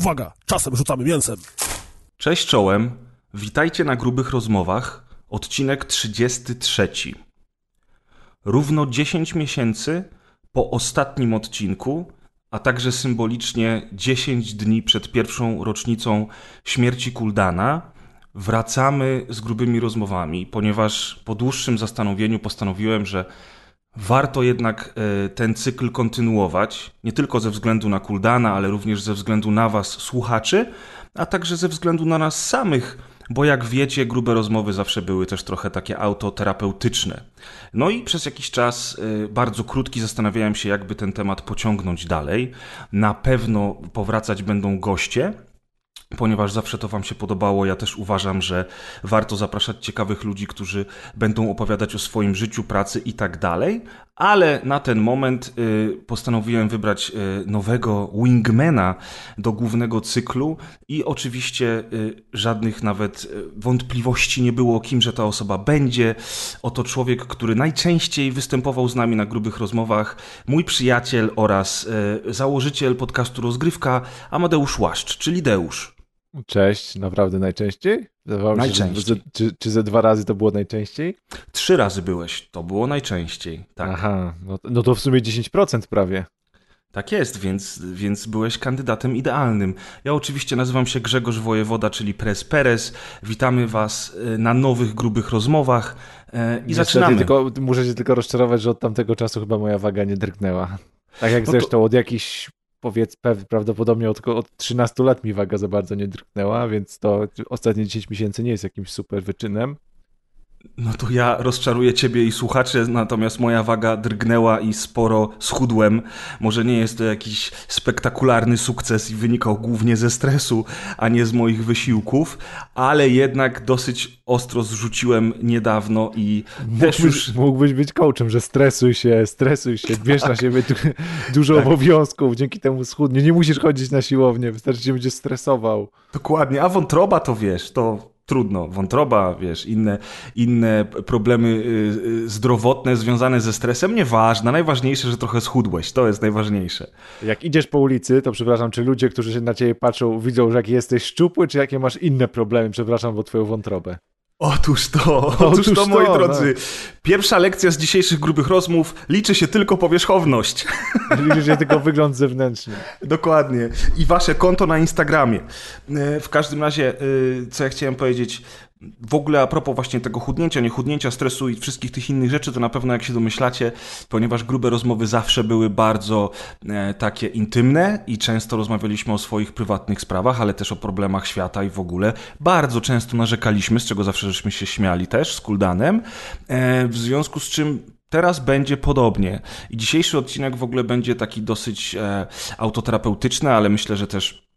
Uwaga, czasem rzucamy mięsem. Cześć czołem, witajcie na grubych rozmowach, odcinek 33. Równo 10 miesięcy po ostatnim odcinku, a także symbolicznie 10 dni przed pierwszą rocznicą śmierci Kuldana, wracamy z grubymi rozmowami, ponieważ po dłuższym zastanowieniu postanowiłem, że warto jednak e, ten cykl kontynuować, nie tylko ze względu na Kuldana, ale również ze względu na Was, słuchaczy, a także ze względu na nas samych, bo jak wiecie, grube rozmowy zawsze były też trochę takie autoterapeutyczne. No i przez jakiś czas, e, bardzo krótki, zastanawiałem się, jakby ten temat pociągnąć dalej. Na pewno powracać będą goście, ponieważ zawsze to Wam się podobało. Ja też uważam, że warto zapraszać ciekawych ludzi, którzy będą opowiadać o swoim życiu, pracy i tak dalej. Ale na ten moment y, postanowiłem wybrać y, nowego wingmana do głównego cyklu i oczywiście y, żadnych nawet wątpliwości nie było, kimże ta osoba będzie. Oto człowiek, który najczęściej występował z nami na grubych rozmowach, mój przyjaciel oraz założyciel podcastu Rozgrywka, Amadeusz Łaszcz, czyli Deusz. Cześć, naprawdę najczęściej? Wydawało najczęściej. Się, że, czy, czy ze dwa razy to było najczęściej? Trzy razy byłeś, to było najczęściej, tak. Aha, no, no to w sumie 10% prawie. Tak jest, więc, więc byłeś kandydatem idealnym. Ja oczywiście nazywam się Grzegorz Wojewoda, czyli Pres Perez. Witamy Was y, na nowych, grubych rozmowach e, i Niestety zaczynamy. Tylko, muszę się tylko rozczarować, że od tamtego czasu chyba moja waga nie drgnęła. Tak jak no zresztą to... od jakichś powiedz, prawdopodobnie od, od 13 lat mi waga za bardzo nie drgnęła, więc to ostatnie 10 miesięcy nie jest jakimś super wyczynem. No to ja rozczaruję ciebie i słuchaczy, natomiast moja waga drgnęła i sporo schudłem. Może nie jest to jakiś spektakularny sukces i wynikał głównie ze stresu, a nie z moich wysiłków, ale jednak dosyć ostro zrzuciłem niedawno i mógłbyś, też już... Mógłbyś być coachem, że stresuj się, stresuj się, bierz na siebie du dużo tak. obowiązków, dzięki temu schudnie. Nie musisz chodzić na siłownię, wystarczy, że będziesz stresował. Dokładnie, a wątroba to wiesz, to trudno. Wątroba, wiesz, inne, inne problemy y, y, zdrowotne związane ze stresem, nieważne. Najważniejsze, że trochę schudłeś. To jest najważniejsze. Jak idziesz po ulicy, to przepraszam, czy ludzie, którzy się na ciebie patrzą, widzą, że jak jesteś szczupły, czy jakie masz inne problemy, przepraszam, bo twoją wątrobę? Otóż to, otóż, otóż to, moi to, drodzy. No. Pierwsza lekcja z dzisiejszych grubych rozmów liczy się tylko powierzchowność. Liczy się tylko wygląd zewnętrzny. Dokładnie. I wasze konto na Instagramie. E, w każdym razie, e, co ja chciałem powiedzieć, w ogóle a propos właśnie tego chudnięcia, niechudnięcia, stresu i wszystkich tych innych rzeczy, to na pewno jak się domyślacie, ponieważ grube rozmowy zawsze były bardzo e, takie intymne i często rozmawialiśmy o swoich prywatnych sprawach, ale też o problemach świata i w ogóle. Bardzo często narzekaliśmy, z czego zawsze żeśmy się śmiali też z Kuldanem, e, w związku z czym Teraz będzie podobnie. I dzisiejszy odcinek w ogóle będzie taki dosyć e, autoterapeutyczny, ale myślę, że też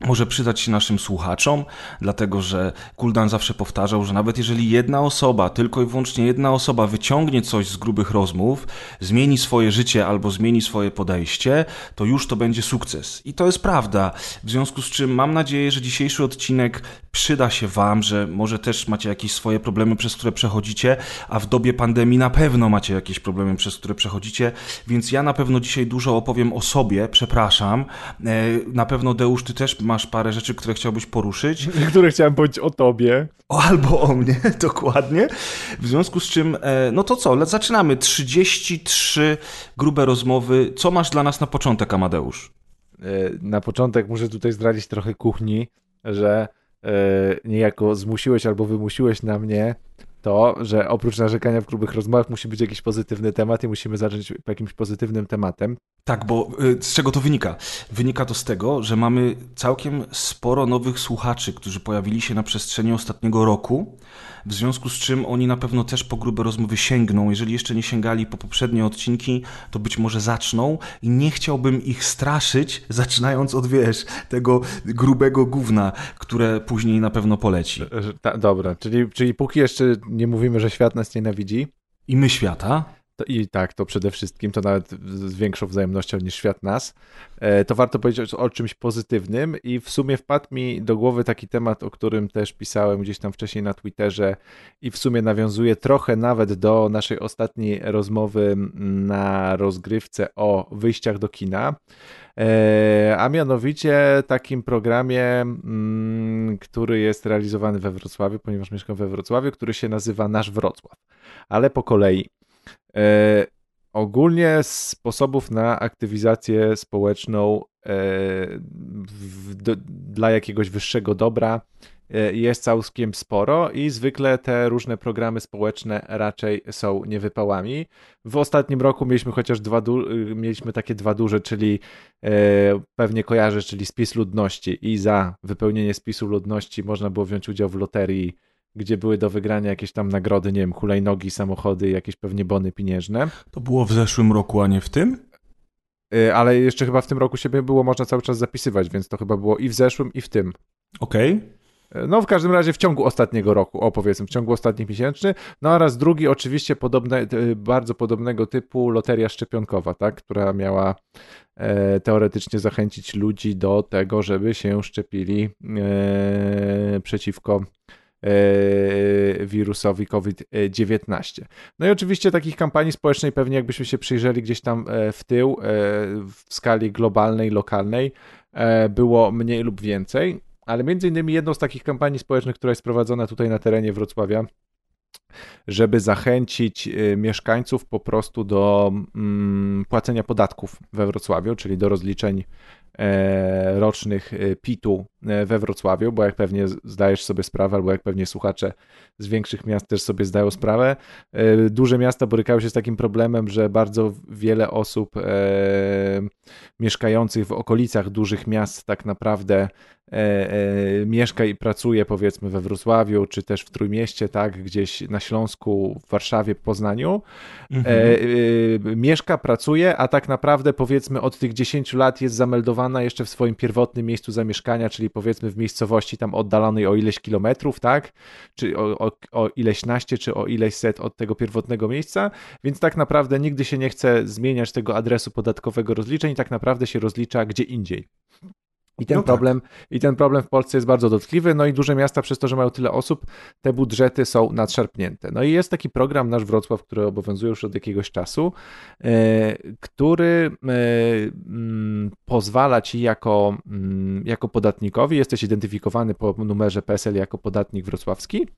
może przydać się naszym słuchaczom, dlatego że Kuldan zawsze powtarzał, że nawet jeżeli jedna osoba, tylko i wyłącznie jedna osoba wyciągnie coś z grubych rozmów, zmieni swoje życie albo zmieni swoje podejście, to już to będzie sukces. I to jest prawda. W związku z czym mam nadzieję, że dzisiejszy odcinek przyda się Wam, że może też macie jakieś swoje problemy, przez które przechodzicie, a w dobie pandemii na pewno macie jakieś problemy, przez które przechodzicie, więc ja na pewno dzisiaj dużo opowiem o sobie, przepraszam. E, na pewno Deusz, Ty też masz parę rzeczy, które chciałbyś poruszyć. Które chciałem powiedzieć o tobie. O, albo o mnie, dokładnie. W związku z czym, e, no to co, zaczynamy. 33 grube rozmowy. Co masz dla nas na początek, Amadeusz? E, na początek muszę tutaj zdradzić trochę kuchni, że e, niejako zmusiłeś albo wymusiłeś na mnie to, że oprócz narzekania w grubych rozmowach musi być jakiś pozytywny temat i musimy zacząć jakimś pozytywnym tematem. Tak, bo y, z czego to wynika? Wynika to z tego, że mamy całkiem sporo nowych słuchaczy, którzy pojawili się na przestrzeni ostatniego roku w związku z czym oni na pewno też po grube rozmowy sięgną. Jeżeli jeszcze nie sięgali po poprzednie odcinki, to być może zaczną i nie chciałbym ich straszyć, zaczynając od, wiesz, tego grubego gówna, które później na pewno poleci. Dobra, czyli, czyli póki jeszcze nie mówimy, że świat nas nienawidzi. I my świata. To, i tak, to przede wszystkim, to nawet z większą wzajemnością niż świat nas, e, to warto powiedzieć o czymś pozytywnym i w sumie wpadł mi do głowy taki temat, o którym też pisałem gdzieś tam wcześniej na Twitterze i w sumie nawiązuje trochę nawet do naszej ostatniej rozmowy na rozgrywce o wyjściach do kina, e, a mianowicie takim programie, mm, który jest realizowany we Wrocławiu, ponieważ mieszkam we Wrocławiu, który się nazywa Nasz Wrocław, ale po kolei. E, ogólnie sposobów na aktywizację społeczną e, w, do, dla jakiegoś wyższego dobra e, jest całkiem sporo i zwykle te różne programy społeczne raczej są niewypałami. W ostatnim roku mieliśmy chociaż dwa, mieliśmy takie dwa duże, czyli e, pewnie kojarzysz, czyli spis ludności i za wypełnienie spisu ludności można było wziąć udział w loterii gdzie były do wygrania jakieś tam nagrody, nie wiem, hulajnogi, samochody, jakieś pewnie bony pieniężne. To było w zeszłym roku, a nie w tym? Y, ale jeszcze chyba w tym roku siebie było można cały czas zapisywać, więc to chyba było i w zeszłym, i w tym. Okej. Okay. No w każdym razie w ciągu ostatniego roku, o powiedzmy, w ciągu ostatnich miesięcy. No oraz drugi oczywiście podobne, y, bardzo podobnego typu loteria szczepionkowa, tak, która miała e, teoretycznie zachęcić ludzi do tego, żeby się szczepili e, przeciwko wirusowi COVID-19. No i oczywiście takich kampanii społecznej pewnie jakbyśmy się przyjrzeli gdzieś tam e, w tył e, w skali globalnej, lokalnej było mniej lub więcej, ale między innymi jedną z takich kampanii społecznych, która jest prowadzona tutaj na terenie Wrocławia, żeby zachęcić mieszkańców po prostu do mm, płacenia podatków we Wrocławiu, czyli do rozliczeń E, rocznych e, PIT-u e, we Wrocławiu, bo jak pewnie zdajesz sobie sprawę, albo jak pewnie słuchacze z większych miast też sobie zdają sprawę, duże miasta borykają się z takim problemem, że bardzo wiele osób mieszkających w okolicach dużych miast tak naprawdę E, e, mieszka i pracuje powiedzmy we Wrocławiu, czy też w Trójmieście, tak, gdzieś na Śląsku, w Warszawie, Poznaniu, mhm. e, mieszka, pracuje, a tak naprawdę powiedzmy od tych 10 lat jest zameldowana jeszcze w swoim pierwotnym miejscu zamieszkania, czyli powiedzmy w miejscowości tam oddalonej o ileś kilometrów, tak, czy o, o, o ileś naście, czy o ileś set od tego pierwotnego miejsca, więc tak naprawdę nigdy się nie chce zmieniać tego adresu podatkowego rozliczeń, tak naprawdę się rozlicza gdzie indziej. I ten, no tak. problem, I ten problem w Polsce jest bardzo dotkliwy, no i duże miasta przez to, że mają tyle osób, te budżety są nadszarpnięte. No i jest taki program Nasz Wrocław, który obowiązuje już od jakiegoś czasu, e, który e, mm, pozwala ci jako, mm, jako podatnikowi, jesteś identyfikowany po numerze PESEL jako podatnik wrocławski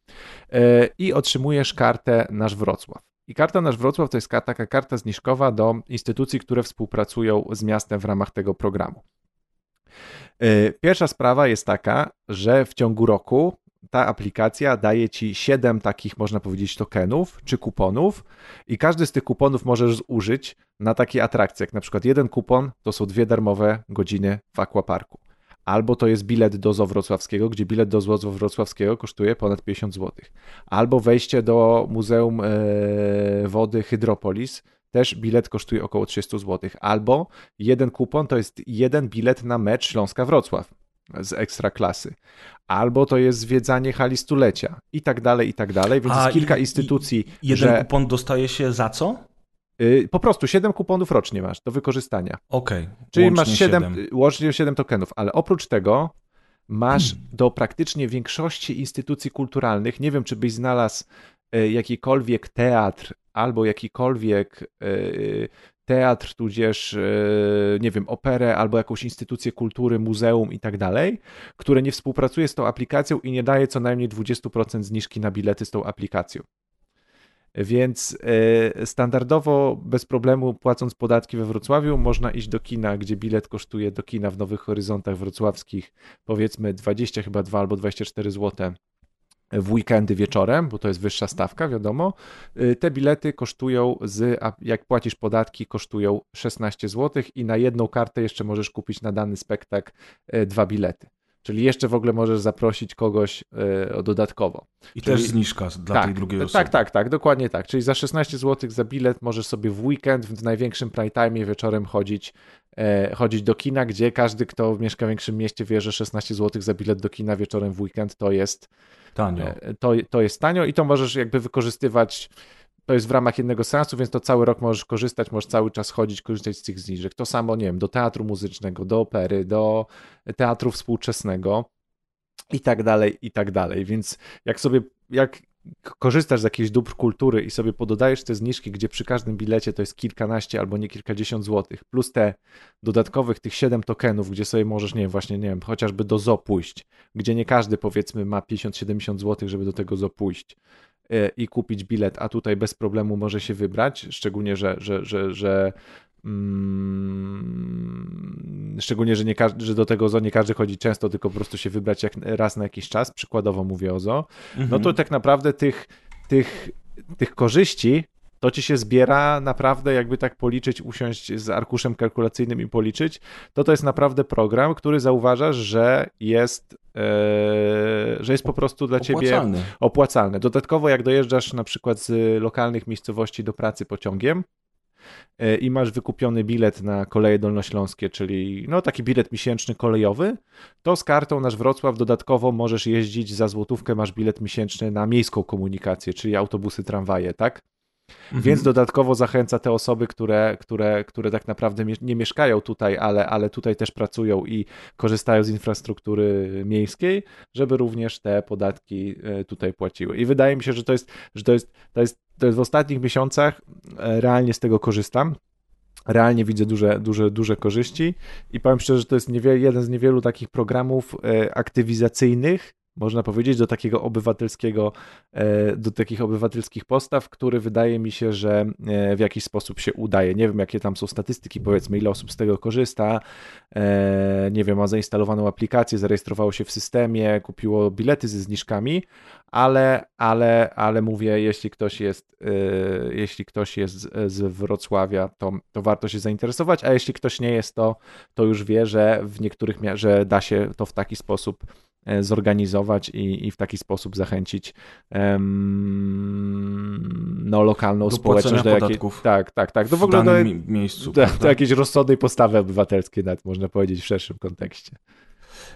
e, i otrzymujesz kartę Nasz Wrocław. I karta Nasz Wrocław to jest taka karta zniżkowa do instytucji, które współpracują z miastem w ramach tego programu. E, pierwsza sprawa jest taka, że w ciągu roku ta aplikacja daje ci 7 takich, można powiedzieć, tokenów czy kuponów, i każdy z tych kuponów możesz zużyć na takie atrakcje, jak na przykład jeden kupon to są dwie darmowe godziny w aquaparku. Albo to jest bilet do Zoo Wrocławskiego, gdzie bilet do Zoo Wrocławskiego kosztuje ponad 50 zł. Albo wejście do Muzeum e, Wody Hydropolis, też bilet kosztuje około 300 zł. Albo jeden kupon to jest jeden bilet na mecz Śląska-Wrocław z ekstra klasy. Albo to jest zwiedzanie hali stulecia i tak dalej, i tak dalej. Więc A, jest kilka i, instytucji. I jeden że... kupon dostaje się za co? Y, po prostu 7 kuponów rocznie masz do wykorzystania. Okej. Okay. Czyli masz 7, 7, łącznie 7 tokenów, ale oprócz tego masz hmm. do praktycznie większości instytucji kulturalnych, nie wiem czy byś znalazł y, jakikolwiek teatr albo jakikolwiek e, teatr, tudzież, e, nie wiem, operę albo jakąś instytucję kultury, muzeum i tak dalej, które nie współpracuje z tą aplikacją i nie daje co najmniej 20% zniżki na bilety z tą aplikacją. Więc e, standardowo, bez problemu, płacąc podatki we Wrocławiu, można iść do kina, gdzie bilet kosztuje do kina w Nowych Horyzontach Wrocławskich powiedzmy 20 chyba 2 albo 24 zł w weekendy wieczorem, bo to jest wyższa stawka, wiadomo. Y, te bilety kosztują, z, jak płacisz podatki, kosztują 16 zł i na jedną kartę jeszcze możesz kupić na dany spektakl y, dwa bilety. Czyli jeszcze w ogóle możesz zaprosić kogoś y, dodatkowo. I Czyli, też zniżka dla tak, tej drugiej osoby. Tak, tak, tak, dokładnie tak. Czyli za 16 zł za bilet możesz sobie w weekend, w największym prime time wieczorem chodzić, e, chodzić do kina, gdzie każdy, kto mieszka w większym mieście wie, że 16 zł za bilet do kina wieczorem w weekend to jest Tanio. E, to, to jest tanio i to możesz jakby wykorzystywać to jest w ramach jednego seansu, więc to cały rok możesz korzystać, możesz cały czas chodzić, korzystać z tych zniżek. To samo, nie wiem, do teatru muzycznego, do opery, do teatru współczesnego i tak dalej, i tak dalej. Więc jak sobie, jak korzystasz z jakichś dóbr kultury i sobie pododajesz te zniżki, gdzie przy każdym bilecie to jest kilkanaście albo nie kilkadziesiąt złotych, plus te dodatkowych tych siedem tokenów, gdzie sobie możesz, nie wiem, właśnie, nie wiem, chociażby do ZO pójść, gdzie nie każdy powiedzmy ma 50-70 złotych, żeby do tego ZO pójść i kupić bilet, a tutaj bez problemu może się wybrać, szczególnie, że, że, że, że Mm, szczególnie, że, nie że do tego OZO nie każdy chodzi często, tylko po prostu się wybrać jak raz na jakiś czas, przykładowo mówię o OZO, mhm. no to tak naprawdę tych, tych, tych korzyści to ci się zbiera naprawdę, jakby tak policzyć, usiąść z arkuszem kalkulacyjnym i policzyć, to to jest naprawdę program, który zauważasz, że jest, e, że jest po prostu dla opłacalny. ciebie opłacalny. Dodatkowo jak dojeżdżasz na przykład z lokalnych miejscowości do pracy pociągiem, E, i masz wykupiony bilet na koleje dolnośląskie, czyli no taki bilet miesięczny kolejowy, to z kartą nasz Wrocław dodatkowo możesz jeździć za złotówkę, masz bilet miesięczny na miejską komunikację, czyli autobusy, tramwaje, tak? Mhm. Więc dodatkowo zachęca te osoby, które, które, które tak naprawdę nie mieszkają tutaj, ale, ale tutaj też pracują i korzystają z infrastruktury miejskiej, żeby również te podatki e, tutaj płaciły. I wydaje mi się, że to jest, że to jest, to jest, to jest w ostatnich miesiącach e, realnie z tego korzystam realnie widzę duże, duże, duże korzyści i powiem szczerze, że to jest jeden z niewielu takich programów e, aktywizacyjnych, można powiedzieć, do takiego obywatelskiego, e, do takich obywatelskich postaw, który wydaje mi się, że e, w jakiś sposób się udaje. Nie wiem, jakie tam są statystyki, powiedzmy, ile osób z tego korzysta. E, nie wiem, ma zainstalowaną aplikację, zarejestrowało się w systemie, kupiło bilety ze zniżkami, ale, ale, ale mówię, jeśli ktoś jest, jeśli ktoś jest z Wrocławia, to, to warto się zainteresować, a jeśli ktoś nie jest, to, to już wie, że w niektórych, że da się to w taki sposób zorganizować i, i w taki sposób zachęcić um, no, lokalną do społeczność do jakiej, tak, tak, tak. Do w, w ogóle do, miejscu. Do, do jakiejś rozsądnej postawy obywatelskiej, nawet można powiedzieć w szerszym kontekście.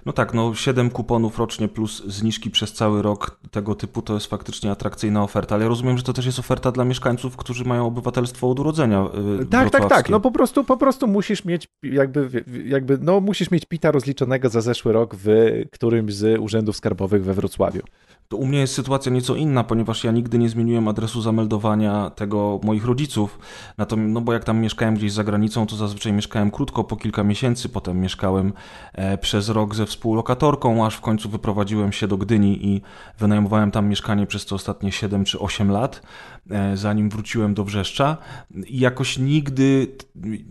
No tak, no 7 kuponów rocznie plus zniżki przez cały rok tego typu to jest faktycznie atrakcyjna oferta, ale ja rozumiem, że to też jest oferta dla mieszkańców, którzy mają obywatelstwo od urodzenia. Yy, tak, tak, tak. No po prostu, po prostu musisz mieć jakby, jakby, no musisz mieć PITA rozliczonego za zeszły rok w którymś z urzędów skarbowych we Wrocławiu. To u mnie jest sytuacja nieco inna, ponieważ ja nigdy nie zmieniłem adresu zameldowania tego moich rodziców. Natomiast, no bo jak tam mieszkałem gdzieś za granicą, to zazwyczaj mieszkałem krótko, po kilka miesięcy. Potem mieszkałem e, przez rok ze współlokatorką, aż w końcu wyprowadziłem się do Gdyni i wynajmowałem tam mieszkanie przez te ostatnie 7 czy 8 lat. E, zanim wróciłem do Wrzeszcza i jakoś nigdy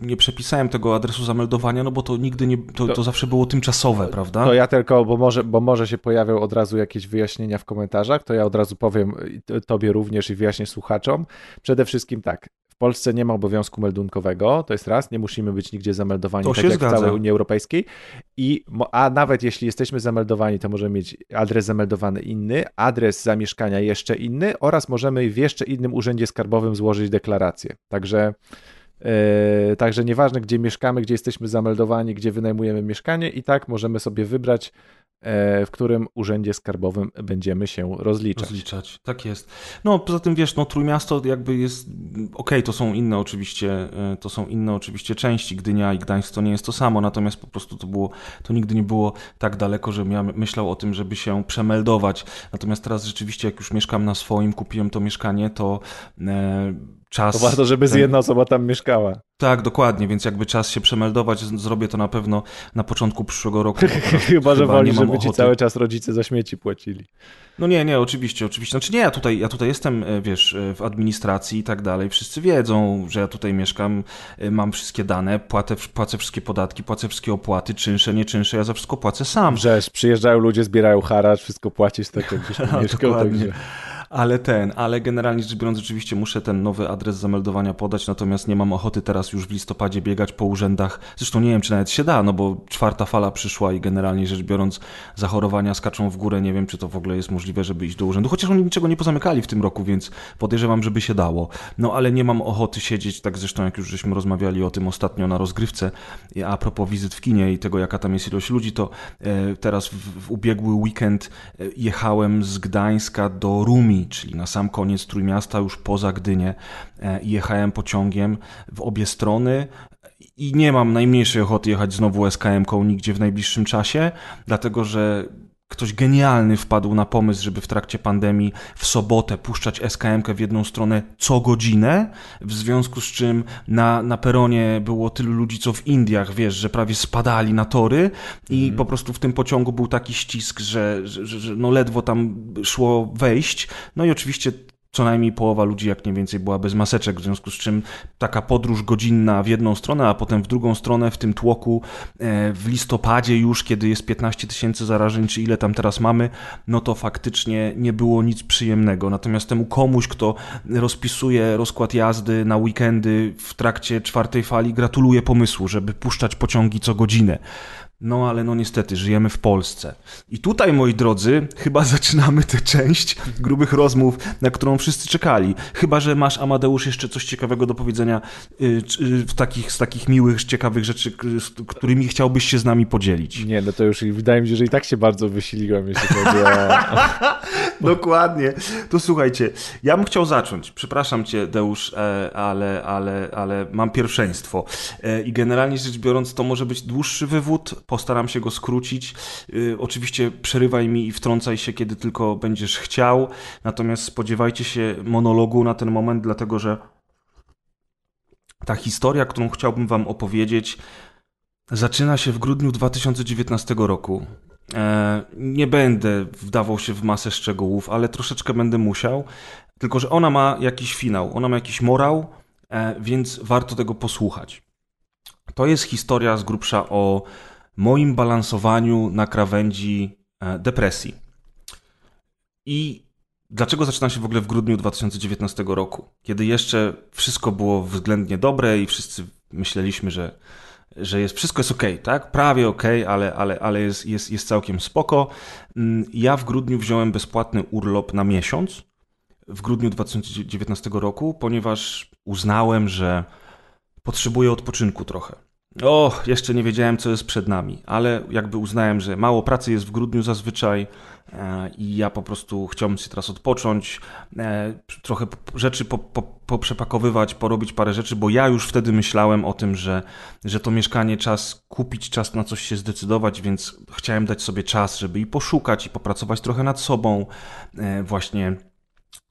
nie przepisałem tego adresu zameldowania, no bo to nigdy nie, to, to zawsze było tymczasowe, prawda? To ja tylko, bo może, bo może się pojawią od razu jakieś wyjaśnienia w komentarzach, to ja od razu powiem tobie również i wyjaśnię słuchaczom. Przede wszystkim tak, Polsce nie ma obowiązku meldunkowego, to jest raz, nie musimy być nigdzie zameldowani, to tak jak zgadza. w całej Unii Europejskiej. I, a nawet jeśli jesteśmy zameldowani, to możemy mieć adres zameldowany inny, adres zamieszkania jeszcze inny oraz możemy w jeszcze innym urzędzie skarbowym złożyć deklarację. Także Yy, także nieważne, gdzie mieszkamy, gdzie jesteśmy zameldowani, gdzie wynajmujemy mieszkanie, i tak możemy sobie wybrać w którym urzędzie skarbowym będziemy się rozliczać. Rozliczać, tak jest. No poza tym wiesz, no Trójmiasto jakby jest, okej, okay, to są inne oczywiście, e, to są inne oczywiście części, Gdynia i Gdańsk to nie jest to samo, natomiast po prostu to było, to nigdy nie było tak daleko, żebym ja myślał o tym, żeby się przemeldować. Natomiast teraz rzeczywiście jak już mieszkam na swoim, kupiłem to mieszkanie, to e, czas. To warto, żeby ten... jedna osoba tam mieszkała. Tak, dokładnie, więc jakby czas się przemeldować, zrobię to na pewno na początku przyszłego roku. chyba, że woli, żeby ochoty. ci cały czas rodzice za śmieci płacili. No nie, nie, oczywiście, oczywiście. Znaczy nie, ja tutaj, ja tutaj jestem, e, wiesz, e, w administracji i tak dalej. Wszyscy wiedzą, że ja tutaj mieszkam, e, mam wszystkie dane, płacę, płacę wszystkie podatki, płacę wszystkie opłaty, czynsze, nie czynsze, ja za wszystko płacę sam. Rzecz, przyjeżdżają ludzie, zbierają haracz, wszystko płacisz tak, jakbyś mieszkał. Dokładnie. Także... Ale ten, ale generalnie rzecz biorąc, oczywiście muszę ten nowy adres zameldowania podać, natomiast nie mam ochoty teraz już w listopadzie biegać po urzędach. Zresztą nie wiem, czy nawet się da, no bo czwarta fala przyszła i generalnie rzecz biorąc, zachorowania skaczą w górę. Nie wiem, czy to w ogóle jest możliwe, żeby iść do urzędu. Chociaż oni niczego nie pozamykali w tym roku, więc podejrzewam, żeby się dało. No ale nie mam ochoty siedzieć, tak zresztą jak już żeśmy rozmawiali o tym ostatnio na rozgrywce, a propos wizyt w kinie i tego, jaka tam jest ilość ludzi, to e, teraz w, w ubiegły weekend e, jechałem z Gdańska do Rumi czyli na sam koniec Trójmiasta, już poza Gdynię. Jechałem pociągiem w obie strony i nie mam najmniejszej ochoty jechać znowu SKM-ką nigdzie w najbliższym czasie, dlatego że ktoś genialny wpadł na pomysł, żeby w trakcie pandemii w sobotę puszczać SKM-kę w jedną stronę co godzinę, w związku z czym na, na peronie było tylu ludzi, co w Indiach, wiesz, że prawie spadali na tory i mm. po prostu w tym pociągu był taki ścisk, że, że, że no ledwo tam szło wejść. No i oczywiście co najmniej połowa ludzi, jak nie więcej, była bez maseczek, w związku z czym taka podróż godzinna w jedną stronę, a potem w drugą stronę w tym tłoku e, w listopadzie już, kiedy jest 15 tysięcy zarażeń, czy ile tam teraz mamy, no to faktycznie nie było nic przyjemnego. Natomiast temu komuś, kto rozpisuje rozkład jazdy na weekendy w trakcie czwartej fali, gratuluję pomysłu, żeby puszczać pociągi co godzinę. No ale no niestety, żyjemy w Polsce. I tutaj, moi drodzy, chyba zaczynamy tę część grubych rozmów, na którą wszyscy czekali. Chyba, że masz, Amadeusz, jeszcze coś ciekawego do powiedzenia yy, w takich, z takich miłych, ciekawych rzeczy, którymi chciałbyś się z nami podzielić. Nie, no to już wydaje mi się, że i tak się bardzo wysiliłem, jeśli chodzi o... Dokładnie. To słuchajcie, ja bym chciał zacząć. Przepraszam cię, Deusz, e, ale, ale, ale mam pierwszeństwo. E, I generalnie rzecz biorąc, to może być dłuższy wywód, postaram się go skrócić. Y, oczywiście przerywaj mi i wtrącaj się, kiedy tylko będziesz chciał, natomiast spodziewajcie się monologu na ten moment, dlatego że ta historia, którą chciałbym Wam opowiedzieć, zaczyna się w grudniu 2019 roku. E, nie będę wdawał się w masę szczegółów, ale troszeczkę będę musiał. Tylko, że ona ma jakiś finał, ona ma jakiś morał, e, więc warto tego posłuchać. To jest historia z grubsza o moim balansowaniu na krawędzi e, depresji. I dlaczego zaczyna się w ogóle w grudniu 2019 roku, kiedy jeszcze wszystko było względnie dobre i wszyscy myśleliśmy, że, że jest, wszystko jest ok, tak? Prawie ok, ale, ale, ale jest, jest, jest całkiem spoko. Mm, ja w grudniu wziąłem bezpłatny urlop na miesiąc w grudniu 2019 roku, ponieważ uznałem, że potrzebuję odpoczynku trochę. O, jeszcze nie wiedziałem, co jest przed nami, ale jakby uznałem, że mało pracy jest w grudniu zazwyczaj e, i ja po prostu chciałbym się teraz odpocząć, e, trochę rzeczy po, po, poprzepakowywać, porobić parę rzeczy, bo ja już wtedy myślałem o tym, że, że to mieszkanie czas kupić, czas na coś się zdecydować, więc chciałem dać sobie czas, żeby i poszukać, i popracować trochę nad sobą, e, właśnie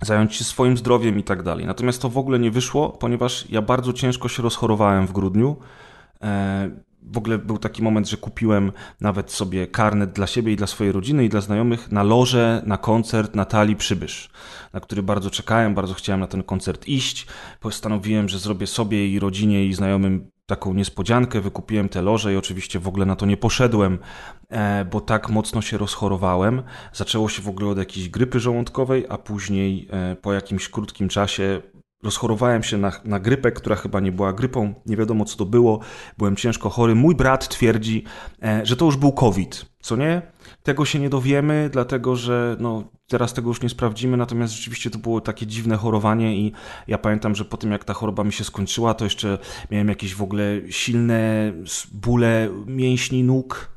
zająć się swoim zdrowiem i tak dalej. Natomiast to w ogóle nie wyszło, ponieważ ja bardzo ciężko się rozchorowałem w grudniu. E, w ogóle był taki moment, że kupiłem nawet sobie karnet dla siebie i dla swojej rodziny i dla znajomych na loże, na koncert Natalii Przybysz, na który bardzo czekałem, bardzo chciałem na ten koncert iść. Postanowiłem, że zrobię sobie i rodzinie i znajomym taką niespodziankę, wykupiłem te loże i oczywiście w ogóle na to nie poszedłem, e, bo tak mocno się rozchorowałem. Zaczęło się w ogóle od jakiejś grypy żołądkowej, a później e, po jakimś krótkim czasie rozchorowałem się na, na grypę, która chyba nie była grypą, nie wiadomo co to było, byłem ciężko chory. Mój brat twierdzi, e, że to już był COVID, co nie? Tego się nie dowiemy, dlatego że no, teraz tego już nie sprawdzimy, natomiast rzeczywiście to było takie dziwne chorowanie i ja pamiętam, że po tym jak ta choroba mi się skończyła, to jeszcze miałem jakieś w ogóle silne bóle mięśni nóg,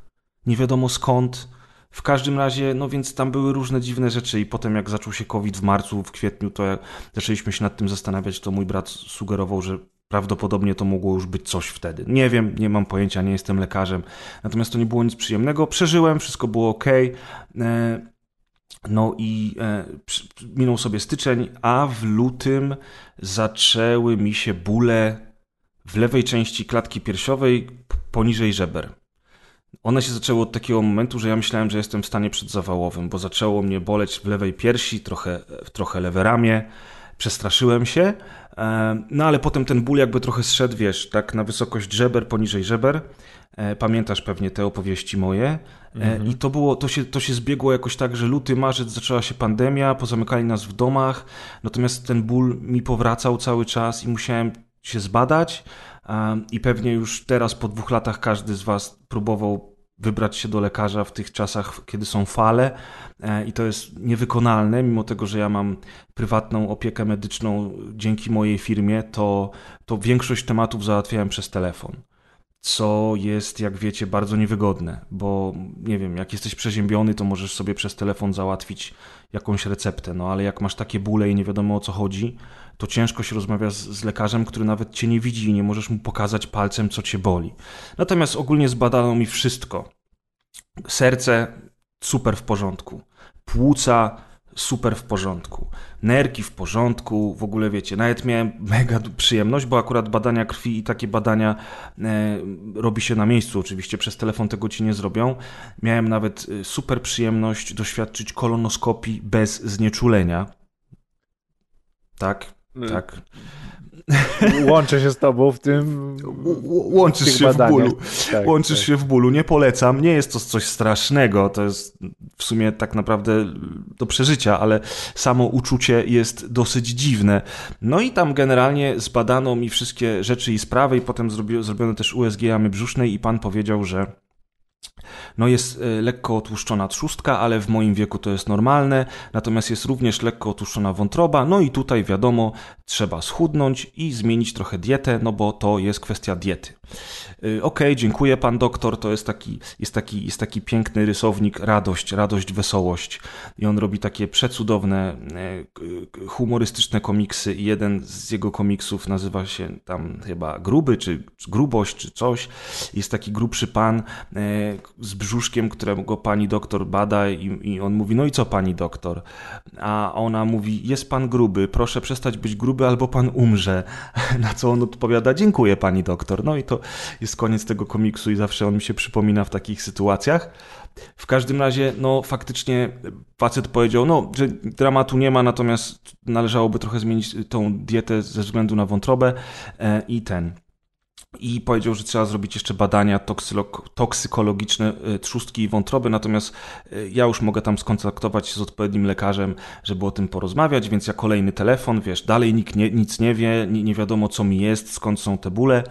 nie wiadomo skąd. W każdym razie, no więc tam były różne dziwne rzeczy i potem jak zaczął się COVID w marcu, w kwietniu, to jak zaczęliśmy się nad tym zastanawiać, to mój brat sugerował, że prawdopodobnie to mogło już być coś wtedy. Nie wiem, nie mam pojęcia, nie jestem lekarzem, natomiast to nie było nic przyjemnego. Przeżyłem, wszystko było ok. E, no i e, minął sobie styczeń, a w lutym zaczęły mi się bóle w lewej części klatki piersiowej poniżej żeber. One się zaczęły od takiego momentu, że ja myślałem, że jestem w stanie przedzawałowym, bo zaczęło mnie boleć w lewej piersi, trochę, trochę lewe ramię, przestraszyłem się, e, no ale potem ten ból jakby trochę zszedł, wiesz, tak na wysokość żeber, poniżej żeber. E, pamiętasz pewnie te opowieści moje. E, mhm. I to było, to się, to się zbiegło jakoś tak, że luty, marzec zaczęła się pandemia, pozamykali nas w domach, natomiast ten ból mi powracał cały czas i musiałem się zbadać. I pewnie już teraz po dwóch latach każdy z Was próbował wybrać się do lekarza w tych czasach, kiedy są fale, e, i to jest niewykonalne, mimo tego, że ja mam prywatną opiekę medyczną dzięki mojej firmie, to, to większość tematów załatwiałem przez telefon. co jest, jak wiecie, bardzo niewygodne, bo nie wiem, jak jesteś przeziębiony, to możesz sobie przez telefon załatwić jakąś receptę, no ale jak masz takie bóle i nie wiadomo o co chodzi, to ciężko się rozmawia z, z, lekarzem, który nawet cię nie widzi i nie możesz mu pokazać palcem, co cię boli. Natomiast ogólnie zbadano mi wszystko. Serce super w porządku, płuca super w porządku. Nerki w porządku, w ogóle wiecie, nawet miałem mega przyjemność, bo akurat badania krwi i takie badania e, robi się na miejscu, oczywiście przez telefon tego ci nie zrobią. Miałem nawet e, super przyjemność doświadczyć kolonoskopii bez znieczulenia. Tak, tak. Łączę się z tobą w tym. Łączysz się badaniach. w bólu. Tak, Łączysz tak. się w bólu. Nie polecam. Nie jest to coś strasznego. To jest w sumie tak naprawdę do przeżycia, ale samo uczucie jest dosyć dziwne. No i tam generalnie zbadano mi wszystkie rzeczy i sprawy, i potem zrobiono też USG jamy brzusznej, i pan powiedział, że no jest e, lekko otłuszczona trzustka, ale w moim wieku to jest normalne, natomiast jest również lekko otłuszczona wątroba, no i tutaj wiadomo, trzeba schudnąć i zmienić trochę dietę, no bo to jest kwestia diety. Y, okej, okay, dziękuję pan doktor, to jest taki, jest, taki, jest taki piękny rysownik, radość, radość, wesołość i on robi takie przecudowne, e, humorystyczne komiksy i jeden z jego komiksów nazywa się tam chyba Gruby, czy Grubość, czy coś. Jest taki grubszy pan e, z brzuszkiem, którego pani doktor bada i, i on mówi, no i co pani doktor? A ona mówi, jest pan gruby, proszę przestać być gruby albo pan umrze. Na co on odpowiada, dziękuję pani doktor. No i to jest koniec tego komiksu i zawsze on mi się przypomina w takich sytuacjach. W każdym razie, no faktycznie facet powiedział, no, że dramatu nie ma, natomiast należałoby trochę zmienić tą dietę ze względu na wątrobę e, i ten i powiedział, że trzeba zrobić jeszcze badania toksykologiczne y, trzustki i wątroby, natomiast y, ja już mogę tam skontaktować się z odpowiednim lekarzem, żeby o tym porozmawiać, więc ja kolejny telefon, wiesz, dalej nikt nie, nic nie wie, nie, nie wiadomo co mi jest, skąd są te bóle.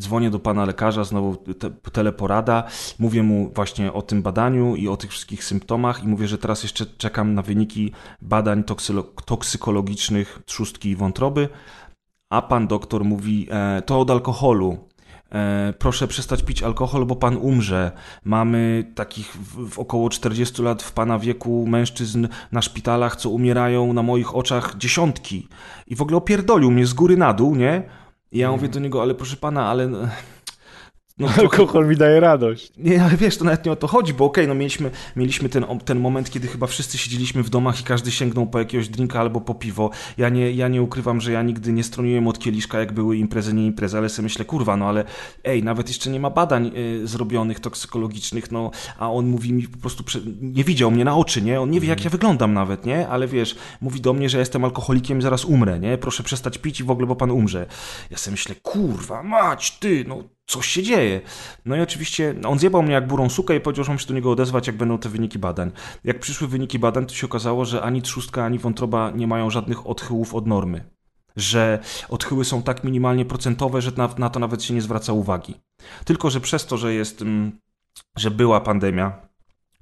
Dzwonię do pana lekarza, znowu te, teleporada, mówię mu właśnie o tym badaniu i o tych wszystkich symptomach i mówię, że teraz jeszcze czekam na wyniki badań toksykologicznych trzustki i wątroby, a pan doktor mówi, e, to od alkoholu. E, proszę przestać pić alkohol, bo pan umrze. Mamy takich w, w, około 40 lat w pana wieku mężczyzn na szpitalach, co umierają na moich oczach dziesiątki. I w ogóle opierdolił mnie z góry na dół, nie? I ja mówię do niego, ale proszę pana, ale no, Alkohol mi daje radość. Nie, ale wiesz, to nawet nie o to chodzi, bo okej, okay, no mieliśmy, mieliśmy ten, ten moment, kiedy chyba wszyscy siedzieliśmy w domach i każdy sięgnął po jakiegoś drinka albo po piwo. Ja nie, ja nie ukrywam, że ja nigdy nie stroniłem od kieliszka, jak były imprezy, nie imprezy, ale sobie myślę, kurwa, no ale ej, nawet jeszcze nie ma badań y, zrobionych toksykologicznych, no, a on mówi mi po prostu, nie widział mnie na oczy, nie? On nie wie, jak mhm. ja wyglądam nawet, nie? Ale wiesz, mówi do mnie, że jestem alkoholikiem i zaraz umrę, nie? Proszę przestać pić i w ogóle, bo pan umrze. Ja sobie myślę, kurwa, mać, ty, no coś się dzieje. No i oczywiście on zjebał mnie jak burą sukę i powiedział, że mam się do niego odezwać, jak będą te wyniki badań. Jak przyszły wyniki badań, to się okazało, że ani trzustka, ani wątroba nie mają żadnych odchyłów od normy. Że odchyły są tak minimalnie procentowe, że na, na to nawet się nie zwraca uwagi. Tylko, że przez to, że jest, mm, że była pandemia,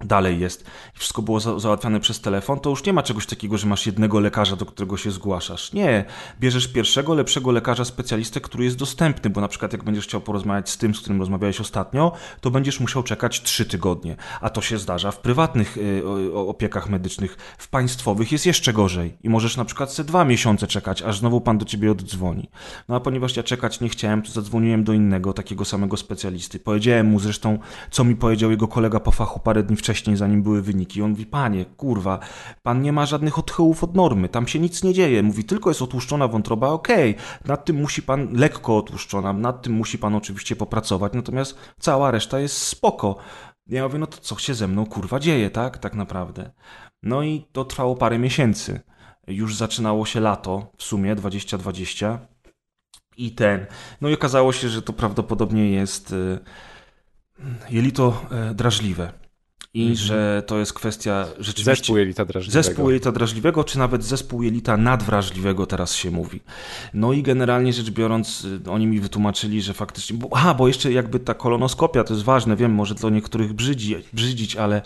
dalej jest i wszystko było za załatwiane przez telefon, to już nie ma czegoś takiego, że masz jednego lekarza, do którego się zgłaszasz. Nie, bierzesz pierwszego, lepszego lekarza, specjalistę, który jest dostępny, bo na przykład jak będziesz chciał porozmawiać z tym, z którym rozmawiałeś ostatnio, to będziesz musiał czekać trzy tygodnie, a to się zdarza w prywatnych y, opiekach medycznych, w państwowych jest jeszcze gorzej i możesz na przykład se dwa miesiące czekać, aż znowu pan do ciebie oddzwoni. No a ponieważ ja czekać nie chciałem, to zadzwoniłem do innego, takiego samego specjalisty. Powiedziałem mu zresztą, co mi powiedział jego kolega po fachu parę dni wcześniej, wcześniej, zanim były wyniki. On mówi, panie, kurwa, pan nie ma żadnych odchyłów od normy, tam się nic nie dzieje. Mówi, tylko jest otłuszczona wątroba, okej, okay. nad tym musi pan, lekko otłuszczona, nad tym musi pan oczywiście popracować, natomiast cała reszta jest spoko. Ja mówię, no to co się ze mną, kurwa, dzieje, tak? Tak naprawdę. No i to trwało parę miesięcy. Już zaczynało się lato, w sumie 2020. I ten. No i okazało się, że to prawdopodobnie jest y, jelito e, drażliwe i mm -hmm. że to jest kwestia rzeczywiście... Zespół jelita drażliwego. Zespół jelita drażliwego, czy nawet zespół jelita nadwrażliwego teraz się mówi. No i generalnie rzecz biorąc, y, oni mi wytłumaczyli, że faktycznie... Bo, aha, bo jeszcze jakby ta kolonoskopia, to jest ważne, wiem, może to niektórych brzydzi, brzydzić, ale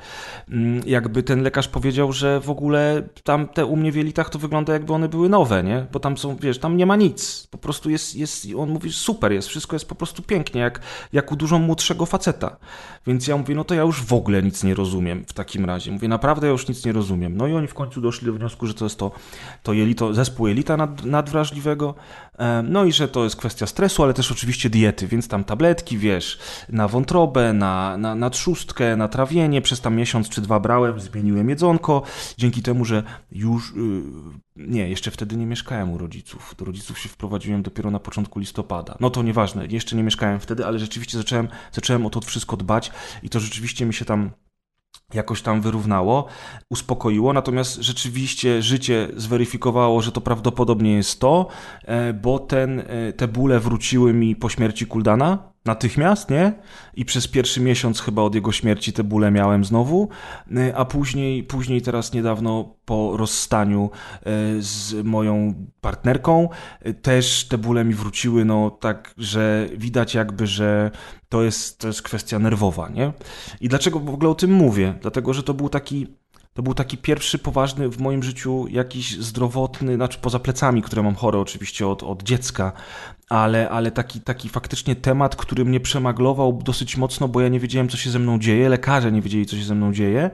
mm, jakby ten lekarz powiedział, że w ogóle tam te u mnie w jelitach to wygląda jakby one były nowe, nie? Bo tam są, wiesz, tam nie ma nic. Po prostu jest, jest on mówi, super jest, wszystko jest po prostu pięknie, jak, jak u dużo młodszego faceta. Więc ja mówię, no to ja już w ogóle nic nie rozumiem w takim razie. Mówię, naprawdę ja już nic nie rozumiem. No i oni w końcu doszli do wniosku, że to jest to, to jelito, zespół jelita nad, nadwrażliwego, no i że to jest kwestia stresu, ale też oczywiście diety, więc tam tabletki, wiesz, na wątrobę, na, na, na trzustkę, na trawienie, przez tam miesiąc czy dwa brałem, zmieniłem jedzonko, dzięki temu, że już, yy, nie, jeszcze wtedy nie mieszkałem u rodziców, do rodziców się wprowadziłem dopiero na początku listopada, no to nieważne, jeszcze nie mieszkałem wtedy, ale rzeczywiście zacząłem, zacząłem o to wszystko dbać i to rzeczywiście mi się tam jakoś tam wyrównało, uspokoiło, natomiast rzeczywiście życie zweryfikowało, że to prawdopodobnie jest to, e, bo ten, e, te bóle wróciły mi po śmierci Kuldana, natychmiast, nie? I przez pierwszy miesiąc chyba od jego śmierci te bóle miałem znowu, y, a później, później teraz niedawno po rozstaniu y, z moją partnerką y, też te bóle mi wróciły, no tak, że widać jakby, że to jest, to jest kwestia nerwowa, nie? I dlaczego w ogóle o tym mówię? Dlatego, że to był taki to był taki pierwszy poważny w moim życiu jakiś zdrowotny, znaczy poza plecami, które mam chore oczywiście od, od dziecka, ale, ale taki, taki faktycznie temat, który mnie przemaglował dosyć mocno, bo ja nie wiedziałem, co się ze mną dzieje, lekarze nie wiedzieli, co się ze mną dzieje.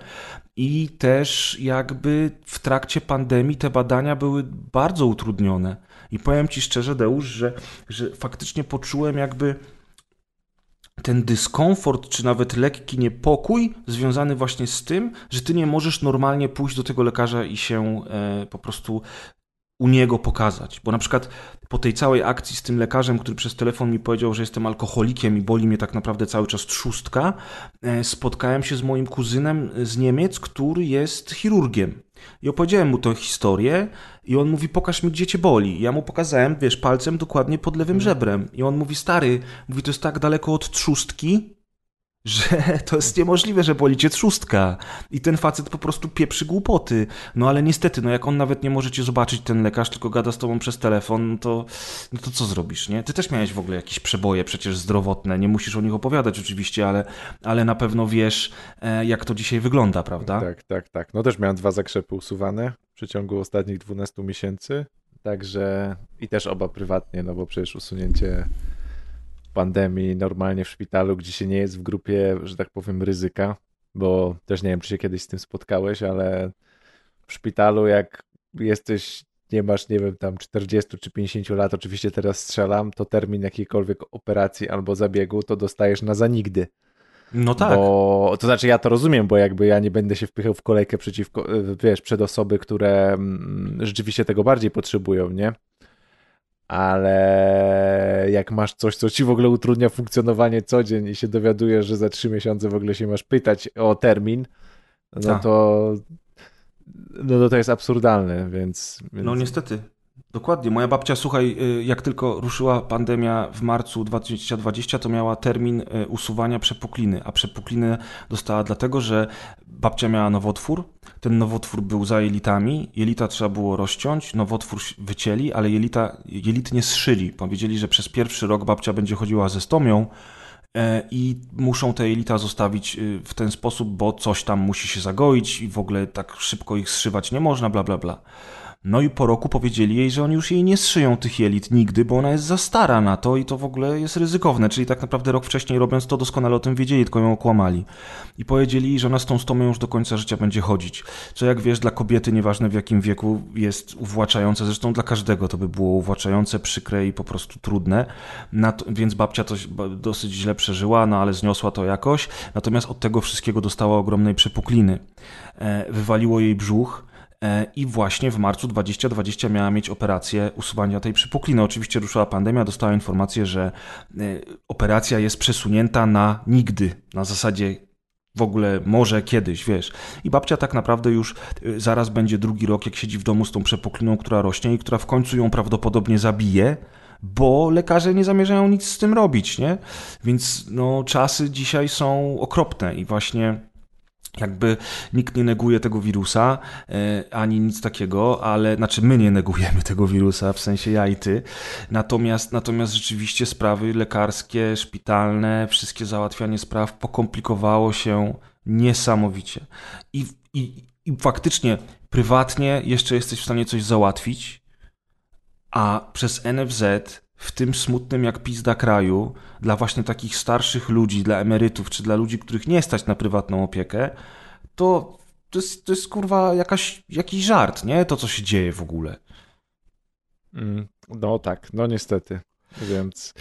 I też jakby w trakcie pandemii te badania były bardzo utrudnione. I powiem Ci szczerze, Deusz, że, że faktycznie poczułem jakby ten dyskomfort, czy nawet lekki niepokój związany właśnie z tym, że ty nie możesz normalnie pójść do tego lekarza i się e, po prostu u niego pokazać. Bo na przykład po tej całej akcji z tym lekarzem, który przez telefon mi powiedział, że jestem alkoholikiem i boli mnie tak naprawdę cały czas trzustka, e, spotkałem się z moim kuzynem z Niemiec, który jest chirurgiem. I opowiedziałem mu tę historię i on mówi, pokaż mi, gdzie cię boli. I ja mu pokazałem, wiesz, palcem dokładnie pod lewym mhm. żebrem. I on mówi, stary, mówi, to jest tak daleko od trzustki, że to jest niemożliwe, że boli cię trzustka. I ten facet po prostu pieprzy głupoty. No ale niestety, no jak on nawet nie może cię zobaczyć, ten lekarz, tylko gada z tobą przez telefon, no to, no to co zrobisz, nie? Ty też miałeś w ogóle jakieś przeboje przecież zdrowotne, nie musisz o nich opowiadać oczywiście, ale, ale na pewno wiesz, e, jak to dzisiaj wygląda, prawda? Tak, tak, tak. No też miałem dwa zakrzepy usuwane w przeciągu ostatnich 12 miesięcy, także i też oba prywatnie, no bo przecież usunięcie pandemii normalnie w szpitalu, gdzie się nie jest w grupie, że tak powiem, ryzyka, bo też nie wiem, czy się kiedyś z tym spotkałeś, ale w szpitalu jak jesteś, nie masz, nie wiem, tam 40 czy 50 lat, oczywiście teraz strzelam, to termin jakiejkolwiek operacji albo zabiegu to dostajesz na zanigdy. No tak. Bo, to znaczy ja to rozumiem, bo jakby ja nie będę się wpychał w kolejkę przeciwko, wiesz, przed osoby, które mm, rzeczywiście tego bardziej potrzebują, nie? Ale jak masz coś, co ci w ogóle utrudnia funkcjonowanie co dzień i się dowiadujesz, że za trzy miesiące w ogóle się masz pytać o termin, no tak. to no to jest absurdalne, więc, więc... No niestety. Dokładnie. Moja babcia, słuchaj, y, jak tylko ruszyła pandemia w marcu 2020, to miała termin y, usuwania przepukliny, a przepukliny dostała dlatego, że babcia miała nowotwór, ten nowotwór był za jelitami, jelita trzeba było rozciąć, nowotwór wycięli, ale jelita, jelity nie zszyli. Powiedzieli, że przez pierwszy rok babcia będzie chodziła ze stomią, e, i muszą te jelita zostawić y, w ten sposób, bo coś tam musi się zagoić i w ogóle tak szybko ich zszywać nie można, bla bla bla. No i po roku powiedzieli jej, że oni już jej nie zszyją tych jelit nigdy, bo ona jest za stara na to i to w ogóle jest ryzykowne. Czyli tak naprawdę rok wcześniej robiąc to doskonale o tym wiedzieli, tylko ją okłamali. I powiedzieli, że ona z tą stomą już do końca życia będzie chodzić. Co jak wiesz, dla kobiety, nieważne w jakim wieku, jest uwłaczające. Zresztą dla każdego to by było uwłaczające, przykre i po prostu trudne. Więc babcia to dosyć źle przeżyła, no ale zniosła to jakoś. Natomiast od tego wszystkiego dostała ogromnej przepukliny. E, wywaliło jej brzuch i właśnie w marcu 2020 miała mieć operację usuwania tej przypukliny. Oczywiście ruszyła pandemia, dostała informację, że e, operacja jest przesunięta na nigdy, na zasadzie w ogóle może kiedyś, wiesz. I babcia tak naprawdę już e, zaraz będzie drugi rok, jak siedzi w domu z tą przepukliną, która rośnie i która w końcu ją prawdopodobnie zabije, bo lekarze nie zamierzają nic z tym robić, nie? Więc no, czasy dzisiaj są okropne i właśnie jakby nikt nie neguje tego wirusa, e, ani nic takiego, ale, znaczy my nie negujemy tego wirusa, w sensie ja i ty, natomiast, natomiast rzeczywiście sprawy lekarskie, szpitalne, wszystkie załatwianie spraw pokomplikowało się niesamowicie. I, i, i faktycznie prywatnie jeszcze jesteś w stanie coś załatwić, a przez NFZ w tym smutnym jak pizda kraju, dla właśnie takich starszych ludzi, dla emerytów, czy dla ludzi, których nie stać na prywatną opiekę, to to jest, to jest kurwa jakaś, jakiś żart, nie? To, co się dzieje w ogóle. Mm, no tak, no niestety. Więc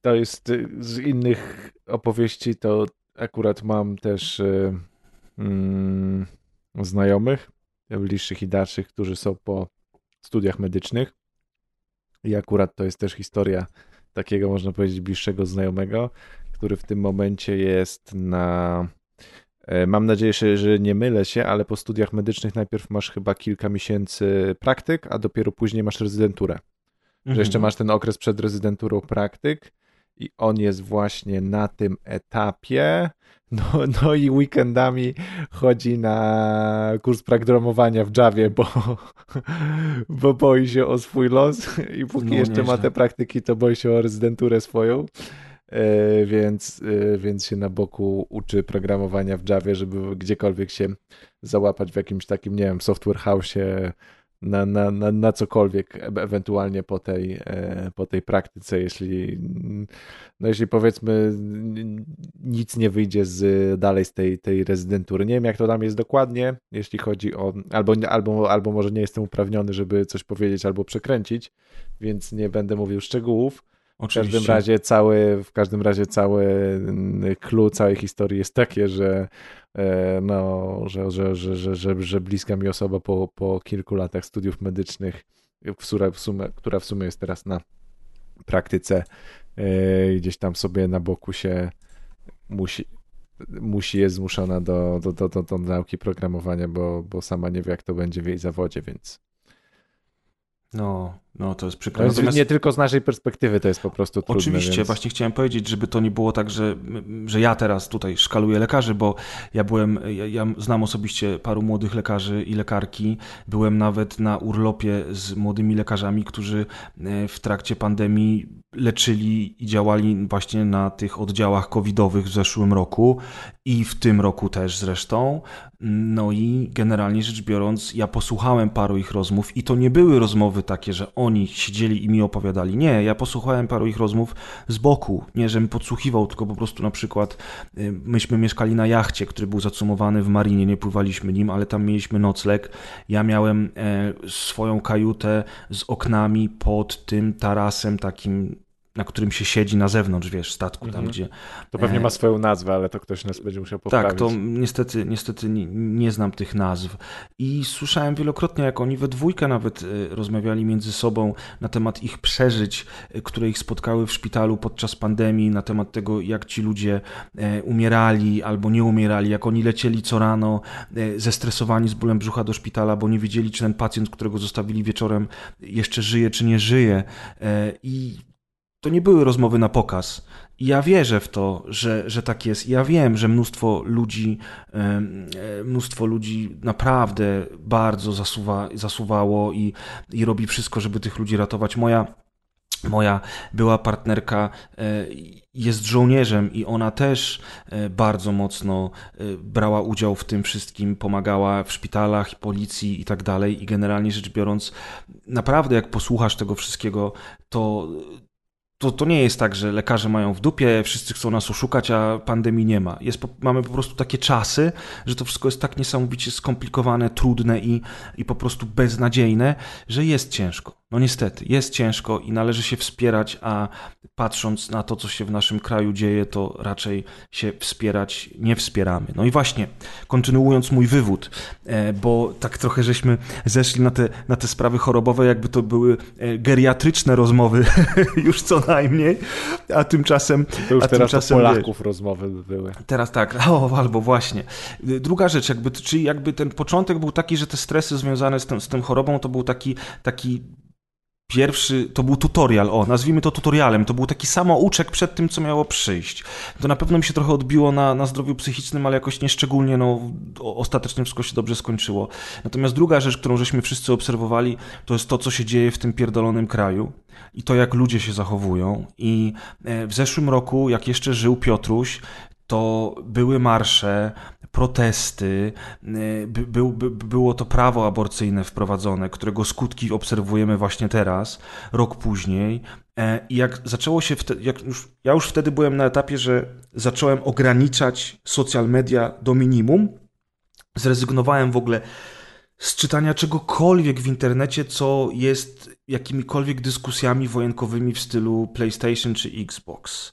to jest y, z innych opowieści, to akurat mam też y, mm, znajomych, bliższych i dalszych, którzy są po studiach medycznych i akurat to jest też historia takiego, można powiedzieć, bliższego znajomego, który w tym momencie jest na. E, mam nadzieję, że nie mylę się, ale po studiach medycznych najpierw masz chyba kilka miesięcy praktyk, a dopiero później masz rezydenturę. Mhm. Że jeszcze masz ten okres przed rezydenturą praktyk i on jest właśnie na tym etapie. No, no i weekendami chodzi na kurs programowania w Javie, bo, bo boi się o swój los i póki no, jeszcze ma te praktyki, to boi się o rezydenturę swoją. E, więc, e, więc się na boku uczy programowania w Javie, żeby gdziekolwiek się załapać w jakimś takim, nie wiem, software house'ie, na, na, na, na cokolwiek e ewentualnie po tej, e, po tej praktyce, jeśli no jeśli powiedzmy nic nie wyjdzie z, dalej z tej, tej rezydentury. Nie wiem jak to tam jest dokładnie, jeśli chodzi o, albo, albo, albo może nie jestem uprawniony, żeby coś powiedzieć albo przekręcić, więc nie będę mówił szczegółów. Oczywiście. W każdym razie cały, w każdym razie cały clue całej historii jest takie, że E, no, że, że, że, że, że, że bliska mi osoba po, po kilku latach studiów medycznych, która w, sumie, która w sumie jest teraz na praktyce, e, gdzieś tam sobie na boku się musi, musi jest zmuszona do, do, do, do, do nauki programowania, bo, bo sama nie wie, jak to będzie w jej zawodzie, więc no, no to jest przykre. Natomiast... Nie tylko z naszej perspektywy to jest po prostu trudne. Oczywiście, więc... właśnie chciałem powiedzieć, żeby to nie było tak, że, że ja teraz tutaj szkaluję lekarzy, bo ja byłem, ja, ja znam osobiście paru młodych lekarzy i lekarki. Byłem nawet na urlopie z młodymi lekarzami, którzy e, w trakcie pandemii leczyli i działali właśnie na tych oddziałach covidowych w zeszłym roku i w tym roku też zresztą. No i generalnie rzecz biorąc, ja posłuchałem paru ich rozmów i to nie były rozmowy takie, że oni siedzieli i mi opowiadali. Nie, ja posłuchałem paru ich rozmów z boku. Nie, żebym podsłuchiwał, tylko po prostu na przykład y, myśmy mieszkali na jachcie, który był zacumowany w marinie, nie pływaliśmy nim, ale tam mieliśmy nocleg. Ja miałem e, swoją kajutę z oknami pod tym tarasem takim na którym się siedzi na zewnątrz, wiesz, statku, tam mhm. gdzie... To pewnie ma swoją nazwę, ale to ktoś nas będzie musiał poprawić. Tak, to niestety, niestety nie, nie, znam tych nazw. I słyszałem wielokrotnie, jak oni we dwójkę nawet e, rozmawiali między sobą na temat ich przeżyć, e, które ich spotkały w szpitalu podczas pandemii, na temat tego, jak ci ludzie e, umierali albo nie umierali, jak oni lecieli co rano zestresowani z bólem brzucha do szpitala, bo nie wiedzieli, czy ten pacjent, którego zostawili wieczorem, jeszcze żyje, czy nie żyje. I to nie były rozmowy na pokaz. Ja wierzę w to, że, że tak jest. Ja wiem, że mnóstwo ludzi, e, mnóstwo ludzi naprawdę bardzo zasuwa, zasuwało i, i robi wszystko, żeby tych ludzi ratować. Moja Moja była partnerka e, jest żołnierzem i ona też e, bardzo mocno brała udział w tym wszystkim, pomagała w szpitalach, policji i tak dalej. I generalnie rzecz biorąc, naprawdę jak posłuchasz tego wszystkiego, to to, to nie jest tak, że lekarze mają w dupie, wszyscy chcą nas oszukać, a pandemii nie ma. Jest, mamy po prostu takie czasy, że to wszystko jest tak niesamowicie skomplikowane, trudne i, i po prostu beznadziejne, że jest ciężko. No niestety, jest ciężko i należy się wspierać, a patrząc na to, co się w naszym kraju dzieje, to raczej się wspierać nie wspieramy. No i właśnie, kontynuując mój wywód, e, bo tak trochę żeśmy zeszli na te, na te sprawy chorobowe, jakby to były e, geriatryczne rozmowy, już co najmniej, a tymczasem... To już a teraz tymczasem, Polaków wiesz, rozmowy były. Teraz tak, o, albo właśnie. Druga rzecz, jakby, czyli jakby ten początek był taki, że te stresy związane z, tym, z tą chorobą to był taki, taki pierwszy, to był tutorial, o, nazwijmy to tutorialem, to był taki samouczek przed tym, co miało przyjść. To na pewno mi się trochę odbiło na, na zdrowiu psychicznym, ale jakoś nieszczególnie, no, ostatecznie wszystko się dobrze skończyło. Natomiast druga rzecz, którą żeśmy wszyscy obserwowali, to jest to, co się dzieje w tym pierdolonym kraju i to, jak ludzie się zachowują. I e, w zeszłym roku, jak jeszcze żył Piotruś, to były marsze, protesty, y, by, by, by, było to prawo aborcyjne wprowadzone, którego skutki obserwujemy właśnie teraz, rok później. E, I jak zaczęło się, wtedy, już, ja już wtedy byłem na etapie, że zacząłem ograniczać social media do minimum, zrezygnowałem w ogóle z czytania czegokolwiek w internecie, co jest jakimikolwiek dyskusjami wojenkowymi w stylu PlayStation czy Xbox.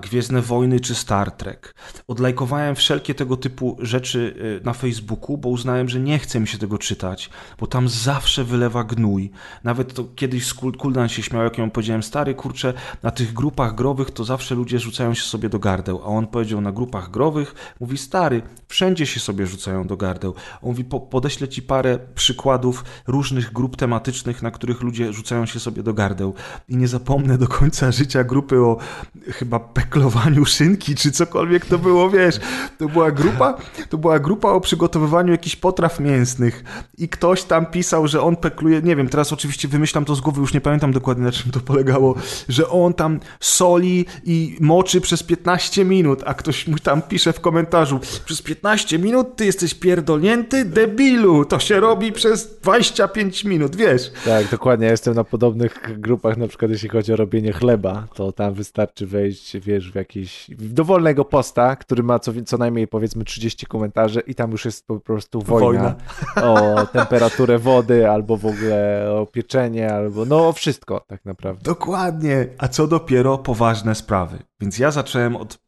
Gwiezdne Wojny czy Star Trek. Odlajkowałem wszelkie tego typu rzeczy y, na Facebooku, bo uznałem, że nie chce mi się tego czytać, bo tam zawsze wylewa gnój. Nawet to kiedyś Kuldan się śmiał, jak ją powiedziałem, stary, kurczę, na tych grupach growych to zawsze ludzie rzucają się sobie do gardeł, a on powiedział na grupach growych, mówi, stary, wszędzie się sobie rzucają do gardeł. On mówi, po, podeślę ci parę przykładów różnych grup tematycznych, na których ludzie rzucają się sobie do gardeł. I nie zapomnę do końca życia grupy o chyba chyba peklowaniu szynki, czy cokolwiek to było, wiesz. To była grupa, to była grupa o przygotowywaniu jakichś potraw mięsnych i ktoś tam pisał, że on pekluje, nie wiem, teraz oczywiście wymyślam to z głowy, już nie pamiętam dokładnie na czym to polegało, że on tam soli i moczy przez 15 minut, a ktoś mu tam pisze w komentarzu, przez 15 minut ty jesteś pierdolnięty debilu, to się robi przez 25 minut, wiesz. Tak, dokładnie, ja jestem na podobnych grupach, na przykład jeśli chodzi o robienie chleba, to tam wystarczy wejść wiesz, w jakiś dowolnego posta, który ma co, co najmniej powiedzmy 30 komentarzy i tam już jest po prostu wojna, wojna. o temperaturę wody, albo w ogóle o pieczenie, albo no o wszystko tak naprawdę. Dokładnie, a co dopiero poważne sprawy. Więc ja zacząłem od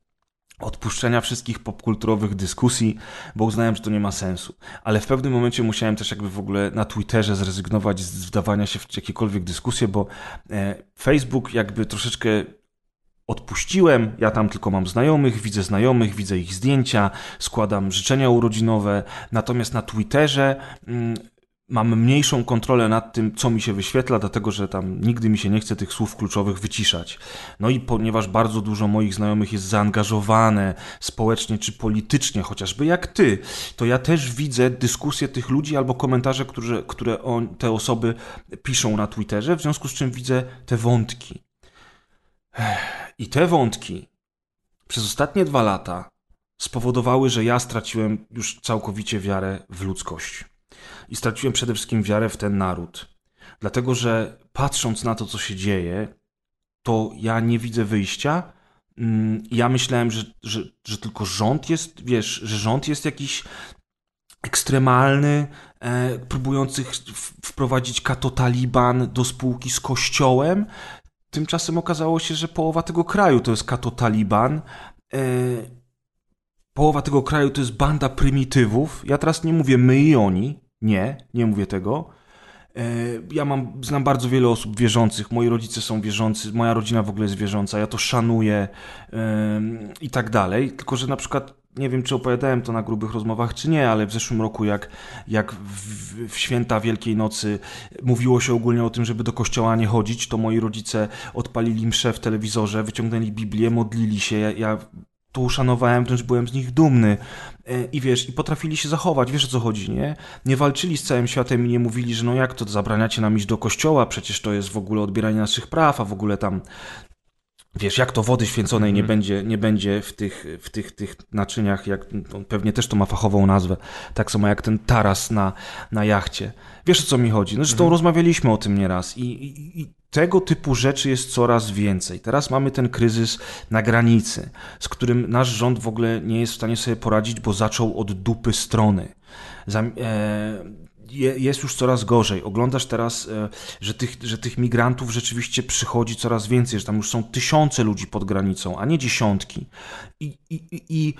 odpuszczenia wszystkich popkulturowych dyskusji, bo uznałem, że to nie ma sensu. Ale w pewnym momencie musiałem też jakby w ogóle na Twitterze zrezygnować z wdawania się w jakiekolwiek dyskusje, bo e, Facebook jakby troszeczkę odpuściłem, ja tam tylko mam znajomych, widzę znajomych, widzę ich zdjęcia, składam życzenia urodzinowe, natomiast na Twitterze mm, mam mniejszą kontrolę nad tym, co mi się wyświetla, dlatego że tam nigdy mi się nie chce tych słów kluczowych wyciszać. No i ponieważ bardzo dużo moich znajomych jest zaangażowane społecznie czy politycznie, chociażby jak ty, to ja też widzę dyskusje tych ludzi albo komentarze, które, które on, te osoby piszą na Twitterze, w związku z czym widzę te wątki. I te wątki przez ostatnie dwa lata spowodowały, że ja straciłem już całkowicie wiarę w ludzkość. I straciłem przede wszystkim wiarę w ten naród. Dlatego, że patrząc na to, co się dzieje, to ja nie widzę wyjścia. Mm, ja myślałem, że, że, że tylko rząd jest, wiesz, że rząd jest jakiś ekstremalny, e, próbujący wprowadzić katotaliban do spółki z kościołem, Tymczasem okazało się, że połowa tego kraju to jest kato Taliban. E, połowa tego kraju to jest banda prymitywów. Ja teraz nie mówię my i oni. Nie, nie mówię tego. E, ja mam, znam bardzo wiele osób wierzących. Moi rodzice są wierzący, moja rodzina w ogóle jest wierząca. Ja to szanuję e, i tak dalej. Tylko, że na przykład nie wiem, czy opowiadałem to na grubych rozmowach, czy nie, ale w zeszłym roku, jak, jak w, w, święta Wielkiej Nocy mówiło się ogólnie o tym, żeby do kościoła nie chodzić, to moi rodzice odpalili mszę w telewizorze, wyciągnęli Biblię, modlili się. Ja, ja to uszanowałem, wręcz byłem z nich dumny. E, I wiesz, i potrafili się zachować, wiesz o co chodzi, nie? Nie walczyli z całym światem i nie mówili, że no jak to zabraniacie nam iść do kościoła, przecież to jest w ogóle odbieranie naszych praw, a w ogóle tam Wiesz, jak to wody święconej nie, mm. będzie, nie będzie w tych, w tych, tych naczyniach, jak, no, pewnie też to ma fachową nazwę, tak samo jak ten taras na, na jachcie. Wiesz o co mi chodzi? No, zresztą mm. rozmawialiśmy o tym nieraz I, i, i tego typu rzeczy jest coraz więcej. Teraz mamy ten kryzys na granicy, z którym nasz rząd w ogóle nie jest w stanie sobie poradzić, bo zaczął od dupy strony. Zam, e, jest już coraz gorzej. Oglądasz teraz, e, że tych, że tych migrantów rzeczywiście przychodzi coraz więcej, że tam już są tysiące ludzi pod granicą, a nie dziesiątki. I, i, i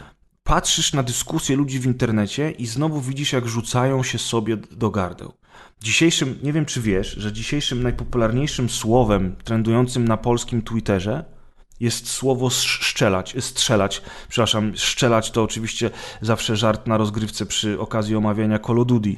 patrzysz na dyskusje ludzi w internecie i znowu widzisz, jak rzucają się sobie do gardeł. Dzisiejszym, nie wiem czy wiesz, że dzisiejszym najpopularniejszym słowem trendującym na polskim Twitterze jest słowo strzelać, strzelać, przepraszam, strzelać to oczywiście zawsze żart na rozgrywce przy okazji omawiania Call of Duty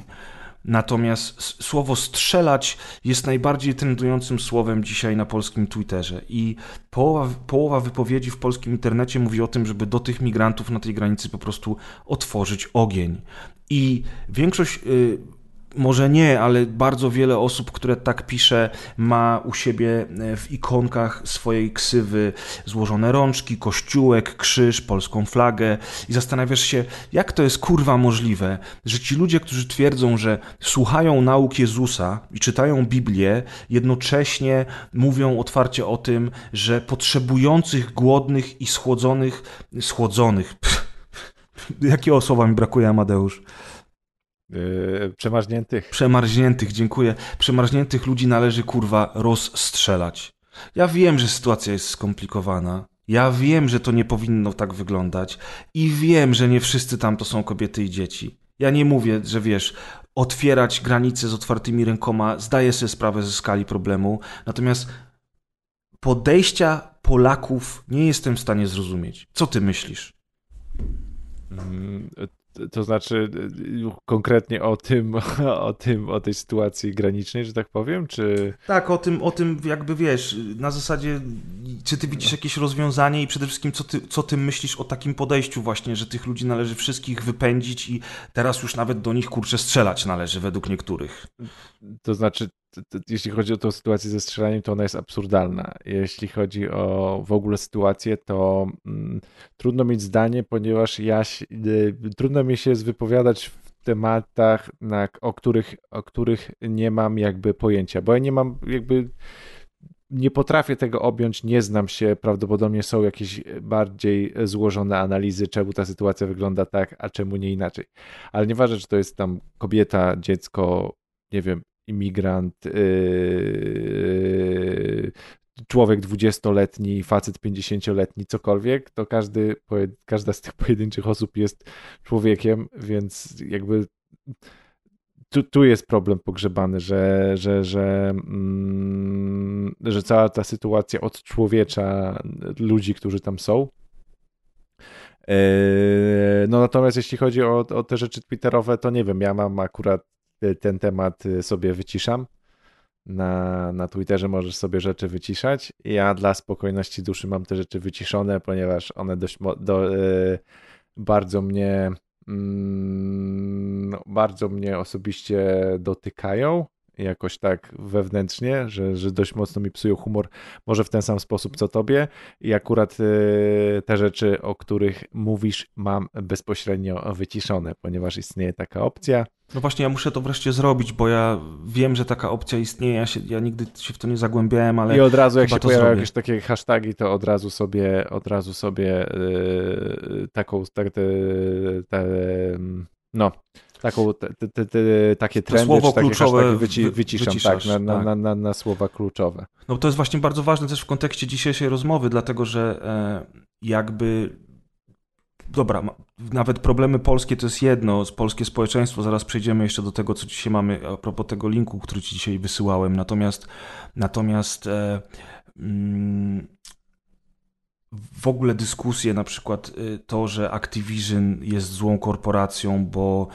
Natomiast słowo strzelać jest najbardziej trendującym słowem dzisiaj na polskim Twitterze. I połowa, połowa wypowiedzi w polskim internecie mówi o tym, żeby do tych migrantów na tej granicy po prostu otworzyć ogień. I większość. Yy, może nie, ale bardzo wiele osób, które tak pisze, ma u siebie e, w ikonkach swojej ksywy złożone rączki, kościółek, krzyż, polską flagę i zastanawiasz się, jak to jest kurwa możliwe, że ci ludzie, którzy twierdzą, że słuchają nauk Jezusa i czytają Biblię, jednocześnie mówią otwarcie o tym, że potrzebujących, głodnych i schłodzonych, schłodzonych, jakie słowa mi brakuje, Amadeusz? Yy, przemarzniętych. Przemarzniętych, dziękuję. Przemarzniętych ludzi należy kurwa rozstrzelać. Ja wiem, że sytuacja jest skomplikowana. Ja wiem, że to nie powinno tak wyglądać. I wiem, że nie wszyscy tam to są kobiety i dzieci. Ja nie mówię, że wiesz, otwierać granice z otwartymi rękoma, zdaję sobie sprawę ze skali problemu. Natomiast podejścia Polaków nie jestem w stanie zrozumieć. Co ty myślisz? To znaczy konkretnie o tym, o tym, o tej sytuacji granicznej, że tak powiem, czy... Tak, o tym, o tym jakby wiesz, na zasadzie, czy ty widzisz no. jakieś rozwiązanie i przede wszystkim co ty, co ty myślisz o takim podejściu właśnie, że tych ludzi należy wszystkich wypędzić i teraz już nawet do nich kurczę strzelać należy według niektórych. To znaczy, jeśli chodzi o tę sytuację ze strzelaniem, to ona jest absurdalna. Jeśli chodzi o w ogóle sytuację, to mm, trudno mieć zdanie, ponieważ ja y, trudno mi się wypowiadać w tematach, na, o, których, o których nie mam jakby pojęcia, bo ja nie mam jakby nie potrafię tego objąć, nie znam się, prawdopodobnie są jakieś bardziej złożone analizy, czemu ta sytuacja wygląda tak, a czemu nie inaczej. Ale nieważne, czy to jest tam kobieta, dziecko, nie wiem, imigrant, yy, człowiek dwudziestoletni, facet pięćdziesięcioletni, cokolwiek, to każdy, każda z tych pojedynczych osób jest człowiekiem, więc jakby tu, tu jest problem pogrzebany, że, że, że, mm, że cała ta sytuacja odczłowiecza ludzi, którzy tam są. Yy, no natomiast jeśli chodzi o, o te rzeczy twitterowe, to nie wiem, ja mam akurat ten temat y, sobie wyciszam. Na, na Twitterze możesz sobie rzeczy wyciszać. Ja dla spokojności duszy mam te rzeczy wyciszone, ponieważ one dość do, y, bardzo mnie mm, no, bardzo mnie osobiście dotykają jakoś tak wewnętrznie, że, że dość mocno mi psują humor, może w ten sam sposób co tobie. I akurat y, te rzeczy, o których mówisz mam bezpośrednio wyciszone, ponieważ istnieje taka opcja. No właśnie, ja muszę to wreszcie zrobić, bo ja wiem, że taka opcja istnieje, ja, się, ja nigdy się w to nie zagłębiałem, ale I od razu jak się pojawiają jakieś takie hasztagi, to od razu sobie, od razu sobie yy, taką, tak, te, te, no, taką, te, te, te, takie trendy, słowo takie kluczowe wyci, wyciszam tak, na, na, tak. Na, na, słowa kluczowe. No to jest właśnie bardzo ważne też w kontekście dzisiejszej rozmowy, dlatego że e, jakby dobra, nawet problemy polskie to jest jedno, polskie społeczeństwo, zaraz przejdziemy jeszcze do tego, co dzisiaj mamy a propos tego linku, który ci dzisiaj wysyłałem, natomiast natomiast e, mm, w ogóle dyskusje, na przykład e, to, że Activision jest złą korporacją, bo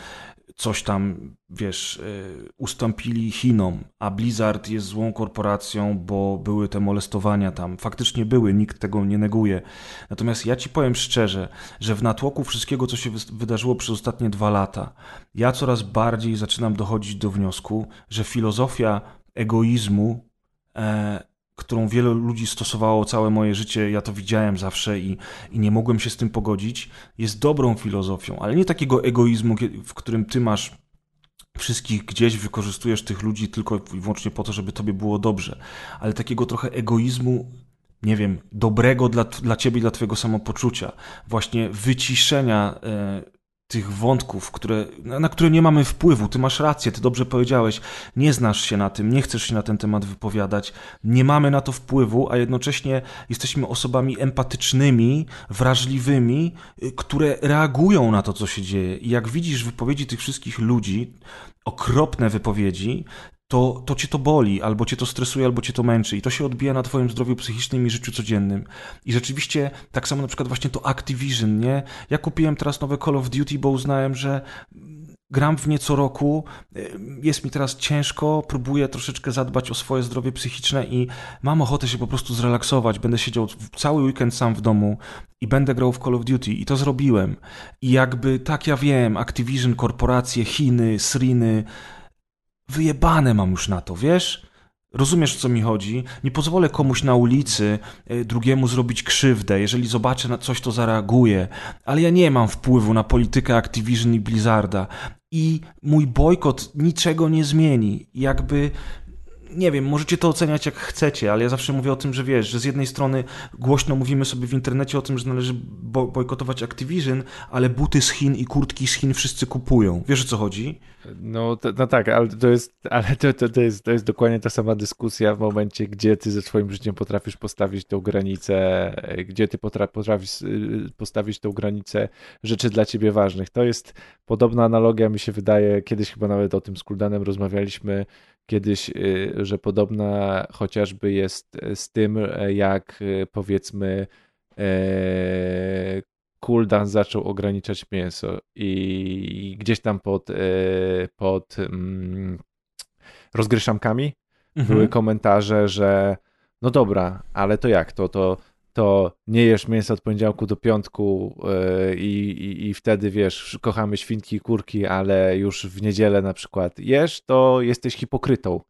coś tam, wiesz, y, ustąpili Chinom, a Blizzard jest złą korporacją, bo były te molestowania tam. Faktycznie były, nikt tego nie neguje. Natomiast ja ci powiem szczerze, że w natłoku wszystkiego, co się wydarzyło przez ostatnie dwa lata, ja coraz bardziej zaczynam dochodzić do wniosku, że filozofia egoizmu e, którą wielu ludzi stosowało całe moje życie, ja to widziałem zawsze i, i nie mogłem się z tym pogodzić, jest dobrą filozofią, ale nie takiego egoizmu, w którym ty masz wszystkich gdzieś, wykorzystujesz tych ludzi tylko i wyłącznie po to, żeby tobie było dobrze, ale takiego trochę egoizmu nie wiem, dobrego dla, dla ciebie dla twojego samopoczucia, właśnie wyciszenia e, tych wątków, które, na które nie mamy wpływu. Ty masz rację, ty dobrze powiedziałeś, nie znasz się na tym, nie chcesz się na ten temat wypowiadać, nie mamy na to wpływu, a jednocześnie jesteśmy osobami empatycznymi, wrażliwymi, y, które reagują na to, co się dzieje. I jak widzisz wypowiedzi tych wszystkich ludzi, okropne wypowiedzi, to, to cię to boli, albo cię to stresuje, albo cię to męczy i to się odbija na twoim zdrowiu psychicznym i życiu codziennym. I rzeczywiście tak samo na przykład właśnie to Activision, nie? Ja kupiłem teraz nowe Call of Duty, bo uznałem, że gram w nie co roku, jest mi teraz ciężko, próbuję troszeczkę zadbać o swoje zdrowie psychiczne i mam ochotę się po prostu zrelaksować. Będę siedział cały weekend sam w domu i będę grał w Call of Duty i to zrobiłem. I jakby, tak ja wiem, Activision, korporacje, Chiny, Sriny, wyjebane mam już na to, wiesz? Rozumiesz, o co mi chodzi? Nie pozwolę komuś na ulicy y, drugiemu zrobić krzywdę. Jeżeli zobaczę na coś, to zareaguję. Ale ja nie mam wpływu na politykę Activision i Blizzarda. I mój bojkot niczego nie zmieni. Jakby nie wiem, możecie to oceniać jak chcecie, ale ja zawsze mówię o tym, że wiesz, że z jednej strony głośno mówimy sobie w internecie o tym, że należy bojkotować Activision, ale buty z Chin i kurtki z Chin wszyscy kupują. Wiesz o co chodzi? No, to, no tak, ale to jest, ale to, to, to, jest, to jest dokładnie ta sama dyskusja w momencie, gdzie ty ze swoim życiem potrafisz postawić tą granicę, gdzie ty potrafisz y, postawić tą granicę rzeczy dla ciebie ważnych. To jest podobna analogia, mi się wydaje, kiedyś chyba nawet o tym z Kuldanem rozmawialiśmy, kiedyś, y, że podobna chociażby jest z tym, jak y, powiedzmy Kuldan zaczął ograniczać mięso i gdzieś tam pod, e, pod mm, rozgryszamkami mhm. były komentarze, że no dobra, ale to jak to? To, to nie jesz mięsa od poniedziałku do piątku yy, i, i wtedy wiesz, kochamy świnki i kurki, ale już w niedzielę na przykład jesz, to jesteś hipokrytą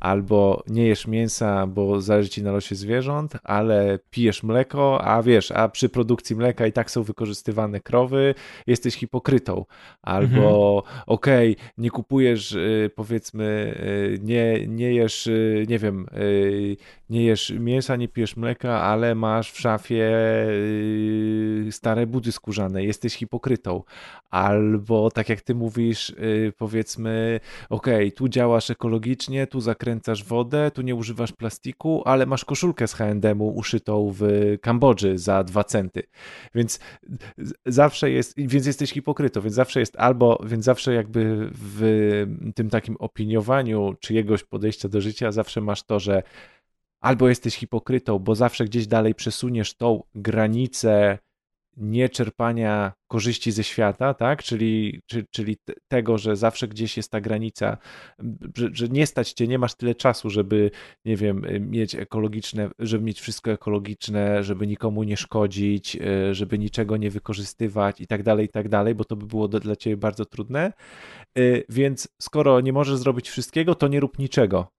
albo nie jesz mięsa, bo zależy ci na losie zwierząt, ale pijesz mleko, a wiesz, a przy produkcji mleka i tak są wykorzystywane krowy, jesteś hipokrytą. Albo mhm. okej, okay, nie kupujesz, y, powiedzmy, y, nie, nie jesz, y, nie wiem, nie jesz mięsa, nie pijesz mleka, ale masz w szafie stare buty skórzane, jesteś hipokrytą. Albo tak jak ty mówisz, powiedzmy, okej, okay, tu działasz ekologicznie, tu zakręcasz zakręcasz wodę, tu nie używasz plastiku, ale masz koszulkę z H&M-u uszytą w Kambodży za dwa centy. Więc zawsze jest, więc jesteś hipokrytą, więc zawsze jest albo, więc zawsze jakby w tym takim opiniowaniu czyjegoś podejścia do życia zawsze masz to, że albo jesteś hipokrytą, bo zawsze gdzieś dalej przesuniesz tą granicę nieczerpania korzyści ze świata, tak? Czyli, czy, czyli tego, że zawsze gdzieś jest ta granica, że, że, nie stać cię, nie masz tyle czasu, żeby, nie wiem, mieć ekologiczne, żeby mieć wszystko ekologiczne, żeby nikomu nie szkodzić, e, żeby niczego nie wykorzystywać i tak dalej, i tak dalej, bo to by było dla ciebie bardzo trudne. E, więc skoro nie możesz zrobić wszystkiego, to nie rób niczego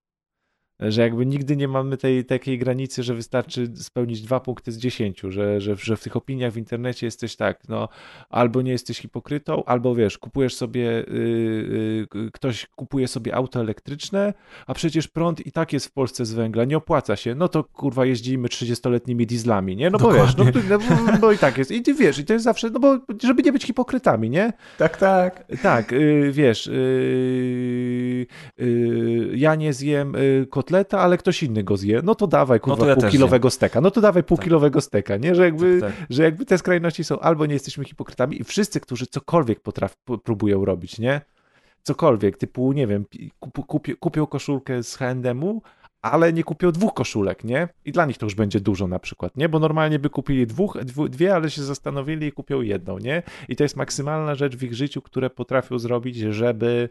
że jakby nigdy nie mamy tej takiej granicy, że wystarczy spełnić dwa punkty z dziesięciu, że, że, że w tych opiniach w internecie jesteś tak, no albo nie jesteś hipokrytą, albo wiesz, kupujesz sobie, yy, yy, ktoś kupuje sobie auto elektryczne, a przecież prąd i tak jest w Polsce z węgla, nie opłaca się, no to kurwa jeździmy 30-letnimi dieslami, nie? No bo wiesz, no, no, no, i tak jest. I ty wiesz, i to jest zawsze, no bo żeby nie być hipokrytami, nie? Tak, tak. Tak, yy, wiesz, yy, yy, ja nie zjem yy, kotleta, ale ktoś inny go zje, no to dawaj kurwa no to ja półkilowego steka. No to dawaj półkilowego tak. steka, nie? Że jakby, tak, tak. że jakby te skrajności są albo nie jesteśmy hipokrytami i wszyscy, którzy cokolwiek potraf, próbują robić, nie? Cokolwiek, typu, nie wiem, kup, kupią, kupią koszulkę z H&M-u, ale nie kupią dwóch koszulek, nie? I dla nich to już będzie dużo na przykład, nie? Bo normalnie by kupili dwóch, dwie, ale się zastanowili i kupią jedną, nie? I to jest maksymalna rzecz w ich życiu, które potrafią zrobić, żeby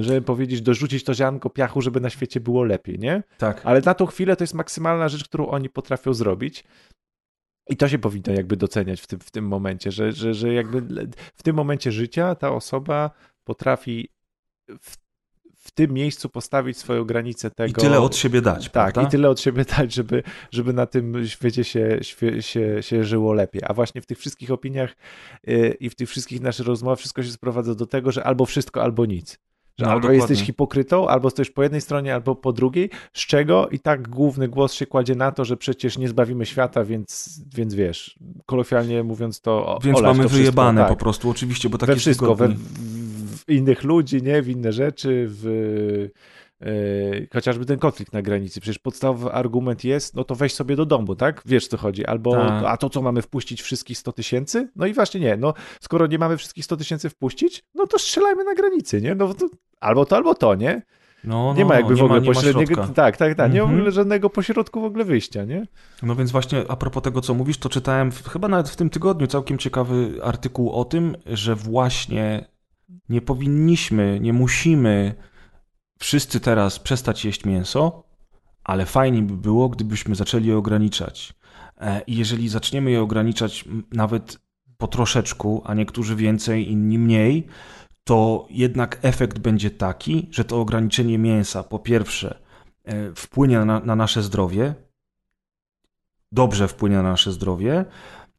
żeby powiedzieć, dorzucić to ziarnko piachu, żeby na świecie było lepiej, nie? Tak. Ale na tą chwilę to jest maksymalna rzecz, którą oni potrafią zrobić. I to się powinno jakby doceniać w tym, w tym momencie, że, że, że jakby w tym momencie życia ta osoba potrafi w w tym miejscu postawić swoją granicę tego. I tyle od siebie dać. Tak, prawda? i tyle od siebie dać, żeby, żeby na tym świecie się, się, się żyło lepiej. A właśnie w tych wszystkich opiniach yy, i w tych wszystkich naszych rozmowach wszystko się sprowadza do tego, że albo wszystko, albo nic. Że no, albo dokładnie. jesteś hipokrytą, albo stoisz po jednej stronie, albo po drugiej, z czego i tak główny głos się kładzie na to, że przecież nie zbawimy świata, więc, więc wiesz, kolokwialnie mówiąc to. Więc mamy to wyjebane wszystko, tak. po prostu, oczywiście, bo takie we wszystko, we, innych ludzi, nie? W inne rzeczy, w Yy, chociażby ten konflikt na granicy. Przecież podstawowy argument jest, no to weź sobie do domu, tak? Wiesz co chodzi. Albo, tak. a to co, mamy wpuścić wszystkich 100 tysięcy? No i właśnie nie, no skoro nie mamy wszystkich 100 tysięcy wpuścić, no to strzelajmy na granicy, nie? No to, albo to, albo to, nie? No, nie no, ma jakby w ogóle pośredniego. Tak, tak, tak. Mm -hmm. Nie ma w mhm. ogóle żadnego pośrodku w ogóle wyjścia, nie? No więc właśnie a propos tego, co mówisz, to czytałem w, chyba nawet w tym tygodniu całkiem ciekawy artykuł o tym, że właśnie nie powinniśmy, nie musimy wszyscy teraz przestać jeść mięso, ale fajnie by było, gdybyśmy zaczęli je ograniczać. E, I jeżeli zaczniemy je ograniczać nawet po troszeczku, a niektórzy więcej, inni mniej, to jednak efekt będzie taki, że to ograniczenie mięsa po pierwsze e, wpłynie na, na nasze zdrowie, dobrze wpłynie na nasze zdrowie,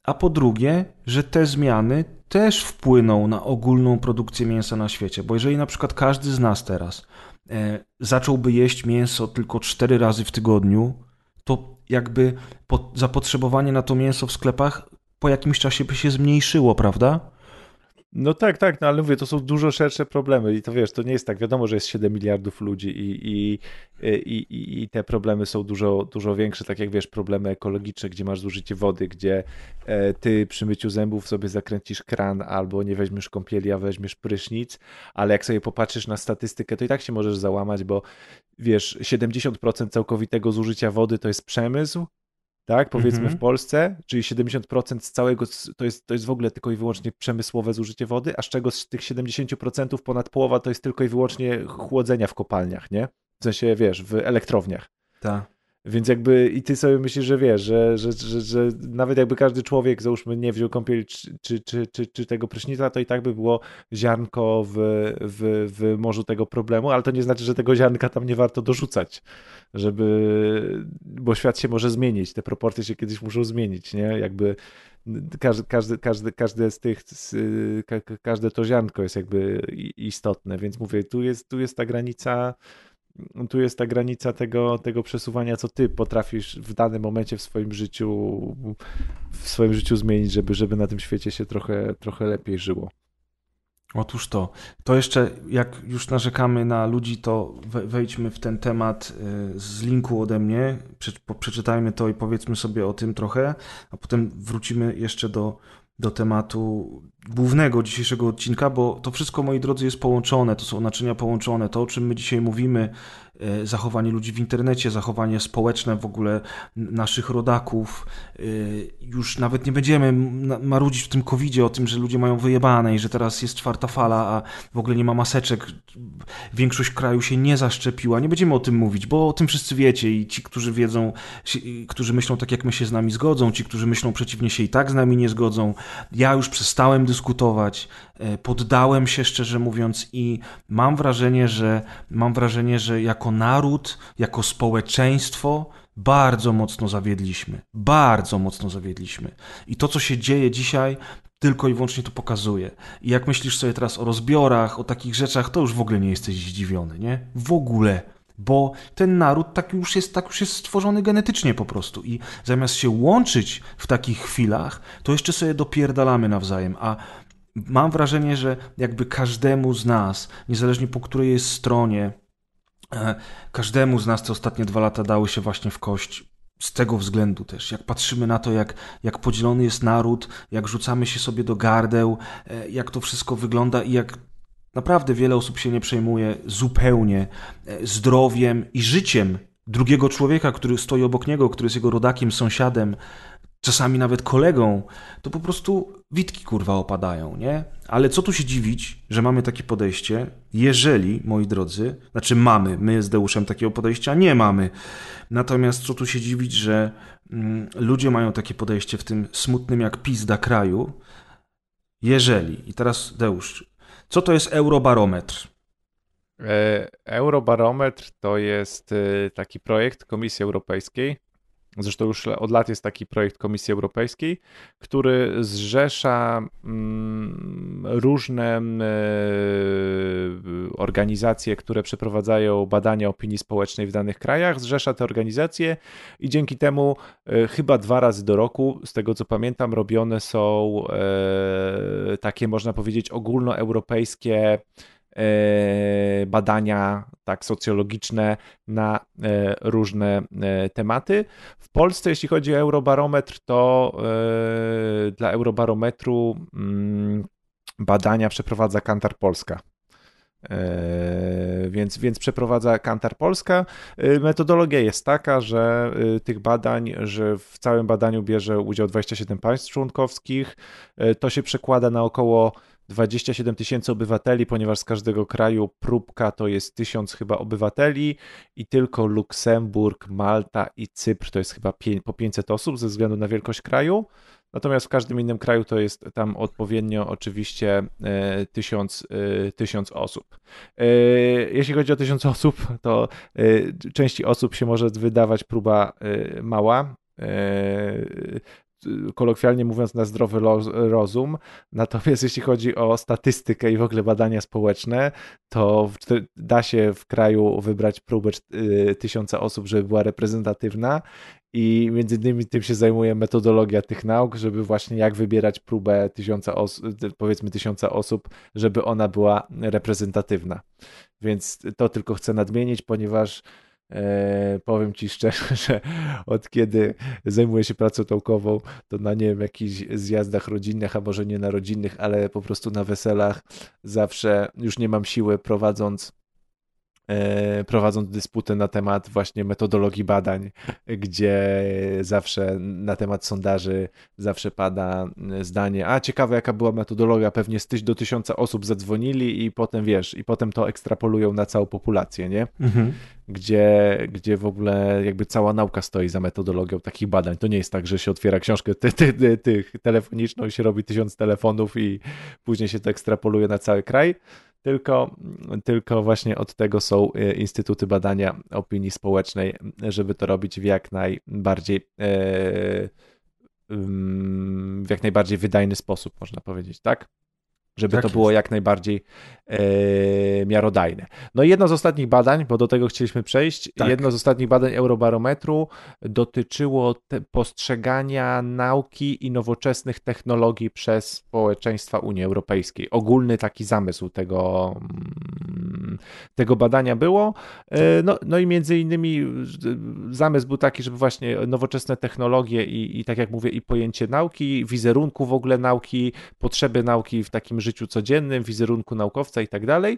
a po drugie, że te zmiany też wpłyną na ogólną produkcję mięsa na świecie. Bo jeżeli na przykład każdy z nas teraz e, zacząłby jeść mięso tylko cztery razy w tygodniu, to jakby zapotrzebowanie na to mięso w sklepach po jakimś czasie by się zmniejszyło, prawda? No tak, tak, no ale mówię, to są dużo szersze problemy i to wiesz, to nie jest tak, wiadomo, że jest 7 miliardów ludzi i, i, i, i te problemy są dużo, dużo większe, tak jak wiesz, problemy ekologiczne, gdzie masz zużycie wody, gdzie e, ty przy myciu zębów sobie zakręcisz kran albo nie weźmiesz kąpieli, a weźmiesz prysznic, ale jak sobie popatrzysz na statystykę, to i tak się możesz załamać, bo wiesz, 70% całkowitego zużycia wody to jest przemysł, tak, powiedzmy mhm. w Polsce, czyli 70% z całego, to jest, to jest w ogóle tylko i wyłącznie przemysłowe zużycie wody, a z czego z tych 70% ponad połowa to jest tylko i wyłącznie chłodzenia w kopalniach, nie? W sensie, wiesz, w elektrowniach. Tak. Więc jakby i ty sobie myślisz, że wiesz, że, że, że, że nawet jakby każdy człowiek, załóżmy, nie wziął kąpieli czy, czy, czy, czy, czy tego prysznica, to i tak by było ziarnko w, w, w morzu tego problemu, ale to nie znaczy, że tego ziarnka tam nie warto dorzucać, żeby, bo świat się może zmienić, te proporcje się kiedyś muszą zmienić, nie? Jakby każdy, każdy, każdy, każde z tych, każde to ziarnko jest jakby istotne, więc mówię, tu jest, tu jest ta granica tu jest ta granica tego, tego przesuwania, co ty potrafisz w danym momencie w swoim życiu w swoim życiu zmienić, żeby, żeby na tym świecie się trochę, trochę lepiej żyło. Otóż to. To jeszcze, jak już narzekamy na ludzi, to wejdźmy w ten temat y, z linku ode mnie. Przeczytajmy to i powiedzmy sobie o tym trochę, a potem wrócimy jeszcze do, do tematu głównego dzisiejszego odcinka, bo to wszystko, moi drodzy, jest połączone, to są naczynia połączone. To, o czym my dzisiaj mówimy, zachowanie ludzi w internecie, zachowanie społeczne w ogóle naszych rodaków. E, już nawet nie będziemy marudzić w tym covidzie o tym, że ludzie mają wyjebane i że teraz jest czwarta fala, a w ogóle nie ma maseczek. Większość kraju się nie zaszczepiła. Nie będziemy o tym mówić, bo o tym wszyscy wiecie i ci, którzy wiedzą, którzy myślą tak jak my się z nami zgodzą, ci, którzy myślą przeciwnie się i tak z nami nie zgodzą. Ja już przestałem dyskutować, e, poddałem się szczerze mówiąc i mam wrażenie, że mam wrażenie, że jako jako naród, jako społeczeństwo bardzo mocno zawiedliśmy. Bardzo mocno zawiedliśmy. I to, co się dzieje dzisiaj, tylko i wyłącznie to pokazuje. I jak myślisz sobie teraz o rozbiorach, o takich rzeczach, to już w ogóle nie jesteś zdziwiony, nie? W ogóle. Bo ten naród tak już jest, tak już jest stworzony genetycznie po prostu. I zamiast się łączyć w takich chwilach, to jeszcze sobie dopierdalamy nawzajem. A mam wrażenie, że jakby każdemu z nas, niezależnie po której jest stronie, E, każdemu z nas te ostatnie dwa lata dały się właśnie w kość. Z tego względu też, jak patrzymy na to, jak, jak podzielony jest naród, jak rzucamy się sobie do gardeł, e, jak to wszystko wygląda i jak naprawdę wiele osób się nie przejmuje zupełnie e, zdrowiem i życiem drugiego człowieka, który stoi obok niego, który jest jego rodakiem, sąsiadem, czasami nawet kolegą, to po prostu witki kurwa opadają, nie? Ale co tu się dziwić, że mamy takie podejście, jeżeli, moi drodzy, znaczy mamy, my z Deuszem takiego podejścia nie mamy. Natomiast co tu się dziwić, że mm, ludzie mają takie podejście w tym smutnym jak pizda kraju, jeżeli, i teraz Deusz, co to jest eurobarometr? E, eurobarometr to jest e, taki projekt Komisji Europejskiej, Zresztą już od lat jest taki projekt Komisji Europejskiej, który zrzesza mm, różne e, organizacje, które przeprowadzają badania opinii społecznej w danych krajach. Zrzesza te organizacje i dzięki temu e, chyba dwa razy do roku, z tego co pamiętam, robione są e, takie, można powiedzieć, ogólnoeuropejskie badania tak socjologiczne na e, różne e, tematy. W Polsce, jeśli chodzi o Eurobarometr, to dla Eurobarometru mm, badania przeprowadza Kantar Polska. Więc, więc przeprowadza Kantar Polska. Metodologia jest taka, że tych badań, że w całym badaniu bierze udział 27 państw członkowskich. To się przekłada na około 27 tysięcy obywateli, ponieważ z każdego kraju próbka to jest tysiąc chyba obywateli i tylko Luksemburg, Malta i Cypr to jest chyba po 500 osób ze względu na wielkość kraju. Natomiast w każdym innym kraju to jest tam odpowiednio oczywiście e, tysiąc, e, tysiąc osób. E, jeśli chodzi o tysiąc osób, to części osób się może wydawać próba mała kolokwialnie mówiąc, na zdrowy rozum. Natomiast jeśli chodzi o statystykę i w ogóle badania społeczne, to da się w kraju wybrać próbę tysiąca osób, żeby była reprezentatywna i między innymi tym się zajmuje metodologia tych nauk, żeby właśnie jak wybierać próbę tysiąca osób, powiedzmy tysiąca osób, żeby ona była reprezentatywna. Więc to tylko chcę nadmienić, ponieważ e, powiem Ci szczerze, że od kiedy zajmuję się pracą naukową, to na nie wiem, jakichś zjazdach rodzinnych, a może nie na rodzinnych, ale po prostu na weselach zawsze już nie mam siły prowadząc E, prowadząc dysputę na temat właśnie metodologii badań, gdzie zawsze na temat sondaży zawsze pada zdanie, a ciekawe jaka była metodologia, pewnie z tyś do tysiąca osób zadzwonili i potem wiesz, i potem to ekstrapolują na całą populację, nie? Mhm. Gdzie, gdzie w ogóle jakby cała nauka stoi za metodologią takich badań. To nie jest tak, że się otwiera książkę ty, ty, ty, tych telefoniczną i się robi tysiąc telefonów i później się to ekstrapoluje na cały kraj tylko, tylko właśnie od tego są e, instytuty badania opinii społecznej, żeby to robić w jak najbardziej e, w jak najbardziej wydajny sposób, można powiedzieć, tak? Żeby tak to było jak najbardziej e, miarodajne. No i jedno z ostatnich badań, bo do tego chcieliśmy przejść, tak. jedno z ostatnich badań Eurobarometru dotyczyło postrzegania nauki i nowoczesnych technologii przez społeczeństwa Unii Europejskiej. Ogólny taki zamysł tego, mm, tego badania było. E, no, no i między innymi zamysł był taki, żeby właśnie nowoczesne technologie i, i tak jak mówię, i pojęcie nauki, wizerunku w ogóle nauki, potrzeby nauki w takim życiu codziennym, wizerunku naukowca i tak dalej.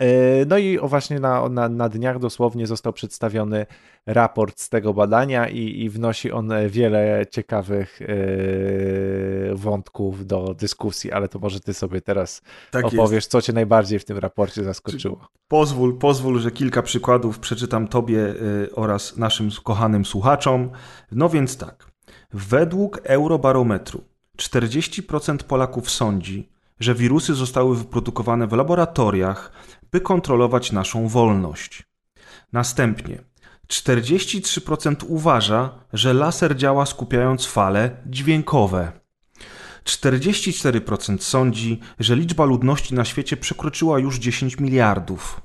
E, no i właśnie na, na, na dniach dosłownie został przedstawiony raport z tego badania i, i wnosi on wiele ciekawych yy, wątków do dyskusji, ale to może ty sobie teraz tak opowiesz, jest. co cię najbardziej w tym raporcie zaskoczyło. Pozwól, pozwól, że kilka przykładów przeczytam tobie oraz naszym kochanym słuchaczom. No więc tak, według Eurobarometru 40% Polaków sądzi, że wirusy zostały wyprodukowane w laboratoriach, by kontrolować naszą wolność. Następnie 43% uważa, że laser działa skupiając fale dźwiękowe. 44% sądzi, że liczba ludności na świecie przekroczyła już 10 miliardów,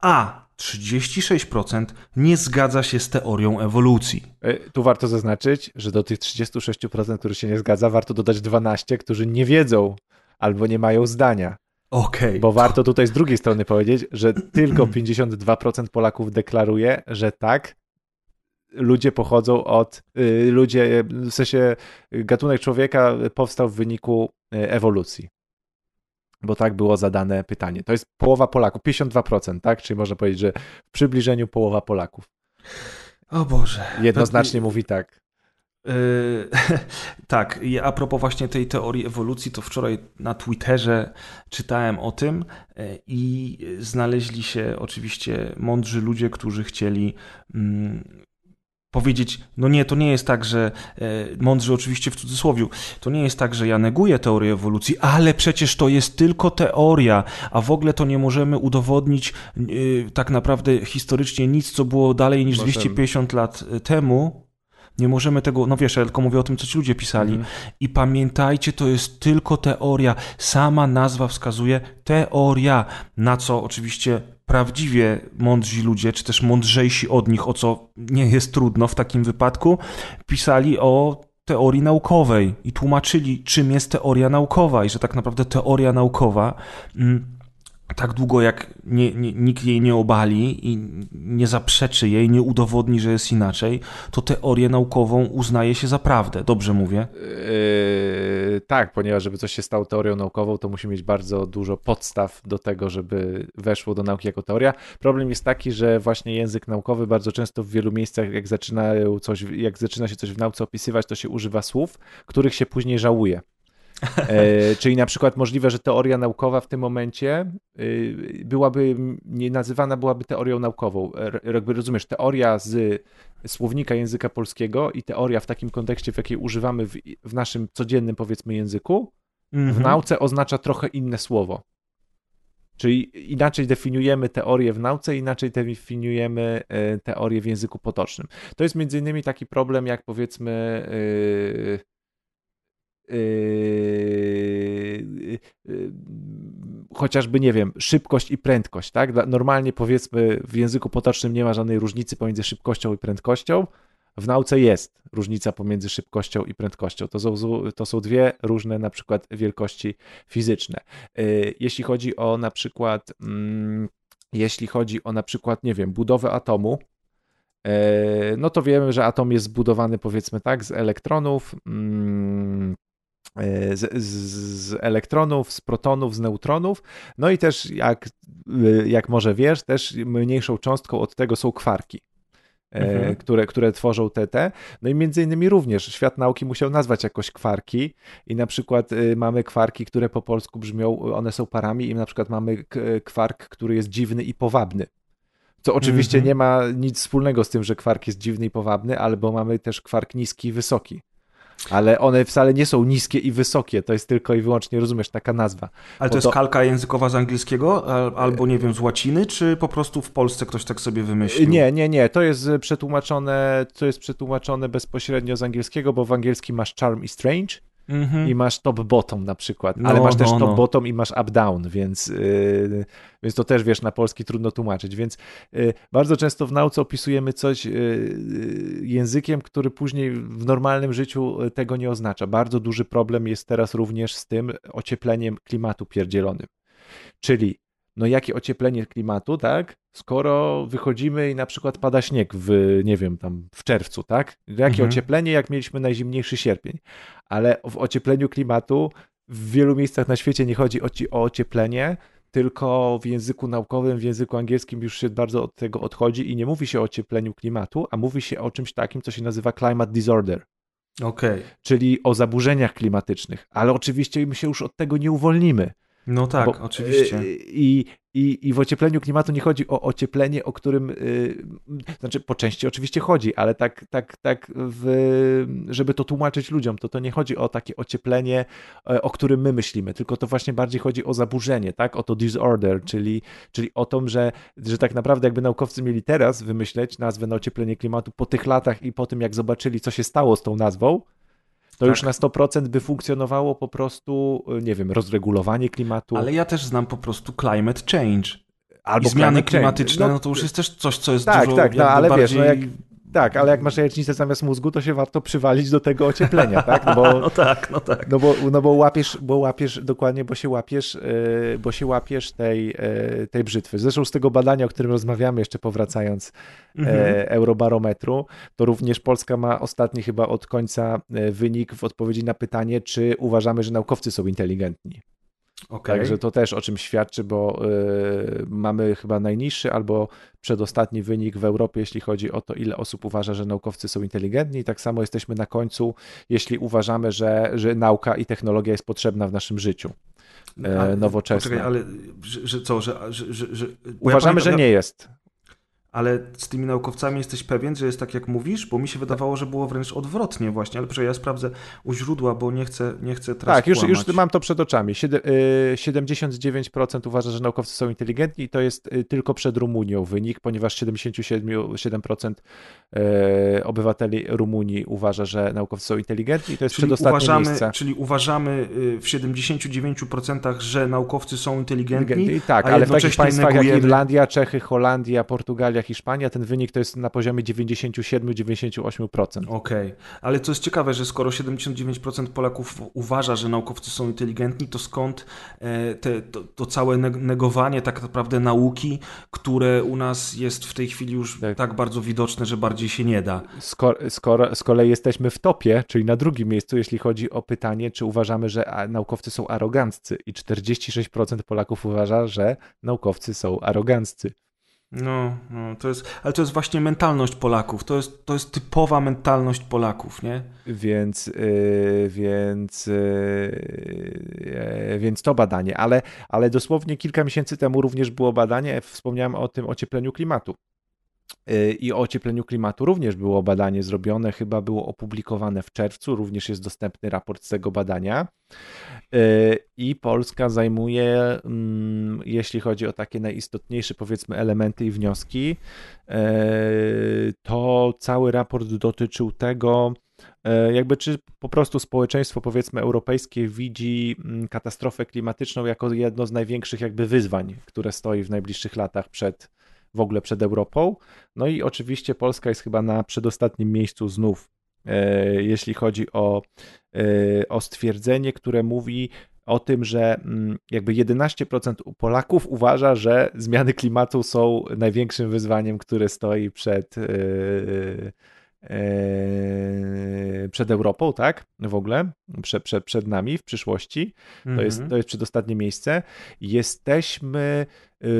a 36% nie zgadza się z teorią ewolucji. E, tu warto zaznaczyć, że do tych 36%, których się nie zgadza, warto dodać 12, którzy nie wiedzą albo nie mają zdania. Okay. Bo warto tutaj z drugiej strony powiedzieć, że tylko 52% Polaków deklaruje, że tak, ludzie pochodzą od, y, ludzie, w sensie gatunek człowieka powstał w wyniku y, ewolucji. Bo tak było zadane pytanie. To jest połowa Polaków, 52%, tak? Czyli można powiedzieć, że w przybliżeniu połowa Polaków. O Boże. Jednoznacznie mówi tak. Yy, tak, i a propos właśnie tej teorii ewolucji, to wczoraj na Twitterze czytałem o tym yy, i znaleźli się oczywiście mądrzy ludzie, którzy chcieli mm, powiedzieć, no nie, to nie jest tak, że yy, mądrzy oczywiście w cudzysłowie, to nie jest tak, że ja neguję teorię ewolucji, ale przecież to jest tylko teoria, a w ogóle to nie możemy udowodnić tak naprawdę historycznie nic, co było dalej niż Możemy. 250 lat temu, nie możemy tego, no wiesz, ja tylko mówię o tym, co ci ludzie pisali. Mm. I pamiętajcie, to jest tylko teoria. Sama nazwa wskazuje teoria, na co oczywiście prawdziwie mądrzy ludzie, czy też mądrzejsi od nich, o co nie jest trudno w takim wypadku, pisali o teorii naukowej i tłumaczyli, czym jest teoria naukowa i że tak naprawdę teoria naukowa. Mm, tak długo jak nie, nie, nikt jej nie obali i nie zaprzeczy jej, nie udowodni, że jest inaczej, to teorię naukową uznaje się za prawdę. Dobrze mówię? Yy, tak, ponieważ żeby coś się stało teorią naukową, to musi mieć bardzo dużo podstaw do tego, żeby weszło do nauki jako teoria. Problem jest taki, że właśnie język naukowy bardzo często w wielu miejscach, jak, coś, jak zaczyna się coś w nauce opisywać, to się używa słów, których się później żałuje. E, czyli na przykład możliwe, że teoria naukowa w tym momencie y, byłaby, nie nazywana byłaby teorią naukową. E, jakby rozumiesz, teoria z słownika języka polskiego i teoria w takim kontekście, w jakiej używamy w, w naszym codziennym, powiedzmy, języku, mhm. w nauce oznacza trochę inne słowo. Czyli inaczej definiujemy teorię w nauce, inaczej definiujemy e, teorię w języku potocznym. To jest między innymi taki problem, jak powiedzmy. Yy, yy, yy, chociażby, nie wiem, szybkość i prędkość, tak? Normalnie powiedzmy w języku potocznym nie ma żadnej różnicy pomiędzy szybkością i prędkością, w nauce jest różnica pomiędzy szybkością i prędkością. To są, to są dwie różne na przykład wielkości fizyczne. Y, jeśli chodzi o na przykład, mm, jeśli chodzi o na przykład, nie wiem, budowę atomu, no to wiemy, że atom jest zbudowany powiedzmy tak z elektronów, mm, z, z, elektronów, z protonów, z neutronów. No i też, jak, jak może wiesz, też mniejszą cząstką od tego są kwarki. E, mhm. które, które tworzą TT. No i między innymi również świat nauki musiał nazwać jakoś kwarki i na przykład mamy kwarki, które po polsku brzmią, one są parami i na przykład mamy kwark, który jest dziwny i powabny. Co oczywiście mhm. nie ma nic wspólnego z tym, że kwark jest dziwny i powabny, albo mamy też kwark niski i wysoki ale one wcale nie są niskie i wysokie, to jest tylko i wyłącznie, rozumiesz, taka nazwa. Ale to jest to... kalka językowa z angielskiego, albo nie wiem, z łaciny, czy po prostu w Polsce ktoś tak sobie wymyślił? Nie, nie, nie, to jest przetłumaczone, to jest przetłumaczone bezpośrednio z angielskiego, bo w angielskim masz charm i strange, Mhm. i masz top-bottom na przykład, no, ale masz no, też no. top-bottom i masz up-down, więc, yy, więc to też wiesz, na polski trudno tłumaczyć, więc yy, bardzo często w nauce opisujemy coś yy, językiem, który później w normalnym życiu tego nie oznacza. Bardzo duży problem jest teraz również z tym ociepleniem klimatu pierdzielonym. Czyli no jakie ocieplenie klimatu, tak? Skoro wychodzimy i na przykład pada śnieg w, nie wiem, tam w czerwcu, tak? Jakie mhm. ocieplenie, jak mieliśmy najzimniejszy sierpień. Ale w ociepleniu klimatu w wielu miejscach na świecie nie chodzi o, o ocieplenie, tylko w języku naukowym, w języku angielskim już się bardzo od tego odchodzi i nie mówi się o ociepleniu klimatu, a mówi się o czymś takim, co się nazywa climate disorder. Okay. Czyli o zaburzeniach klimatycznych. Ale oczywiście my się już od tego nie uwolnimy. No tak, Bo, oczywiście. I, i, I w ociepleniu klimatu nie chodzi o ocieplenie, o którym, yy, znaczy po części oczywiście chodzi, ale tak, tak, tak w, żeby to tłumaczyć ludziom, to to nie chodzi o takie ocieplenie, e, o którym my myślimy, tylko to właśnie bardziej chodzi o zaburzenie, tak, o to disorder, czyli, czyli o to, że, że tak naprawdę jakby naukowcy mieli teraz wymyśleć nazwę na ocieplenie klimatu po tych latach i po tym, jak zobaczyli, co się stało z tą nazwą, to tak. już na 100% by funkcjonowało po prostu, nie wiem, rozregulowanie klimatu. Ale ja też znam po prostu climate change. Albo I zmiany klimatyczne, no, no, to już jest też coś, co jest tak, dużo Tak, no ale bardziej... wiesz, no jak tak, ale jak masz jajecznicę zamiast mózgu, to się warto przywalić do tego ocieplenia, tak? No, bo, no tak, no tak. No bo, no bo łapiesz, bo łapiesz, dokładnie, bo się łapiesz, yy, bo się łapiesz tej, yy, tej brzytwy. Zresztą z tego badania, o którym rozmawiamy, jeszcze powracając mhm. yy, Eurobarometru, to również Polska ma ostatni chyba od końca wynik w odpowiedzi na pytanie, czy uważamy, że naukowcy są inteligentni. Okay. Także to też o czym świadczy, bo y, mamy chyba najniższy albo przedostatni wynik w Europie, jeśli chodzi o to, ile osób uważa, że naukowcy są inteligentni. Tak samo jesteśmy na końcu, jeśli uważamy, że, że nauka i technologia jest potrzebna w naszym życiu. E, nowoczesna. Poczekaj, ale że, że co, że, że, że Uważamy, ja pamiętam, że nie jest ale z tymi naukowcami jesteś pewien, że jest tak, jak mówisz? Bo mi się wydawało, że było wręcz odwrotnie właśnie, ale proszę, ja sprawdzę u źródła, bo nie chcę, nie chcę teraz Tak, już, już mam to przed oczami. 79% y, uważa, że naukowcy są inteligentni i to jest y, tylko przed Rumunią wynik, ponieważ 77% y, obywateli Rumunii uważa, że naukowcy są inteligentni i to jest czyli przedostatnie uważamy, miejsce. Czyli uważamy w 79%, że naukowcy są inteligentni, inteligentni tak, ale w takich państwach negujemy... jak Irlandia, Czechy, Holandia, Portugalia, Hiszpania, ten wynik to jest na poziomie 97-98%. Okej, okay. ale co jest ciekawe, że skoro 79% Polaków uważa, że naukowcy są inteligentni, to skąd e, te, to, to, całe negowanie tak naprawdę nauki, które u nas jest w tej chwili już tak, tak bardzo widoczne, że bardziej się nie da. Skoro, skoro, z kolei jesteśmy w topie, czyli na drugim miejscu, jeśli chodzi o pytanie, czy uważamy, że naukowcy są aroganccy i 46% Polaków uważa, że naukowcy są aroganccy. No, no, to jest, ale to jest właśnie mentalność Polaków. To jest, to jest typowa mentalność Polaków, nie? Więc, yy, więc, yy, więc to badanie, ale, ale dosłownie kilka miesięcy temu również było badanie, wspomniałem o tym ociepleniu klimatu. Yy, I o ociepleniu klimatu również było badanie zrobione, chyba było opublikowane w czerwcu, również jest dostępny raport z tego badania. Yy, I Polska zajmuje, mm, jeśli chodzi o takie najistotniejsze, powiedzmy, elementy i wnioski, yy, to cały raport dotyczył tego, jakby czy po prostu społeczeństwo, powiedzmy, europejskie widzi mm, katastrofę klimatyczną jako jedno z największych jakby wyzwań, które stoi w najbliższych latach przed w ogóle przed Europą. No i oczywiście Polska jest chyba na przedostatnim miejscu znów E, jeśli chodzi o, e, o stwierdzenie, które mówi o tym, że mm, jakby 11% Polaków uważa, że zmiany klimatu są największym wyzwaniem, które stoi przed, e, przed Europą, tak? W ogóle, przed, przed, przed nami w przyszłości. To, jest, mhm. to jest przedostatnie miejsce. Jesteśmy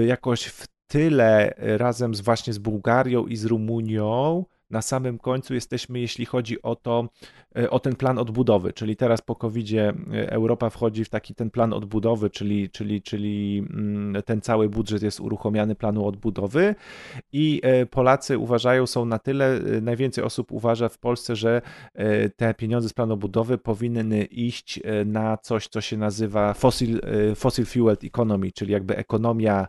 jakoś w tyle razem z właśnie z Bułgarią i z Rumunią, na samym końcu jesteśmy, jeśli chodzi o to, e, o ten plan odbudowy, czyli teraz po covid e, Europa wchodzi w taki ten plan odbudowy, czyli, czyli, czyli mm, ten cały budżet jest uruchomiony planu odbudowy. I e, Polacy uważają, są na tyle, najwięcej osób uważa w Polsce, że te pieniądze z planu odbudowy powinny iść na coś, co się nazywa fossil, fossil fueled economy, czyli jakby ekonomia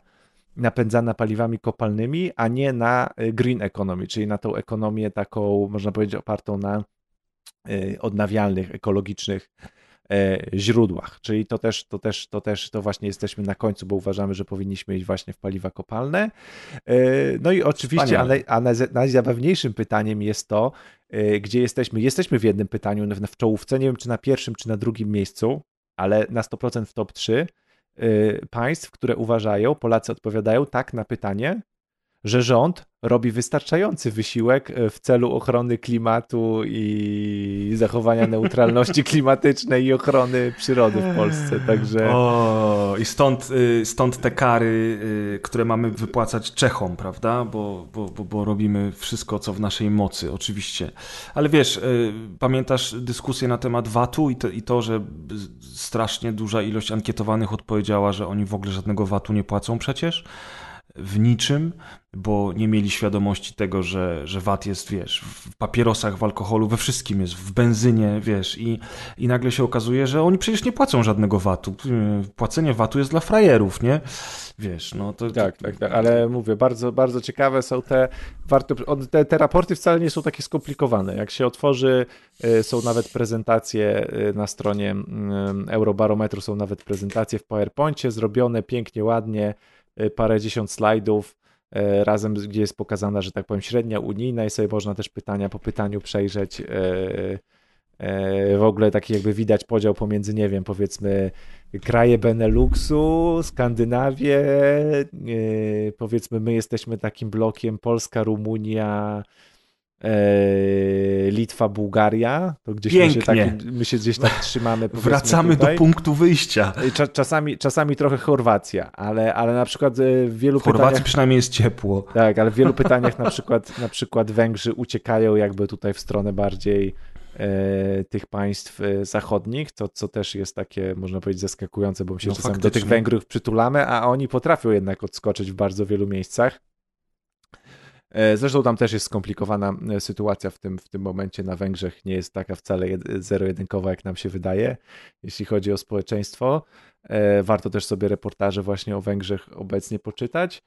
napędzana paliwami kopalnymi, a nie na y, green economy, czyli na tą ekonomię taką, można powiedzieć, opartą na y, odnawialnych, ekologicznych e, źródłach. Czyli to też, to też, to też, to właśnie jesteśmy na końcu, bo uważamy, że powinniśmy iść właśnie w paliwa kopalne. E, no i oczywiście, ale, a najzabawniejszym pytaniem jest to, e, gdzie jesteśmy. Jesteśmy w jednym pytaniu w czołówce, nie wiem czy na pierwszym, czy na drugim miejscu, ale na 100% w top 3 Y, państw, które uważają, Polacy odpowiadają tak na pytanie, że rząd robi wystarczający wysiłek y, w celu ochrony klimatu i zachowania neutralności klimatycznej i ochrony przyrody w Polsce. Także. O, i stąd, y, stąd te kary, które mamy wypłacać Czechom, prawda? Bo, bo, bo, bo robimy wszystko, co w naszej mocy, oczywiście. Ale wiesz, pamiętasz dyskusję na temat VAT-u i to, i to że strasznie duża ilość ankietowanych odpowiedziała, że oni w ogóle żadnego VAT-u nie płacą przecież w niczym, bo nie mieli świadomości tego, że, że VAT jest, wiesz, w papierosach, w alkoholu, we wszystkim jest, w benzynie, wiesz, i, i nagle się okazuje, że oni przecież nie płacą żadnego VAT-u. Płacenie VAT-u jest dla frajerów, nie? Wiesz, no to... Tak, tak, tak, ale mówię, bardzo, bardzo ciekawe są te, warto, te, te raporty wcale nie są takie skomplikowane. Jak się otworzy, y, są nawet prezentacje y, na stronie y, Eurobarometru, są nawet prezentacje w PowerPoincie zrobione pięknie, ładnie, Y, parę dziesiąt slajdów y, razem, gdzie jest pokazana, że tak powiem, średnia unijna i sobie można też pytania po pytaniu przejrzeć. Y, w ogóle taki jakby widać podział pomiędzy, nie wiem, powiedzmy kraje Beneluxu, Skandynawię, powiedzmy my jesteśmy takim blokiem Polska, Rumunia, Litwa, Bułgaria, to gdzieś my się, taki, my się, gdzieś tak trzymamy. Wracamy tutaj. do punktu wyjścia. Czasami, czasami trochę Chorwacja, ale, ale na przykład e, w wielu w Chorwacji pytaniach... przynajmniej jest ciepło. Tak, ale w wielu pytaniach na przykład, na przykład Węgrzy uciekają jakby tutaj w stronę bardziej e, tych państw e, zachodnich, to co też jest takie, można powiedzieć, zaskakujące, bo my się no, czasami faktycznie. do tych Węgrów przytulamy, a oni potrafią jednak odskoczyć w bardzo wielu miejscach. E, zresztą tam też jest skomplikowana e, sytuacja w tym, w tym momencie na Węgrzech. Nie jest taka wcale zero-jedynkowa, jak nam się wydaje, jeśli chodzi o społeczeństwo. E, warto też sobie reportaże właśnie o Węgrzech obecnie poczytać.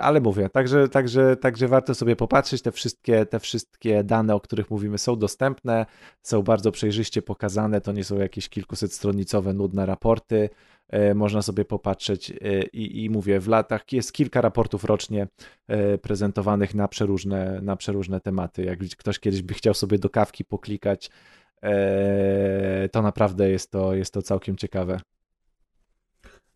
Ale mówię, także, także, także warto sobie popatrzeć. Te wszystkie, te wszystkie dane, o których mówimy, są dostępne, są bardzo przejrzyście pokazane. To nie są jakieś kilkuset stronicowe, nudne raporty. E, można sobie popatrzeć e, i, i mówię, w latach jest kilka raportów rocznie e, prezentowanych na przeróżne, na przeróżne tematy. Jak ktoś kiedyś by chciał sobie do kawki poklikać, to naprawdę jest to, jest to całkiem ciekawe.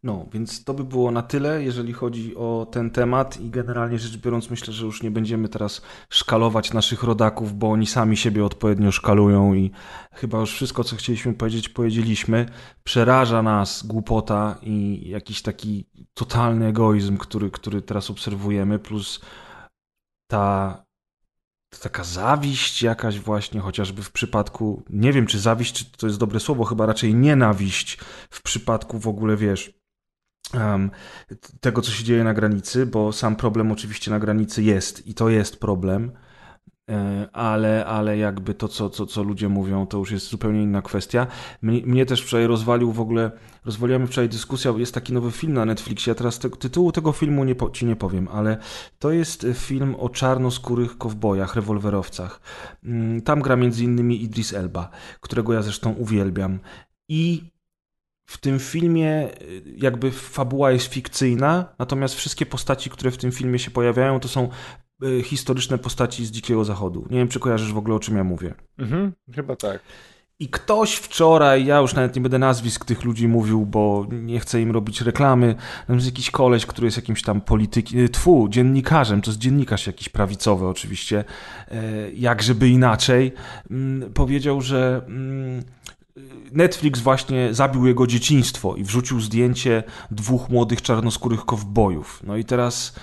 No, więc to by było na tyle, jeżeli chodzi o ten temat i generalnie rzecz biorąc myślę, że już nie będziemy teraz szkalować naszych rodaków, bo oni sami siebie odpowiednio szkalują i chyba już wszystko, co chcieliśmy powiedzieć, powiedzieliśmy. Przeraża nas głupota i jakiś taki totalny egoizm, który, który teraz obserwujemy, plus ta taka zawiść jakaś właśnie, chociażby w przypadku, nie wiem czy zawiść, czy to jest dobre słowo, chyba raczej nienawiść w przypadku w ogóle, wiesz, tego, co się dzieje na granicy, bo sam problem oczywiście na granicy jest i to jest problem, E, ale, ale jakby to, co, co, co ludzie mówią, to już jest zupełnie inna kwestia. Mnie, mnie też wczoraj rozwalił w ogóle, rozwaliła mnie wczoraj dyskusja, jest taki nowy film na Netflixie, ja teraz te, tytułu tego filmu nie ci nie powiem, ale to jest film o czarnoskórych kowbojach, rewolwerowcach. Mm, tam gra między innymi Idris Elba, którego ja zresztą uwielbiam. I w tym filmie jakby fabuła jest fikcyjna, natomiast wszystkie postaci, które w tym filmie się pojawiają, to są Y, historyczne postaci z Dzikiego Zachodu. Nie wiem, czy kojarzysz w ogóle, o czym ja mówię. Mhm, chyba tak. I ktoś wczoraj, ja już nawet nie będę nazwisk tych ludzi mówił, bo nie chcę im robić reklamy, jest jakiś koleś, który jest jakimś tam politykiem, y, tfu, dziennikarzem, to jest dziennikarz jakiś prawicowy oczywiście, y, jak żeby inaczej, mm, powiedział, że mm, Netflix właśnie zabił jego dzieciństwo i wrzucił zdjęcie dwóch młodych czarnoskórych kowbojów. No i teraz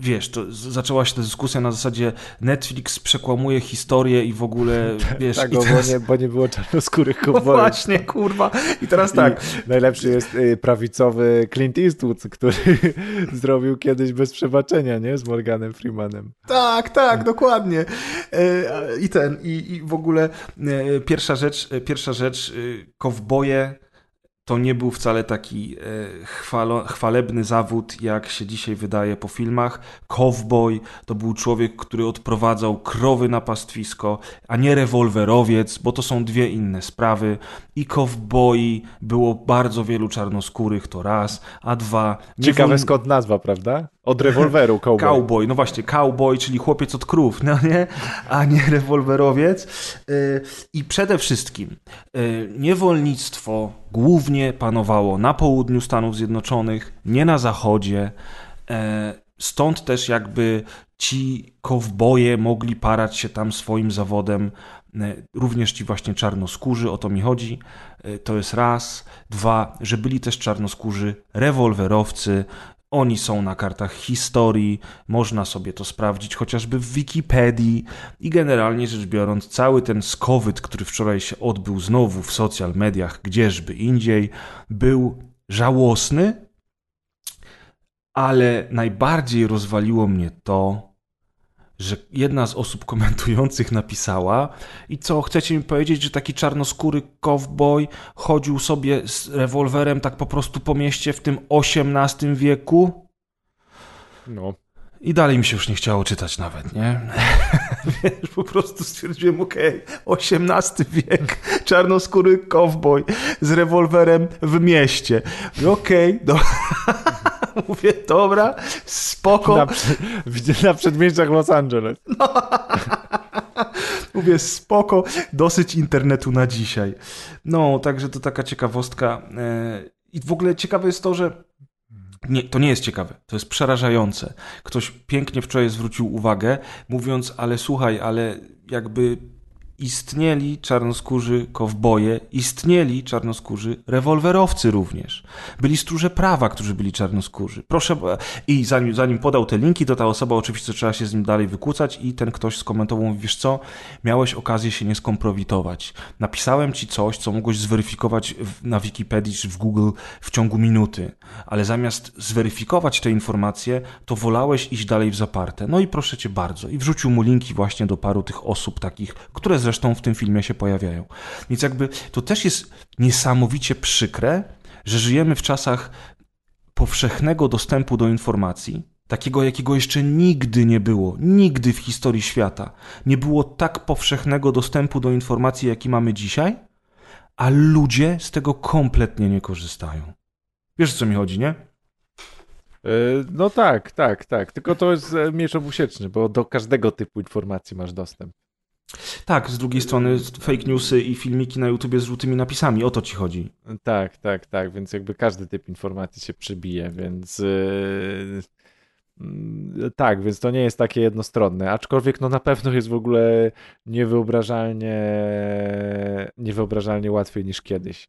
wiesz, to zaczęła się ta dyskusja na zasadzie Netflix przekłamuje historię i w ogóle, wiesz... tak, bo, teraz... nie, bo nie było czarnoskórych kowbojów. No właśnie, kurwa. I teraz tak. I najlepszy jest y, prawicowy Clint Eastwood, który zrobił kiedyś bez przebaczenia, nie? Z Morganem Freemanem. Tak, tak, dokładnie. E, I ten, i, i w ogóle e, pierwsza rzecz, pierwsza rzecz, y, kowboje to nie był wcale taki e, chwalo, chwalebny zawód, jak się dzisiaj wydaje po filmach. Cowboy to był człowiek, który odprowadzał krowy na pastwisko, a nie rewolwerowiec, bo to są dwie inne sprawy. I cowboy było bardzo wielu czarnoskórych, to raz, a dwa... Ciekawe skąd nazwa, prawda? Od rewolweru cowboy. Cowboy, no właśnie, cowboy, czyli chłopiec od krów, no nie? A nie rewolwerowiec. E, I przede wszystkim e, niewolnictwo głównie panowało na południu Stanów Zjednoczonych, nie na zachodzie. E, stąd też jakby ci kowboje mogli parać się tam swoim zawodem, również ci właśnie czarnoskórzy, o to mi chodzi. To jest raz. Dwa, że byli też czarnoskórzy rewolwerowcy, oni są na kartach historii, można sobie to sprawdzić chociażby w Wikipedii i generalnie rzecz biorąc, cały ten skowyt, który wczoraj się odbył znowu w social mediach, gdzieżby indziej, był żałosny, ale najbardziej rozwaliło mnie to, że jedna z osób komentujących napisała i co, chcecie mi powiedzieć, że taki czarnoskóry cowboy chodził sobie z rewolwerem tak po prostu po mieście w tym XVIII wieku? No. I dalej mi się już nie chciało czytać nawet, nie? Wiesz, po prostu stwierdziłem, okej, okay, XVIII wiek, czarnoskóry cowboy z rewolwerem w mieście. Okej, okay, Mówię, dobra, spoko. Na, na przedmieściach Los Angeles. No. Mówię, spoko, dosyć internetu na dzisiaj. No, także to taka ciekawostka. E, I w ogóle ciekawe jest to, że nie, to nie jest ciekawe, to jest przerażające. Ktoś pięknie wczoraj zwrócił uwagę, mówiąc, ale słuchaj, ale jakby istnieli czarnoskórzy kowboje, istnieli czarnoskórzy rewolwerowcy również. Byli stróże prawa, którzy byli czarnoskórzy. Proszę, i zanim, zanim podał te linki, to ta osoba oczywiście trzeba się z nim dalej wykłócać i ten ktoś skomentował, wiesz co, miałeś okazję się nie skompromitować. Napisałem ci coś, co mogłeś zweryfikować na Wikipedii czy w Google w ciągu minuty, ale zamiast zweryfikować te informacje, to wolałeś iść dalej w zaparte. No i proszę cię bardzo. I wrzucił mu linki właśnie do paru tych osób takich, które zresztą w tym filmie się pojawiają. Więc jakby to też jest niesamowicie przykre, że żyjemy w czasach powszechnego dostępu do informacji, takiego jakiego jeszcze nigdy nie było, nigdy w historii świata. Nie było tak powszechnego dostępu do informacji, jaki mamy dzisiaj, a ludzie z tego kompletnie nie korzystają. Wiesz, o co mi chodzi, nie? E, no tak, tak, tak. Tylko to jest e, miecz obusieczny, bo do każdego typu informacji masz dostęp. Tak, z drugiej strony fake newsy i filmiki na YouTubie z żółtymi napisami, o to ci chodzi. Tak, tak, tak, więc jakby każdy typ informacji się przebije, więc yy, yy, tak, więc to nie jest takie jednostronne, aczkolwiek no na pewno jest w ogóle niewyobrażalnie niewyobrażalnie łatwiej niż kiedyś.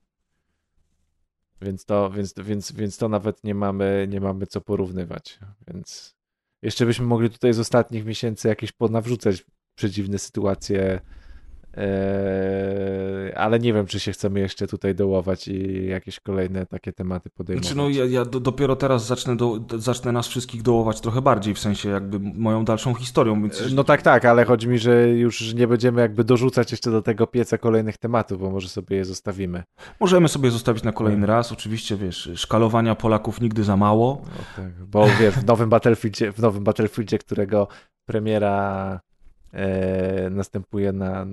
Więc to, więc, więc, więc to nawet nie mamy, nie mamy co porównywać, więc jeszcze byśmy mogli tutaj z ostatnich miesięcy jakieś ponawrzucać przedziwne sytuacje Eee, ale nie wiem, czy się chcemy jeszcze tutaj dołować i jakieś kolejne takie tematy podejmować. Znaczy, no ja, ja dopiero teraz zacznę, do, zacznę nas wszystkich dołować trochę bardziej, w sensie jakby moją dalszą historią. Więc... No tak, tak, ale chodzi mi, że już nie będziemy jakby dorzucać jeszcze do tego pieca kolejnych tematów, bo może sobie je zostawimy. Możemy sobie zostawić na kolejny raz, oczywiście, wiesz, szkalowania Polaków nigdy za mało. No tak, bo wiesz, w nowym Battlefieldzie, w nowym Battlefieldzie, którego premiera e, następuje na,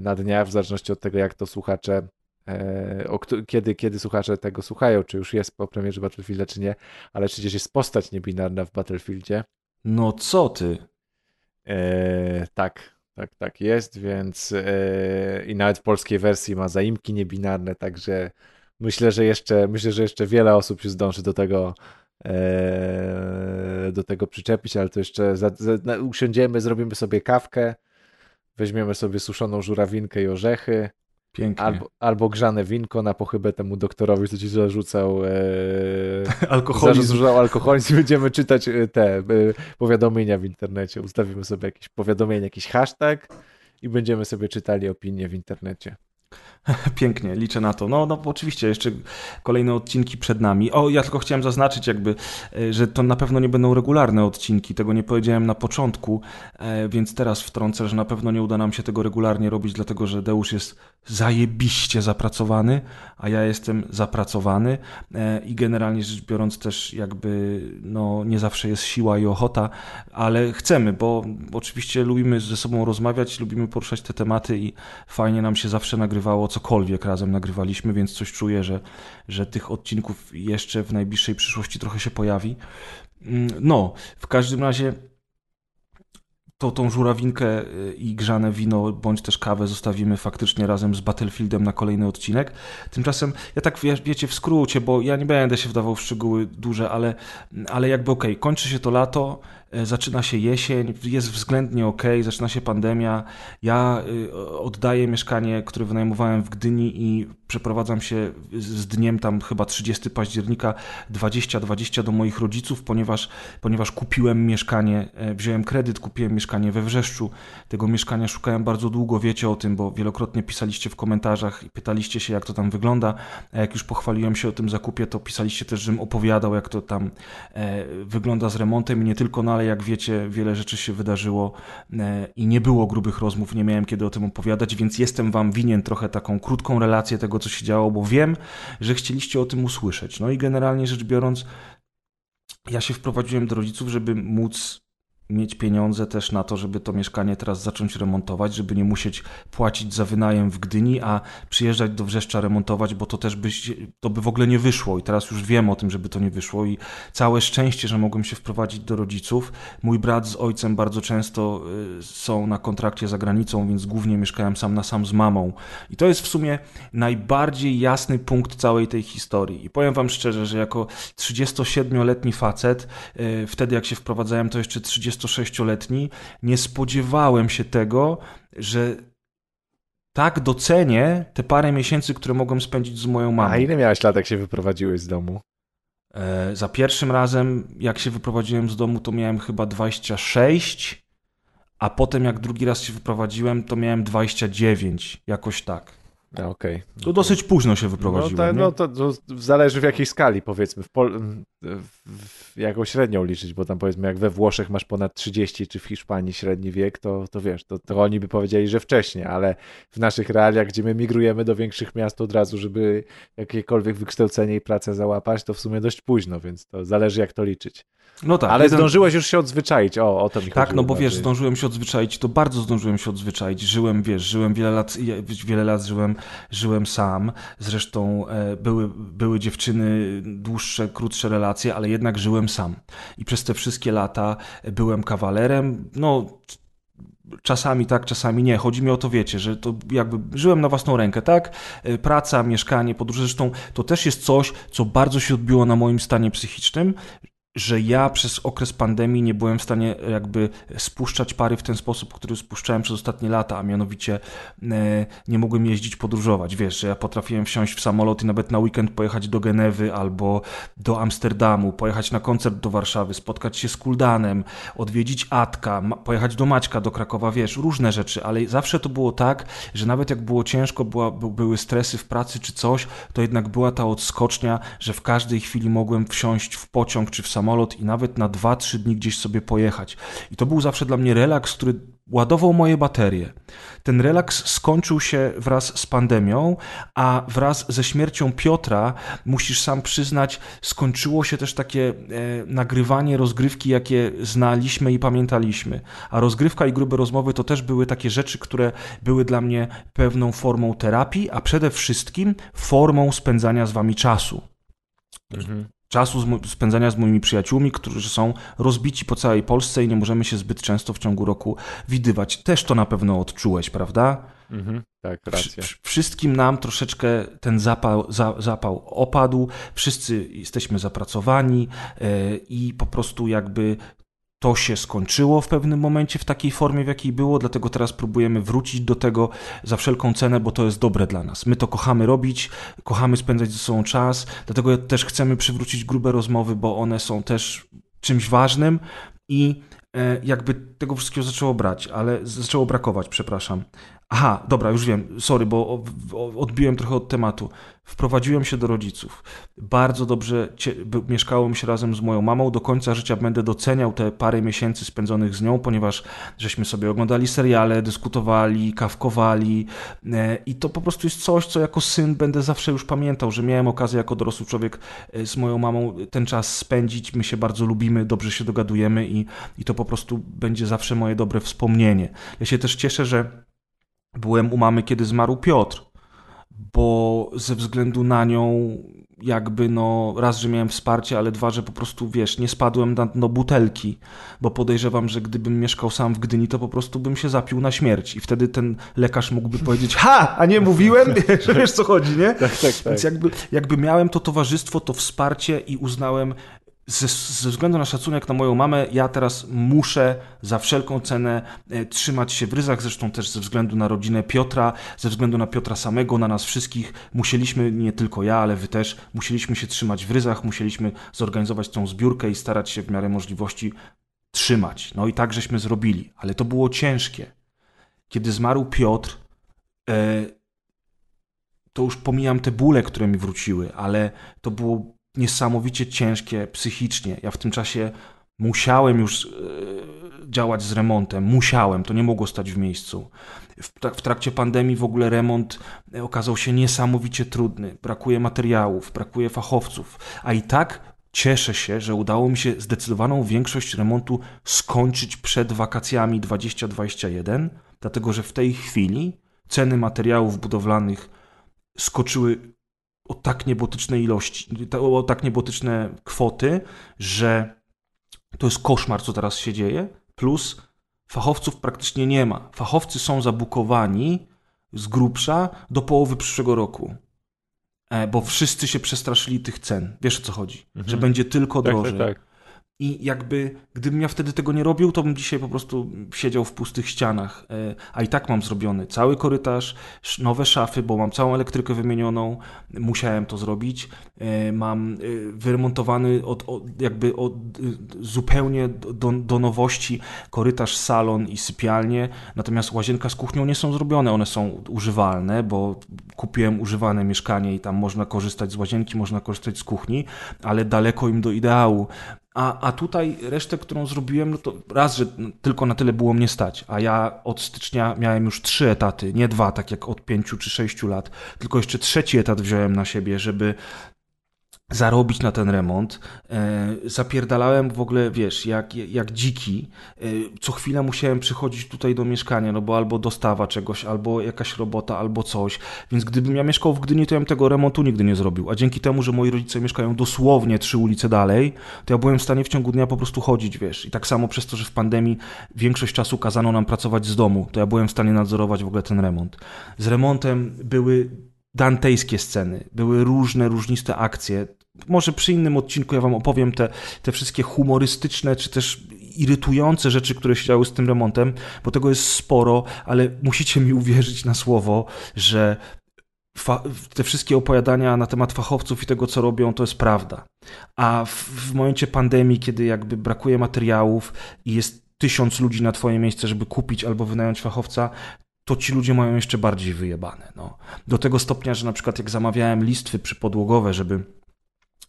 na dniach, w zależności od tego, jak to słuchacze, e, o, kiedy, kiedy słuchacze tego słuchają, czy już jest po premierze Battlefielda, czy nie, ale przecież jest postać niebinarna w Battlefieldzie. No co ty? E, tak, tak, tak jest, więc e, i nawet w polskiej wersji ma zaimki niebinarne, także myślę, że jeszcze myślę, że jeszcze wiele osób się zdąży do tego E, do tego przyczepić, ale to jeszcze za, za, usiądziemy, zrobimy sobie kawkę, weźmiemy sobie suszoną żurawinkę i orzechy. Pięknie. Albo, albo grzane winko na pochybę temu doktorowi, co ci zarzucał e, alkoholizm. Zarzucał alkoholizm. Będziemy czytać e, te e, powiadomienia w internecie. Ustawimy sobie jakieś powiadomienie, jakiś hashtag i będziemy sobie czytali opinie w internecie. Pięknie, liczę na to. No, no oczywiście, jeszcze kolejne odcinki przed nami. O, ja tylko chciałem zaznaczyć jakby, e, że to na pewno nie będą regularne odcinki, tego nie powiedziałem na początku, e, więc teraz wtrącę, że na pewno nie uda nam się tego regularnie robić, dlatego że Deusz jest zajebiście zapracowany, a ja jestem zapracowany e, i generalnie rzecz biorąc też jakby, no nie zawsze jest siła i ochota, ale chcemy, bo oczywiście lubimy ze sobą rozmawiać, lubimy poruszać te tematy i fajnie nam się zawsze nagrywało cokolwiek razem nagrywaliśmy, więc coś czuję, że, że tych odcinków jeszcze w najbliższej przyszłości trochę się pojawi. Mm, no, w każdym razie to tą żurawinkę y, i grzane wino, bądź też kawę zostawimy faktycznie razem z Battlefieldem na kolejny odcinek. Tymczasem, ja tak wie, wiecie, w skrócie, bo ja nie będę się wdawał w szczegóły duże, ale, ale jakby okej, okay, kończy się to lato, zaczyna się jesień, jest względnie ok, zaczyna się pandemia. Ja y, oddaję mieszkanie, które wynajmowałem w Gdyni i przeprowadzam się z dniem tam chyba 30 października 2020 do moich rodziców, ponieważ, ponieważ kupiłem mieszkanie, e, wziąłem kredyt, kupiłem mieszkanie we Wrzeszczu. Tego mieszkania szukałem bardzo długo, wiecie o tym, bo wielokrotnie pisaliście w komentarzach i pytaliście się, jak to tam wygląda. A jak już pochwaliłem się o tym zakupie, to pisaliście też, żebym opowiadał, jak to tam e, wygląda z remontem i nie tylko, no ale jak wiecie, wiele rzeczy się wydarzyło e, i nie było grubych rozmów, nie miałem kiedy o tym opowiadać, więc jestem wam winien trochę taką krótką relację tego, co się działo, bo wiem, że chcieliście o tym usłyszeć. No i generalnie rzecz biorąc, ja się wprowadziłem do rodziców, żeby móc mieć pieniądze też na to, żeby to mieszkanie teraz zacząć remontować, żeby nie musieć płacić za wynajem w Gdyni, a przyjeżdżać do Wrzeszcza remontować, bo to też by, to by w ogóle nie wyszło. I teraz już wiem o tym, żeby to nie wyszło. I całe szczęście, że mogłem się wprowadzić do rodziców. Mój brat z ojcem bardzo często y, są na kontrakcie za granicą, więc głównie mieszkałem sam na sam z mamą. I to jest w sumie najbardziej jasny punkt całej tej historii. I powiem wam szczerze, że jako 37-letni facet, y, wtedy jak się wprowadzałem, to jeszcze 30 26-letni, nie spodziewałem się tego, że tak docenię te parę miesięcy, które mogłem spędzić z moją mamą. A ile miałeś lat, jak się wyprowadziłeś z domu? E, za pierwszym razem, jak się wyprowadziłem z domu, to miałem chyba 26, a potem jak drugi raz się wyprowadziłem, to miałem 29, jakoś tak. A, okay. To dosyć późno się wyprowadziłem. No, to, no to, to, zależy w jakiej skali, powiedzmy. W, Pol w jaką średnią liczyć, bo tam powiedzmy, jak we Włoszech masz ponad 30, czy w Hiszpanii średni wiek, to, to wiesz, to, to oni by powiedzieli, że wcześniej, ale w naszych realiach, gdzie my migrujemy do większych miast od razu, żeby jakiekolwiek wykształcenie i pracę załapać, to w sumie dość późno, więc to zależy, jak to liczyć. No tak. Ale jeden... zdążyłeś już się odzwyczaić, o, o to mi Tak, no bo wiesz, zdążyłem się odzwyczaić, to bardzo zdążyłem się odzwyczaić. Żyłem, wiesz, żyłem wiele lat, wiele lat żyłem, żyłem sam. Zresztą e, były, były dziewczyny, dłuższe, krótsze relacje, ale jednak żyłem sam. I przez te wszystkie lata byłem kawalerem, no czasami tak, czasami nie. Chodzi mi o to, wiecie, że to jakby żyłem na własną rękę, tak? E, praca, mieszkanie, podróże, zresztą to też jest coś, co bardzo się odbiło na moim stanie psychicznym, że ja przez okres pandemii nie byłem w stanie jakby spuszczać pary w ten sposób, który spuszczałem przez ostatnie lata, a mianowicie e, nie mogłem jeździć, podróżować. Wiesz, że ja potrafiłem wsiąść w samolot i nawet na weekend pojechać do Genewy albo do Amsterdamu, pojechać na koncert do Warszawy, spotkać się z Kuldanem, odwiedzić Atka, pojechać do Maćka, do Krakowa, wiesz, różne rzeczy, ale zawsze to było tak, że nawet jak było ciężko, była, były stresy w pracy czy coś, to jednak była ta odskocznia, że w każdej chwili mogłem wsiąść w pociąg czy w samolot samolot i nawet na 2-3 dni gdzieś sobie pojechać. I to był zawsze dla mnie relaks, który ładował moje baterie. Ten relaks skończył się wraz z pandemią, a wraz ze śmiercią Piotra, musisz sam przyznać, skończyło się też takie e, nagrywanie rozgrywki, jakie znaliśmy i pamiętaliśmy. A rozgrywka i grube rozmowy to też były takie rzeczy, które były dla mnie pewną formą terapii, a przede wszystkim formą spędzania z wami czasu. Mhm czasu spędzania z moimi przyjaciółmi, którzy są rozbici po całej Polsce i nie możemy się zbyt często w ciągu roku widywać. Też to na pewno odczułeś, prawda? Mhm, tak, racja. Wszystkim nam troszeczkę ten zapał, za, zapał opadł, wszyscy jesteśmy zapracowani yy, i po prostu jakby to się skończyło w pewnym momencie w takiej formie, w jakiej było, dlatego teraz próbujemy wrócić do tego za wszelką cenę, bo to jest dobre dla nas. My to kochamy robić, kochamy spędzać ze sobą czas, dlatego też chcemy przywrócić grube rozmowy, bo one są też czymś ważnym i e, jakby tego wszystkiego zaczęło brać, ale zaczęło brakować, przepraszam. Aha, dobra, już wiem, sorry, bo odbiłem trochę od tematu. Wprowadziłem się do rodziców. Bardzo dobrze mieszkałem się razem z moją mamą. Do końca życia będę doceniał te parę miesięcy spędzonych z nią, ponieważ żeśmy sobie oglądali seriale, dyskutowali, kawkowali e, i to po prostu jest coś, co jako syn będę zawsze już pamiętał, że miałem okazję jako dorosły człowiek e, z moją mamą ten czas spędzić. My się bardzo lubimy, dobrze się dogadujemy i, i to po prostu będzie zawsze moje dobre wspomnienie. Ja się też cieszę, że byłem u mamy, kiedy zmarł Piotr, bo ze względu na nią jakby no raz, że miałem wsparcie, ale dwa, że po prostu wiesz, nie spadłem na dno butelki, bo podejrzewam, że gdybym mieszkał sam w Gdyni, to po prostu bym się zapił na śmierć i wtedy ten lekarz mógłby powiedzieć, ha, a nie mówiłem, wiesz, wiesz co chodzi, nie? Tak, tak, tak. Więc jakby, jakby miałem to towarzystwo, to wsparcie i uznałem, ze, ze, względu na szacunek na moją mamę, ja teraz muszę za wszelką cenę e, trzymać się w ryzach, zresztą też ze względu na rodzinę Piotra, ze względu na Piotra samego, na nas wszystkich. Musieliśmy, nie tylko ja, ale wy też, musieliśmy się trzymać w ryzach, musieliśmy zorganizować tą zbiórkę i starać się w miarę możliwości trzymać. No i tak żeśmy zrobili, ale to było ciężkie. Kiedy zmarł Piotr, e, to już pomijam te bóle, które mi wróciły, ale to było niesamowicie ciężkie psychicznie. Ja w tym czasie musiałem już e, działać z remontem, musiałem, to nie mogło stać w miejscu. W trakcie pandemii w ogóle remont e, okazał się niesamowicie trudny. Brakuje materiałów, brakuje fachowców, a i tak cieszę się, że udało mi się zdecydowaną większość remontu skończyć przed wakacjami 2021, dlatego że w tej chwili ceny materiałów budowlanych skoczyły o tak niebotyczne ilości, o tak niebotyczne kwoty, że to jest koszmar, co teraz się dzieje. Plus fachowców praktycznie nie ma. Fachowcy są zabukowani z grubsza do połowy przyszłego roku. E, bo wszyscy się przestraszyli tych cen. Wiesz o co chodzi? Mhm. Że będzie tylko tak, tak drożej. Tak, tak. I jakby, gdybym ja wtedy tego nie robił, to bym dzisiaj po prostu siedział w pustych ścianach. E, a i tak mam zrobiony cały korytarz, nowe szafy, bo mam całą elektrykę wymienioną, musiałem to zrobić. E, mam e, wyremontowany od, od jakby od, zupełnie do, do nowości korytarz, salon i sypialnię. Natomiast łazienka z kuchnią nie są zrobione, one są używalne, bo kupiłem używane mieszkanie i tam można korzystać z łazienki, można korzystać z kuchni, ale daleko im do ideału. A, a tutaj resztę, którą zrobiłem, no to raz, że tylko na tyle było mnie stać, a ja od stycznia miałem już trzy etaty, nie dwa, tak jak od pięciu czy sześciu lat, tylko jeszcze trzeci etat wziąłem na siebie, żeby zarobić na ten remont. E, zapierdalałem w ogóle, wiesz, jak, jak dziki. E, co chwilę musiałem przychodzić tutaj do mieszkania, no bo albo dostawa czegoś, albo jakaś robota, albo coś. Więc gdybym ja mieszkał w Gdyni, to ja bym tego remontu nigdy nie zrobił. A dzięki temu, że moi rodzice mieszkają dosłownie trzy ulice dalej, to ja byłem w stanie w ciągu dnia po prostu chodzić, wiesz. I tak samo przez to, że w pandemii większość czasu kazano nam pracować z domu, to ja byłem w stanie nadzorować w ogóle ten remont. Z remontem były dantejskie sceny, były różne, różniste akcje. Może przy innym odcinku ja wam opowiem te, te wszystkie humorystyczne, czy też irytujące rzeczy, które się działy z tym remontem, bo tego jest sporo, ale musicie mi uwierzyć na słowo, że te wszystkie opowiadania na temat fachowców i tego, co robią, to jest prawda. A w, w momencie pandemii, kiedy jakby brakuje materiałów i jest tysiąc ludzi na twoje miejsce, żeby kupić albo wynająć fachowca, to ci ludzie mają jeszcze bardziej wyjebane. No. Do tego stopnia, że na przykład jak zamawiałem listwy przypodłogowe, żeby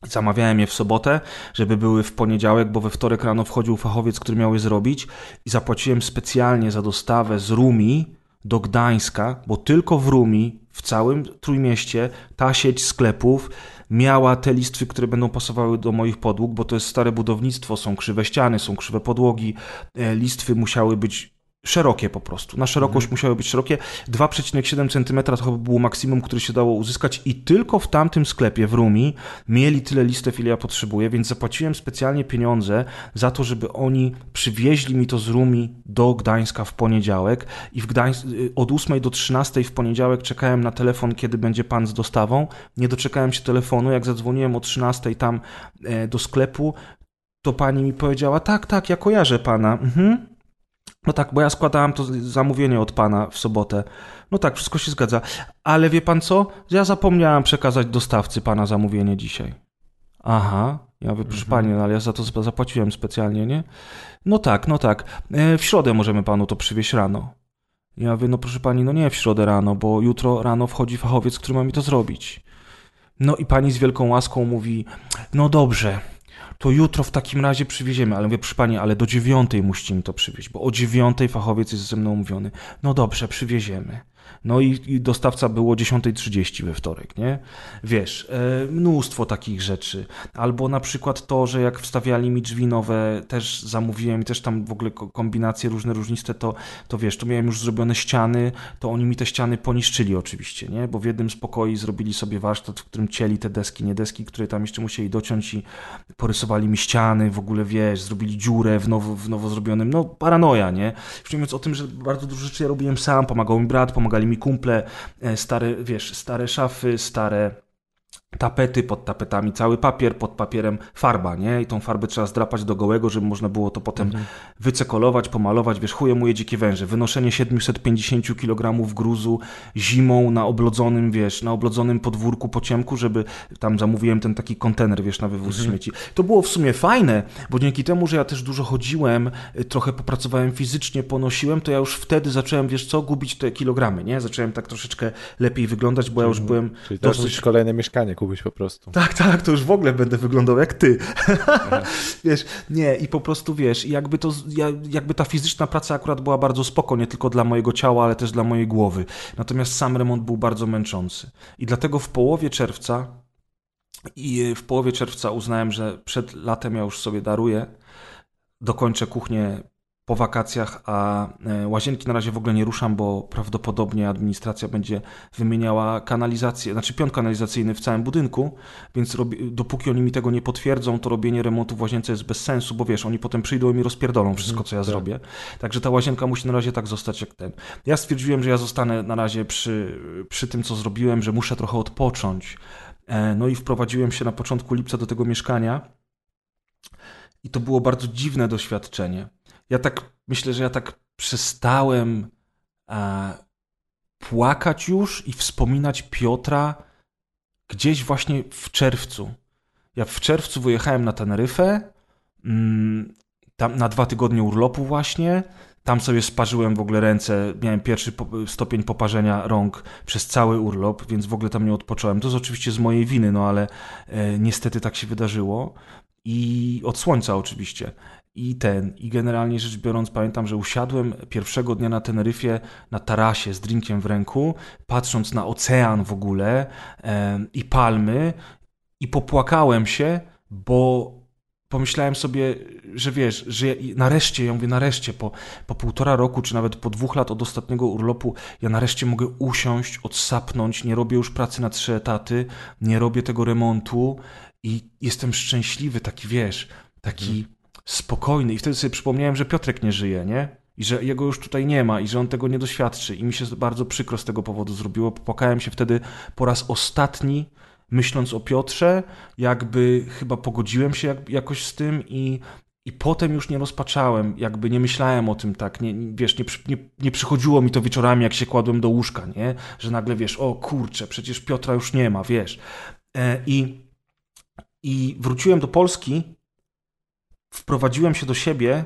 Zamawiałem je w sobotę, żeby były w poniedziałek, bo we wtorek rano wchodził fachowiec, który miał je zrobić i zapłaciłem specjalnie za dostawę z Rumi do Gdańska, bo tylko w Rumi, w całym Trójmieście, ta sieć sklepów miała te listwy, które będą pasowały do moich podłóg, bo to jest stare budownictwo, są krzywe ściany, są krzywe podłogi, e, listwy musiały być szerokie po prostu. Na szerokość mhm. musiały być szerokie. 2,7 cm to chyba było maksimum, które się dało uzyskać i tylko w tamtym sklepie w Rumi mieli tyle listów, ile ja potrzebuję, więc zapłaciłem specjalnie pieniądze za to, żeby oni przywieźli mi to z Rumi do Gdańska w poniedziałek i w Gdańs od 8 do 13 w poniedziałek czekałem na telefon, kiedy będzie pan z dostawą. Nie doczekałem się telefonu, jak zadzwoniłem o 13 tam e, do sklepu, to pani mi powiedziała, tak, tak, ja kojarzę pana. Mhm. No tak, bo ja składałem to zamówienie od pana w sobotę. No tak, wszystko się zgadza. Ale wie pan co? Ja zapomniałem przekazać dostawcy pana zamówienie dzisiaj. Aha. Ja mówię, proszę mhm. pani, no ale ja za to zapłaciłem specjalnie, nie? No tak, no tak. E, w środę możemy panu to przywieźć rano. Ja mówię, no proszę pani, no nie w środę rano, bo jutro rano wchodzi fachowiec, który ma mi to zrobić. No i pani z wielką łaską mówi, no dobrze, to jutro w takim razie przywieziemy. Ale mówię, proszę pani, ale do dziewiątej musicie mi to przywieźć, bo o dziewiątej fachowiec jest ze mną umówiony. No dobrze, przywieziemy. No i, i dostawca było o 10.30 we wtorek, nie? Wiesz, e, mnóstwo takich rzeczy. Albo na przykład to, że jak wstawiali mi drzwi nowe, też zamówiłem i też tam w ogóle kombinacje różne, różniste, to, to wiesz, to miałem już zrobione ściany, to oni mi te ściany poniszczyli oczywiście, nie? Bo w jednym z pokoi zrobili sobie warsztat, w którym cieli te deski, nie deski, które tam jeszcze musieli dociąć i porysowali mi ściany, w ogóle wiesz, zrobili dziurę w nowo, w nowo zrobionym, no paranoja, nie? Już o tym, że bardzo dużo rzeczy ja robiłem sam, pomagał mi brat, pomagali mi kumple, e, stare, wiesz, stare szafy, stare tapety, pod tapetami cały papier, pod papierem farba, nie? I tą farbę trzeba zdrapać do gołego, żeby można było to potem mhm. wycekolować, pomalować, wiesz, chuje mu dzikie węże. Wynoszenie 750 kg gruzu zimą na oblodzonym, wiesz, na oblodzonym podwórku po ciemku, żeby tam zamówiłem ten taki kontener, wiesz, na wywóz mhm. śmieci. To było w sumie fajne, bo dzięki temu, że ja też dużo chodziłem, y, trochę popracowałem fizycznie, ponosiłem, to ja już wtedy zacząłem, wiesz co, gubić te kilogramy, nie? Zacząłem tak troszeczkę lepiej wyglądać, bo ja już byłem Czyli dosyć... kolejne mieszkanie kupić po prostu. Tak, tak, to już w ogóle będę wyglądał jak ty. wiesz, nie, i po prostu wiesz, jakby, to, jakby ta fizyczna praca akurat była bardzo spoko, nie tylko dla mojego ciała, ale też dla mojej głowy. Natomiast sam remont był bardzo męczący. I dlatego w połowie czerwca i w połowie czerwca uznałem, że przed latem ja już sobie daruję, dokończę kuchnię po wakacjach, a e, łazienki na razie w ogóle nie ruszam, bo prawdopodobnie administracja będzie wymieniała kanalizację, znaczy piąt kanalizacyjny w całym budynku, więc robi, dopóki oni mi tego nie potwierdzą, to robienie remontu w łazience jest bez sensu, bo wiesz, oni potem przyjdą i mi rozpierdolą wszystko, co ja tak. zrobię. Także ta łazienka musi na razie tak zostać jak ten. Ja stwierdziłem, że ja zostanę na razie przy, przy tym, co zrobiłem, że muszę trochę odpocząć. E, no i wprowadziłem się na początku lipca do tego mieszkania i to było bardzo dziwne doświadczenie ja tak myślę, że ja tak przestałem e, płakać już i wspominać Piotra gdzieś właśnie w czerwcu. Ja w czerwcu wyjechałem na Teneryfę, mm, tam na dwa tygodnie urlopu właśnie. Tam sobie sparzyłem w ogóle ręce, miałem pierwszy stopień poparzenia rąk przez cały urlop, więc w ogóle tam nie odpocząłem. To jest oczywiście z mojej winy, no ale e, niestety tak się wydarzyło. I od słońca oczywiście. I ten, i generalnie rzecz biorąc, pamiętam, że usiadłem pierwszego dnia na Teneryfie na tarasie z drinkiem w ręku, patrząc na ocean w ogóle e, i palmy, i popłakałem się, bo pomyślałem sobie, że wiesz, że nareszcie, ja mówię nareszcie, po, po półtora roku, czy nawet po dwóch lat od ostatniego urlopu, ja nareszcie mogę usiąść, odsapnąć, nie robię już pracy na trzy etaty, nie robię tego remontu i jestem szczęśliwy, taki wiesz, taki hmm. Spokojny. I wtedy sobie przypomniałem, że Piotrek nie żyje, nie? I że jego już tutaj nie ma i że on tego nie doświadczy. I mi się bardzo przykro z tego powodu zrobiło. Popłakałem się wtedy po raz ostatni myśląc o Piotrze, jakby chyba pogodziłem się jak, jakoś z tym i, i potem już nie rozpaczałem, jakby nie myślałem o tym tak, nie, wiesz, nie, nie, nie przychodziło mi to wieczorami, jak się kładłem do łóżka, nie? Że nagle, wiesz, o kurczę, przecież Piotra już nie ma, wiesz. E, I, I wróciłem do Polski, wprowadziłem się do siebie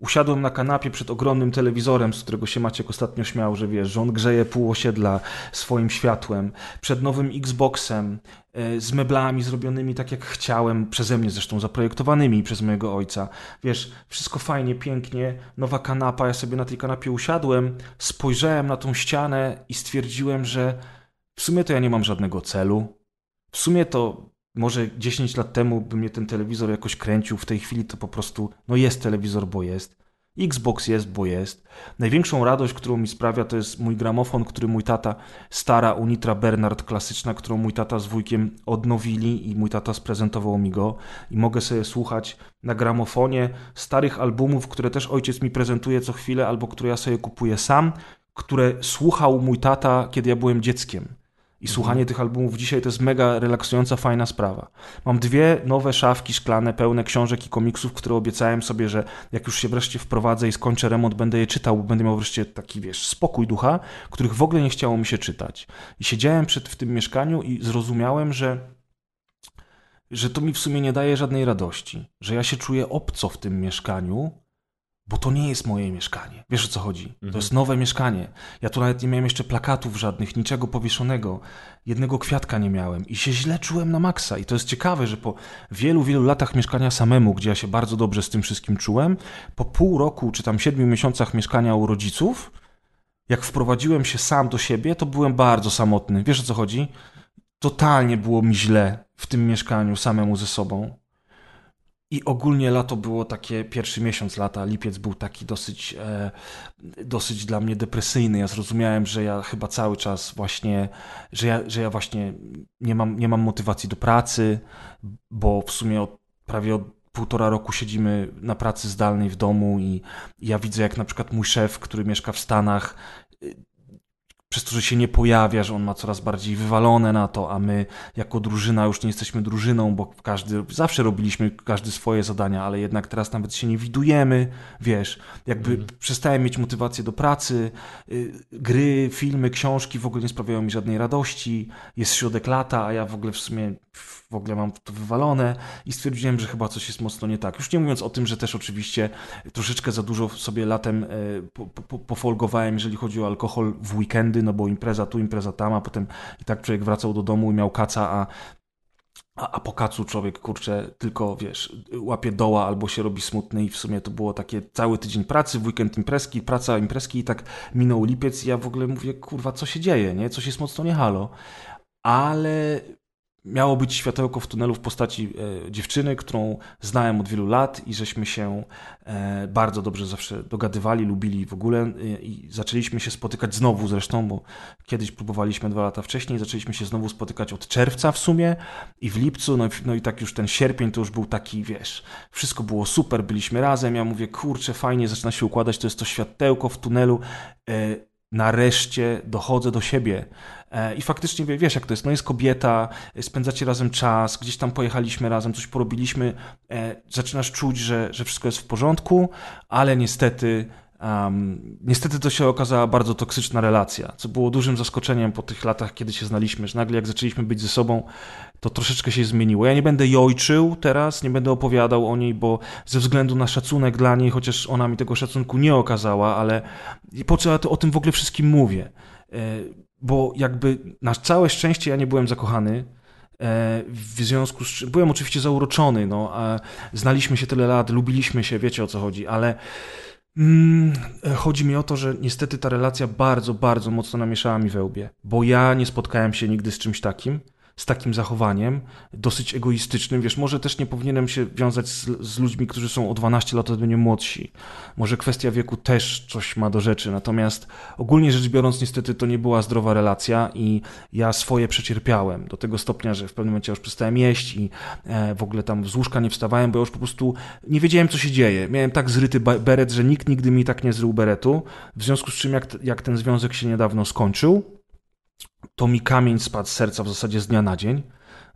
Usiadłem na kanapie przed ogromnym telewizorem, z którego się Maciek ostatnio śmiał, że wiesz, że on grzeje pół osiedla swoim światłem, przed nowym Xboxem, e, z meblami zrobionymi tak jak chciałem, przeze mnie zresztą zaprojektowanymi przez mojego ojca. Wiesz, wszystko fajnie, pięknie, nowa kanapa, ja sobie na tej kanapie usiadłem, spojrzałem na tą ścianę i stwierdziłem, że w sumie to ja nie mam żadnego celu. W sumie to może 10 lat temu by mnie ten telewizor jakoś kręcił, w tej chwili to po prostu, no jest telewizor, bo jest. Xbox jest, bo jest. Największą radość, którą mi sprawia, to jest mój gramofon, który mój tata, stara Unitra Bernard klasyczna, którą mój tata z wujkiem odnowili i mój tata sprezentował mi go. I mogę sobie słuchać na gramofonie starych albumów, które też ojciec mi prezentuje co chwilę, albo które ja sobie kupuję sam, które słuchał mój tata, kiedy ja byłem dzieckiem. I słuchanie tych albumów dzisiaj to jest mega relaksująca, fajna sprawa. Mam dwie nowe szafki szklane pełne książek i komiksów, które obiecałem sobie, że jak już się wreszcie wprowadzę i skończę remont, będę je czytał, bo będę miał wreszcie taki, wiesz, spokój ducha, których w ogóle nie chciało mi się czytać. I siedziałem przed, w tym mieszkaniu i zrozumiałem, że że to mi w sumie nie daje żadnej radości, że ja się czuję obco w tym mieszkaniu, bo to nie jest moje mieszkanie. Wiesz o co chodzi? Mhm. To jest nowe mieszkanie. Ja tu nawet nie miałem jeszcze plakatów żadnych, niczego powieszonego. Jednego kwiatka nie miałem i się źle czułem na maksa. I to jest ciekawe, że po wielu, wielu latach mieszkania samemu, gdzie ja się bardzo dobrze z tym wszystkim czułem, po pół roku czy tam siedmiu miesiącach mieszkania u rodziców, jak wprowadziłem się sam do siebie, to byłem bardzo samotny. Wiesz o co chodzi? Totalnie było mi źle w tym mieszkaniu samemu ze sobą. I ogólnie lato było takie, pierwszy miesiąc lata, lipiec był taki dosyć, e, dosyć dla mnie depresyjny. Ja zrozumiałem, że ja chyba cały czas właśnie, że ja, że ja właśnie nie mam, nie mam motywacji do pracy, bo w sumie od, prawie od półtora roku siedzimy na pracy zdalnej w domu i, i ja widzę, jak na przykład mój szef, który mieszka w Stanach, przez to, że się nie pojawia, że on ma coraz bardziej wywalone na to, a my jako drużyna już nie jesteśmy drużyną, bo każdy, zawsze robiliśmy każdy swoje zadania, ale jednak teraz nawet się nie widujemy, wiesz, jakby mm. przestałem mieć motywację do pracy, y, gry, filmy, książki w ogóle nie sprawiają mi żadnej radości, jest środek lata, a ja w ogóle w sumie w ogóle mam to wywalone i stwierdziłem, że chyba coś jest mocno nie tak. Już nie mówiąc o tym, że też oczywiście troszeczkę za dużo sobie latem e, pofolgowałem, jeżeli chodzi o alkohol w weekendy, no bo impreza tu, impreza tam, a potem i tak człowiek wracał do domu i miał kaca, a a, a po kacu człowiek, kurczę, tylko, wiesz, łapie doła albo się robi smutny i w sumie to było takie cały tydzień pracy, w weekend imprezki, praca, imprezki i tak minął lipiec i ja w ogóle mówię, kurwa, co się dzieje, nie? Coś jest mocno nie halo. Ale miało być światełko w tunelu w postaci e, dziewczyny, którą znałem od wielu lat i żeśmy się e, bardzo dobrze zawsze dogadywali, lubili w ogóle e, i zaczęliśmy się spotykać znowu zresztą, bo kiedyś próbowaliśmy dwa lata wcześniej, zaczęliśmy się znowu spotykać od czerwca w sumie i w lipcu, no, no i tak już ten sierpień to już był taki, wiesz, wszystko było super, byliśmy razem, ja mówię, kurczę, fajnie, zaczyna się układać, to jest to światełko w tunelu, nareszcie dochodzę do siebie. E, I faktycznie wiesz, jak to jest. No jest kobieta, spędzacie razem czas, gdzieś tam pojechaliśmy razem, coś porobiliśmy. E, zaczynasz czuć, że, że wszystko jest w porządku, ale niestety Um, niestety to się okazała bardzo toksyczna relacja, co było dużym zaskoczeniem po tych latach, kiedy się znaliśmy, że nagle jak zaczęliśmy być ze sobą, to troszeczkę się zmieniło. Ja nie będę jojczył teraz, nie będę opowiadał o niej, bo ze względu na szacunek dla niej, chociaż ona mi tego szacunku nie okazała, ale po co ja to o tym w ogóle wszystkim mówię? Bo jakby na całe szczęście ja nie byłem zakochany, e, w związku z czym byłem oczywiście zauroczony, no, znaliśmy się tyle lat, lubiliśmy się, wiecie o co chodzi, ale Mm, chodzi mi o to, że niestety ta relacja bardzo, bardzo mocno namieszała mi we łbie, bo ja nie spotkałem się nigdy z czymś takim. Z takim zachowaniem, dosyć egoistycznym. Wiesz, może też nie powinienem się wiązać z, z ludźmi, którzy są o 12 lat ode mnie młodsi. Może kwestia wieku też coś ma do rzeczy. Natomiast ogólnie rzecz biorąc, niestety to nie była zdrowa relacja i ja swoje przecierpiałem do tego stopnia, że w pewnym momencie już przestałem jeść i e, w ogóle tam z łóżka nie wstawałem, bo już po prostu nie wiedziałem, co się dzieje. Miałem tak zryty beret, że nikt nigdy mi tak nie zrył beretu. W związku z czym, jak, jak ten związek się niedawno skończył, to mi kamień spadł z serca w zasadzie z dnia na dzień,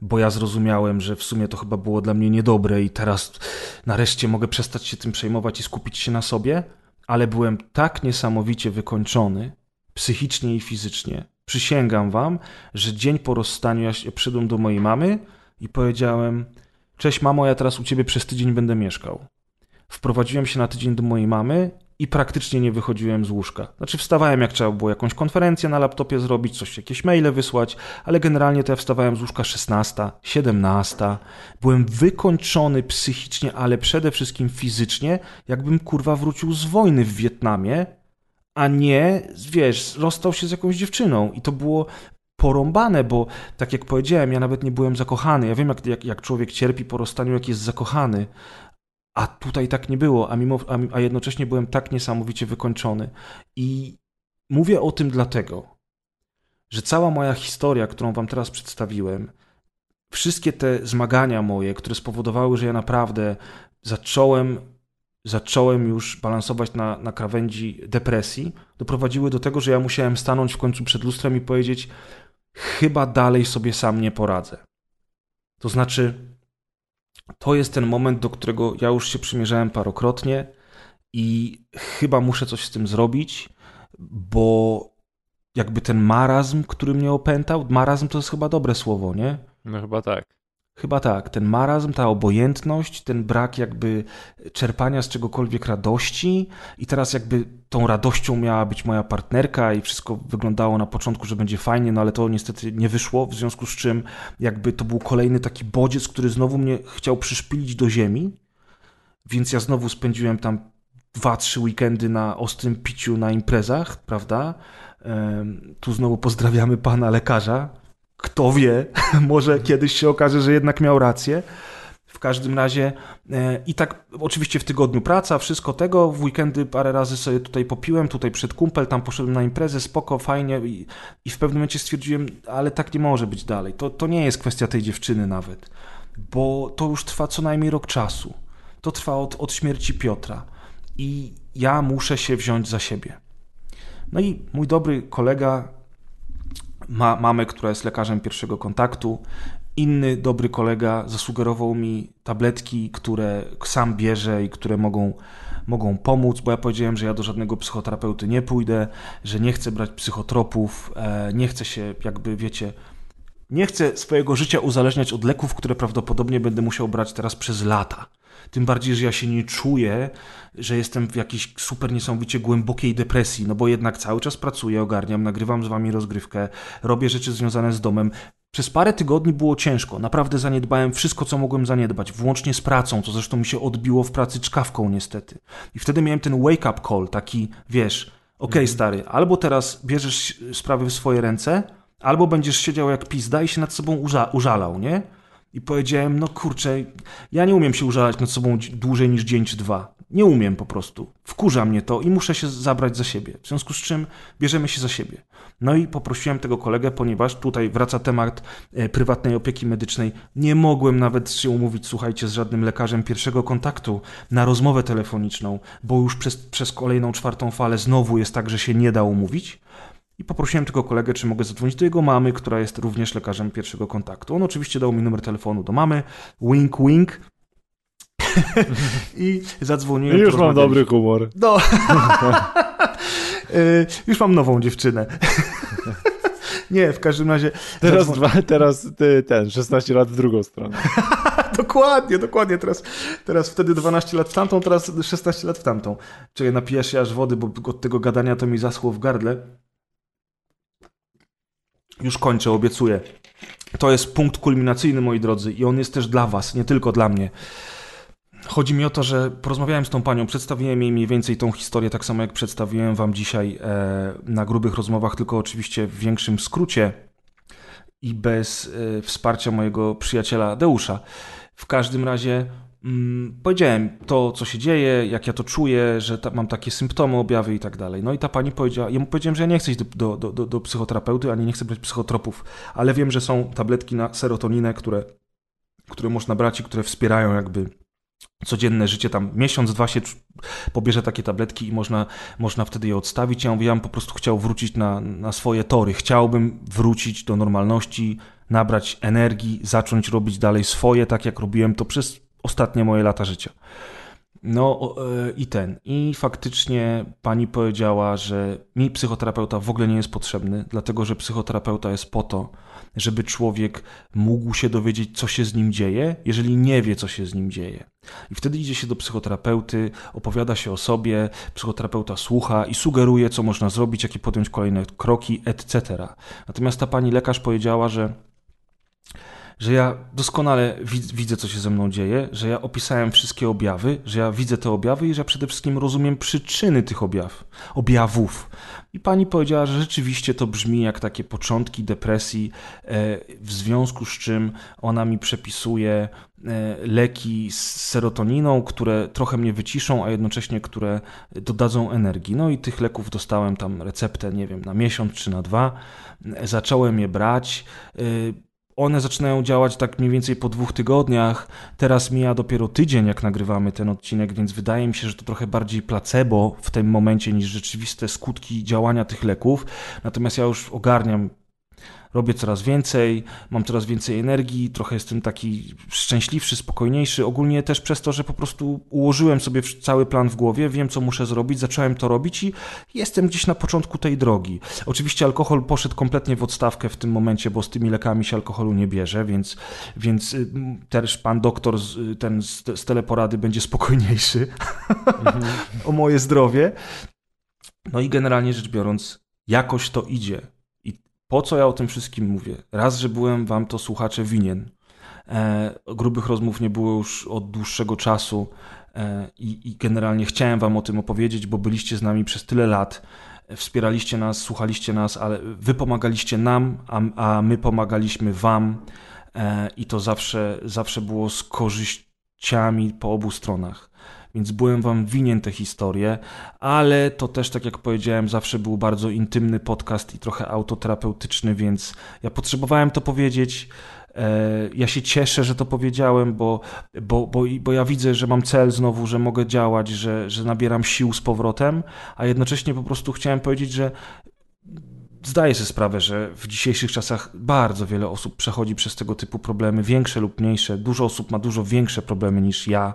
bo ja zrozumiałem, że w sumie to chyba było dla mnie niedobre i teraz nareszcie mogę przestać się tym przejmować i skupić się na sobie, ale byłem tak niesamowicie wykończony psychicznie i fizycznie. Przysięgam wam, że dzień po rozstaniu ja się przyszedłem do mojej mamy i powiedziałem: Cześć, mamo, ja teraz u ciebie przez tydzień będę mieszkał. Wprowadziłem się na tydzień do mojej mamy i praktycznie nie wychodziłem z łóżka. Znaczy wstawałem jak trzeba było jakąś konferencję na laptopie zrobić, coś, jakieś maile wysłać, ale generalnie to ja wstawałem z łóżka 16, 17. Byłem wykończony psychicznie, ale przede wszystkim fizycznie, jakbym kurwa wrócił z wojny w Wietnamie, a nie, wiesz, rozstał się z jakąś dziewczyną. I to było porąbane, bo tak jak powiedziałem, ja nawet nie byłem zakochany. Ja wiem, jak, jak, jak człowiek cierpi po rozstaniu, jak jest zakochany, a tutaj tak nie było, a, mimo, a, a jednocześnie byłem tak niesamowicie wykończony. I mówię o tym dlatego, że cała moja historia, którą wam teraz przedstawiłem, wszystkie te zmagania moje, które spowodowały, że ja naprawdę zacząłem, zacząłem już balansować na, na krawędzi depresji, doprowadziły do tego, że ja musiałem stanąć w końcu przed lustrem i powiedzieć: Chyba dalej sobie sam nie poradzę. To znaczy, to jest ten moment, do którego ja już się przymierzałem parokrotnie i chyba muszę coś z tym zrobić, bo jakby ten marazm, który mnie opętał, marazm to jest chyba dobre słowo, nie? No chyba tak. Chyba tak. Ten marazm, ta obojętność, ten brak jakby czerpania z czegokolwiek radości i teraz jakby tą radością miała być moja partnerka i wszystko wyglądało na początku, że będzie fajnie, no ale to niestety nie wyszło, w związku z czym jakby to był kolejny taki bodziec, który znowu mnie chciał przyszpilić do ziemi, więc ja znowu spędziłem tam dwa, trzy weekendy na ostrym piciu na imprezach, prawda? Tu znowu pozdrawiamy pana lekarza, kto wie, może kiedyś się okaże, że jednak miał rację. W każdym razie e, i tak oczywiście w tygodniu praca, wszystko tego, w weekendy parę razy sobie tutaj popiłem, tutaj przed kumpel, tam poszedłem na imprezę, spoko, fajnie i, i w pewnym momencie stwierdziłem, ale tak nie może być dalej. To, to nie jest kwestia tej dziewczyny nawet, bo to już trwa co najmniej rok czasu. To trwa od, od śmierci Piotra i ja muszę się wziąć za siebie. No i mój dobry kolega ma, mamy, która jest lekarzem pierwszego kontaktu. Inny dobry kolega zasugerował mi tabletki, które sam bierze i które mogą, mogą pomóc, bo ja powiedziałem, że ja do żadnego psychoterapeuty nie pójdę, że nie chcę brać psychotropów, e, nie chcę się, jakby wiecie, nie chcę swojego życia uzależniać od leków, które prawdopodobnie będę musiał brać teraz przez lata. Tym bardziej, że ja się nie czuję, że jestem w jakiejś super niesamowicie głębokiej depresji, no bo jednak cały czas pracuję, ogarniam, nagrywam z wami rozgrywkę, robię rzeczy związane z domem. Przez parę tygodni było ciężko, naprawdę zaniedbałem wszystko, co mogłem zaniedbać, włącznie z pracą, co zresztą mi się odbiło w pracy czkawką niestety. I wtedy miałem ten wake-up call, taki, wiesz, okej okay, mhm. stary, albo teraz bierzesz sprawy w swoje ręce, albo będziesz siedział jak pizda i się nad sobą uża użalał, nie? I powiedziałem, no kurczę, ja nie umiem się użalać nad sobą dłużej niż dzień czy dwa. Nie umiem po prostu. Wkurza mnie to i muszę się zabrać za siebie. W związku z czym bierzemy się za siebie. No i poprosiłem tego kolegę, ponieważ tutaj wraca temat e, prywatnej opieki medycznej. Nie mogłem nawet się umówić, słuchajcie, z żadnym lekarzem pierwszego kontaktu na rozmowę telefoniczną, bo już przez, przez kolejną czwartą falę znowu jest tak, że się nie da umówić. I poprosiłem tego kolegę, czy mogę zadzwonić do jego mamy, która jest również lekarzem pierwszego kontaktu. On oczywiście dał mi numer telefonu do mamy. Wink, wink. I zadzwoniłem. I już mam dobry humor. No. Y, już mam nową dziewczynę. Nie, w każdym razie. Teraz, dwa, teraz ty, ten, 16 lat w drugą stronę. dokładnie, dokładnie. Teraz, teraz wtedy 12 lat w tamtą, teraz 16 lat w tamtą. Czekaj, napijasz się aż wody, bo od tego gadania to mi zaschło w gardle. Już kończę, obiecuję. To jest punkt kulminacyjny, moi drodzy, i on jest też dla Was, nie tylko dla mnie. Chodzi mi o to, że porozmawiałem z tą panią, przedstawiłem jej mniej więcej tą historię, tak samo jak przedstawiłem Wam dzisiaj e, na grubych rozmowach, tylko oczywiście w większym skrócie. i bez y, wsparcia mojego przyjaciela Deusza. W każdym razie powiedziałem to, co się dzieje, jak ja to czuję, że ta, mam takie symptomy, objawy i tak dalej. No i ta pani powiedziała, ja mu powiedziałem, że ja nie chcę iść do, do, do, do psychoterapeuty, ani nie chcę brać psychotropów, ale wiem, że są tabletki na serotoninę, które, które można brać i które wspierają jakby codzienne życie, tam miesiąc, dwa się pobierze takie tabletki i można, można wtedy je odstawić. Ja mówię, ja po prostu chciał wrócić na, na swoje tory. Chciałbym wrócić do normalności, nabrać energii, zacząć robić dalej swoje, tak jak robiłem to przez ostatnie moje lata życia. No e, i ten. I faktycznie pani powiedziała, że mi psychoterapeuta w ogóle nie jest potrzebny, dlatego że psychoterapeuta jest po to, żeby człowiek mógł się dowiedzieć, co się z nim dzieje, jeżeli nie wie, co się z nim dzieje. I wtedy idzie się do psychoterapeuty, opowiada się o sobie, psychoterapeuta słucha i sugeruje, co można zrobić, jakie podjąć kolejne kroki, etc. Natomiast ta pani lekarz powiedziała, że że ja doskonale widzę, co się ze mną dzieje, że ja opisałem wszystkie objawy, że ja widzę te objawy i że ja przede wszystkim rozumiem przyczyny tych objaw, objawów. I pani powiedziała, że rzeczywiście to brzmi jak takie początki depresji, e, w związku z czym ona mi przepisuje e, leki z serotoniną, które trochę mnie wyciszą, a jednocześnie które dodadzą energii. No i tych leków dostałem tam receptę, nie wiem, na miesiąc czy na dwa. Zacząłem je brać. One zaczynają działać tak mniej więcej po dwóch tygodniach. Teraz mija dopiero tydzień, jak nagrywamy ten odcinek, więc wydaje mi się, że to trochę bardziej placebo w tym momencie niż rzeczywiste skutki działania tych leków. Natomiast ja już ogarniam robię coraz więcej, mam coraz więcej energii, trochę jestem taki szczęśliwszy, spokojniejszy. Ogólnie też przez to, że po prostu ułożyłem sobie cały plan w głowie, wiem co muszę zrobić, zacząłem to robić i jestem gdzieś na początku tej drogi. Oczywiście alkohol poszedł kompletnie w odstawkę w tym momencie, bo z tymi lekami się alkoholu nie bierze, więc, więc y, też pan doktor z, ten z, z teleporady będzie spokojniejszy mhm. o moje zdrowie. No i generalnie rzecz biorąc, jakoś to idzie. Po co ja o tym wszystkim mówię? Raz, że byłem wam to słuchacze winien. E, grubych rozmów nie było już od dłuższego czasu e, i, i generalnie chciałem wam o tym opowiedzieć, bo byliście z nami przez tyle lat wspieraliście nas, słuchaliście nas, ale wy pomagaliście nam, a, a my pomagaliśmy wam e, i to zawsze, zawsze było z korzyściami po obu stronach więc byłem wam winien tę historię, ale to też, tak jak powiedziałem, zawsze był bardzo intymny podcast i trochę autoterapeutyczny, więc ja potrzebowałem to powiedzieć. E, ja się cieszę, że to powiedziałem, bo, bo, bo, bo ja widzę, że mam cel znowu, że mogę działać, że, że nabieram sił z powrotem, a jednocześnie po prostu chciałem powiedzieć, że zdaję sobie sprawę, że w dzisiejszych czasach bardzo wiele osób przechodzi przez tego typu problemy, większe lub mniejsze. Dużo osób ma dużo większe problemy niż ja,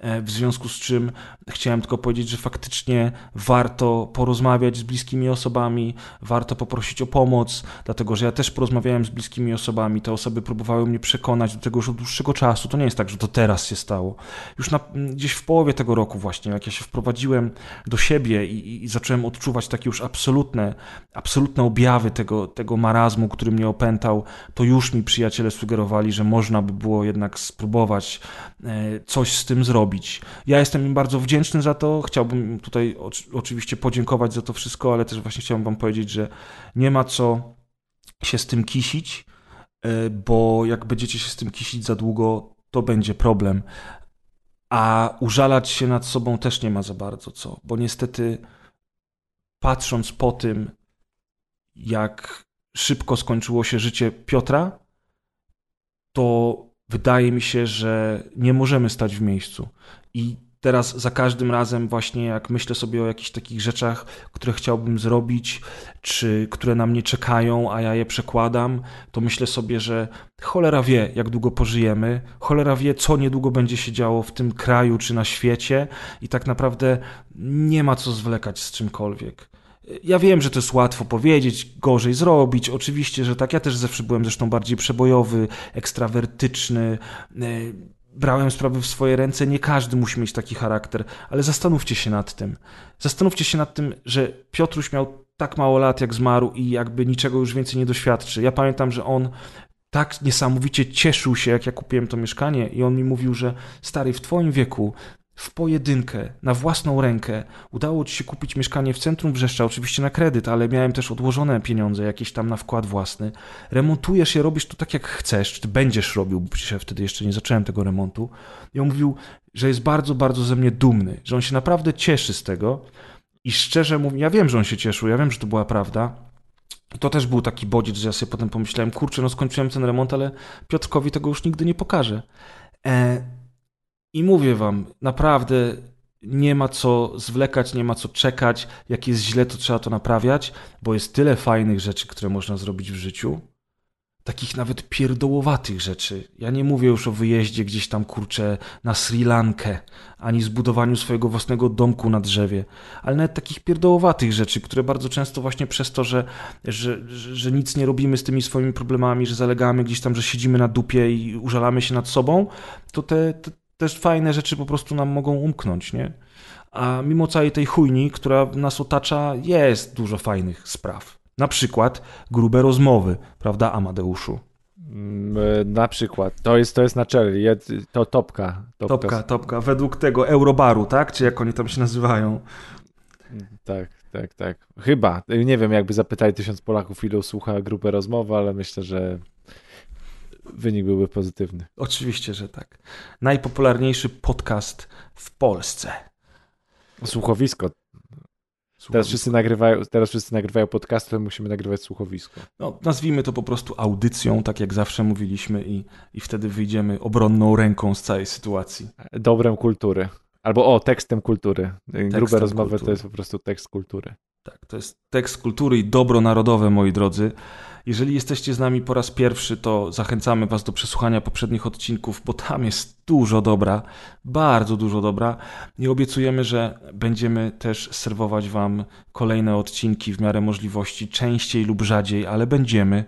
e, w związku z czym chciałem tylko powiedzieć, że faktycznie warto porozmawiać z bliskimi osobami, warto poprosić o pomoc, dlatego że ja też porozmawiałem z bliskimi osobami, te osoby próbowały mnie przekonać do tego już od dłuższego czasu. To nie jest tak, że to teraz się stało. Już na, gdzieś w połowie tego roku właśnie, jak ja się wprowadziłem do siebie i, i zacząłem odczuwać takie już absolutne, absolutne objawy tego, tego marazmu, który mnie opętał, to już mi przyjaciele sugerowali, że można by było jednak spróbować e, coś z tym zrobić. Ja jestem im bardzo wdzięczny za to. Chciałbym tutaj oczywiście podziękować za to wszystko, ale też właśnie chciałbym Wam powiedzieć, że nie ma co się z tym kisić, e, bo jak będziecie się z tym kisić za długo, to będzie problem. A użalać się nad sobą też nie ma za bardzo co, bo niestety patrząc po tym, jak szybko skończyło się życie Piotra, to wydaje mi się, że nie możemy stać w miejscu. I teraz za każdym razem właśnie jak myślę sobie o jakichś takich rzeczach, które chciałbym zrobić, czy które na mnie czekają, a ja je przekładam, to myślę sobie, że cholera wie, jak długo pożyjemy, cholera wie, co niedługo będzie się działo w tym kraju czy na świecie i tak naprawdę nie ma co zwlekać z czymkolwiek. Ja wiem, że to jest łatwo powiedzieć, gorzej zrobić. Oczywiście, że tak. Ja też zawsze byłem zresztą bardziej przebojowy, ekstrawertyczny. E, brałem sprawy w swoje ręce. Nie każdy musi mieć taki charakter, ale zastanówcie się nad tym. Zastanówcie się nad tym, że Piotruś miał tak mało lat, jak zmarł i jakby niczego już więcej nie doświadczy. Ja pamiętam, że on tak niesamowicie cieszył się, jak ja kupiłem to mieszkanie, i on mi mówił, że stary, w twoim wieku w pojedynkę, na własną rękę, udało ci się kupić mieszkanie w centrum Wrzeszcza, oczywiście na kredyt, ale miałem też odłożone pieniądze jakieś tam na wkład własny. Remontujesz je, robisz to tak jak chcesz, czy będziesz robił, bo przecież ja wtedy jeszcze nie zacząłem tego remontu. I on mówił, że jest bardzo, bardzo ze mnie dumny, że on się naprawdę cieszy z tego. I szczerze mówiąc, ja wiem, że on się cieszył, ja wiem, że to była prawda. I to też był taki bodziec, że ja sobie potem pomyślałem, kurczę, no skończyłem ten remont, ale Piotrkowi tego już nigdy nie pokażę. E, I mówię wam, naprawdę nie ma co zwlekać, nie ma co czekać. Jak jest źle, to trzeba to naprawiać, bo jest tyle fajnych rzeczy, które można zrobić w życiu takich nawet pierdołowatych rzeczy. Ja nie mówię już o wyjeździe gdzieś tam, kurczę, na Sri Lankę, ani zbudowaniu swojego własnego domku na drzewie, ale nawet takich pierdołowatych rzeczy, które bardzo często właśnie przez to, że, że, że, nic nie robimy z tymi swoimi problemami, że zalegamy gdzieś tam, że siedzimy na dupie i użalamy się nad sobą, to te, te też fajne rzeczy po prostu nam mogą umknąć, nie? A mimo całej tej chujni, która nas otacza, jest dużo fajnych spraw. Na przykład grube rozmowy, prawda, Amadeuszu? Mm, e, na przykład. To jest, to jest na czele. To topka. Topka, topka, topka. Według tego Eurobaru, tak? Czy jak oni tam się nazywają? Tak, tak, tak. Chyba. Nie wiem, jakby zapytali tysiąc Polaków, ilu słucha grupę rozmowy, ale myślę, że wynik byłby pozytywny. Oczywiście, że tak. Najpopularniejszy podcast w Polsce. Słuchowisko Teraz wszyscy, nagrywają, teraz wszyscy nagrywają podcasty, musimy nagrywać słuchowisko. No, nazwijmy to po prostu audycją, tak jak zawsze mówiliśmy i, i wtedy wyjdziemy obronną ręką z całej sytuacji. Dobrem kultury. Albo o, tekstem kultury. Tekstem Grube rozmowy kultury. to jest po prostu tekst kultury. Tak, to jest tekst kultury i dobro narodowe, moi drodzy. Jeżeli jesteście z nami po raz pierwszy, to zachęcamy Was do przesłuchania poprzednich odcinków, bo tam jest dużo dobra, bardzo dużo dobra. I obiecujemy, że będziemy też serwować Wam kolejne odcinki w miarę możliwości, częściej lub rzadziej, ale będziemy.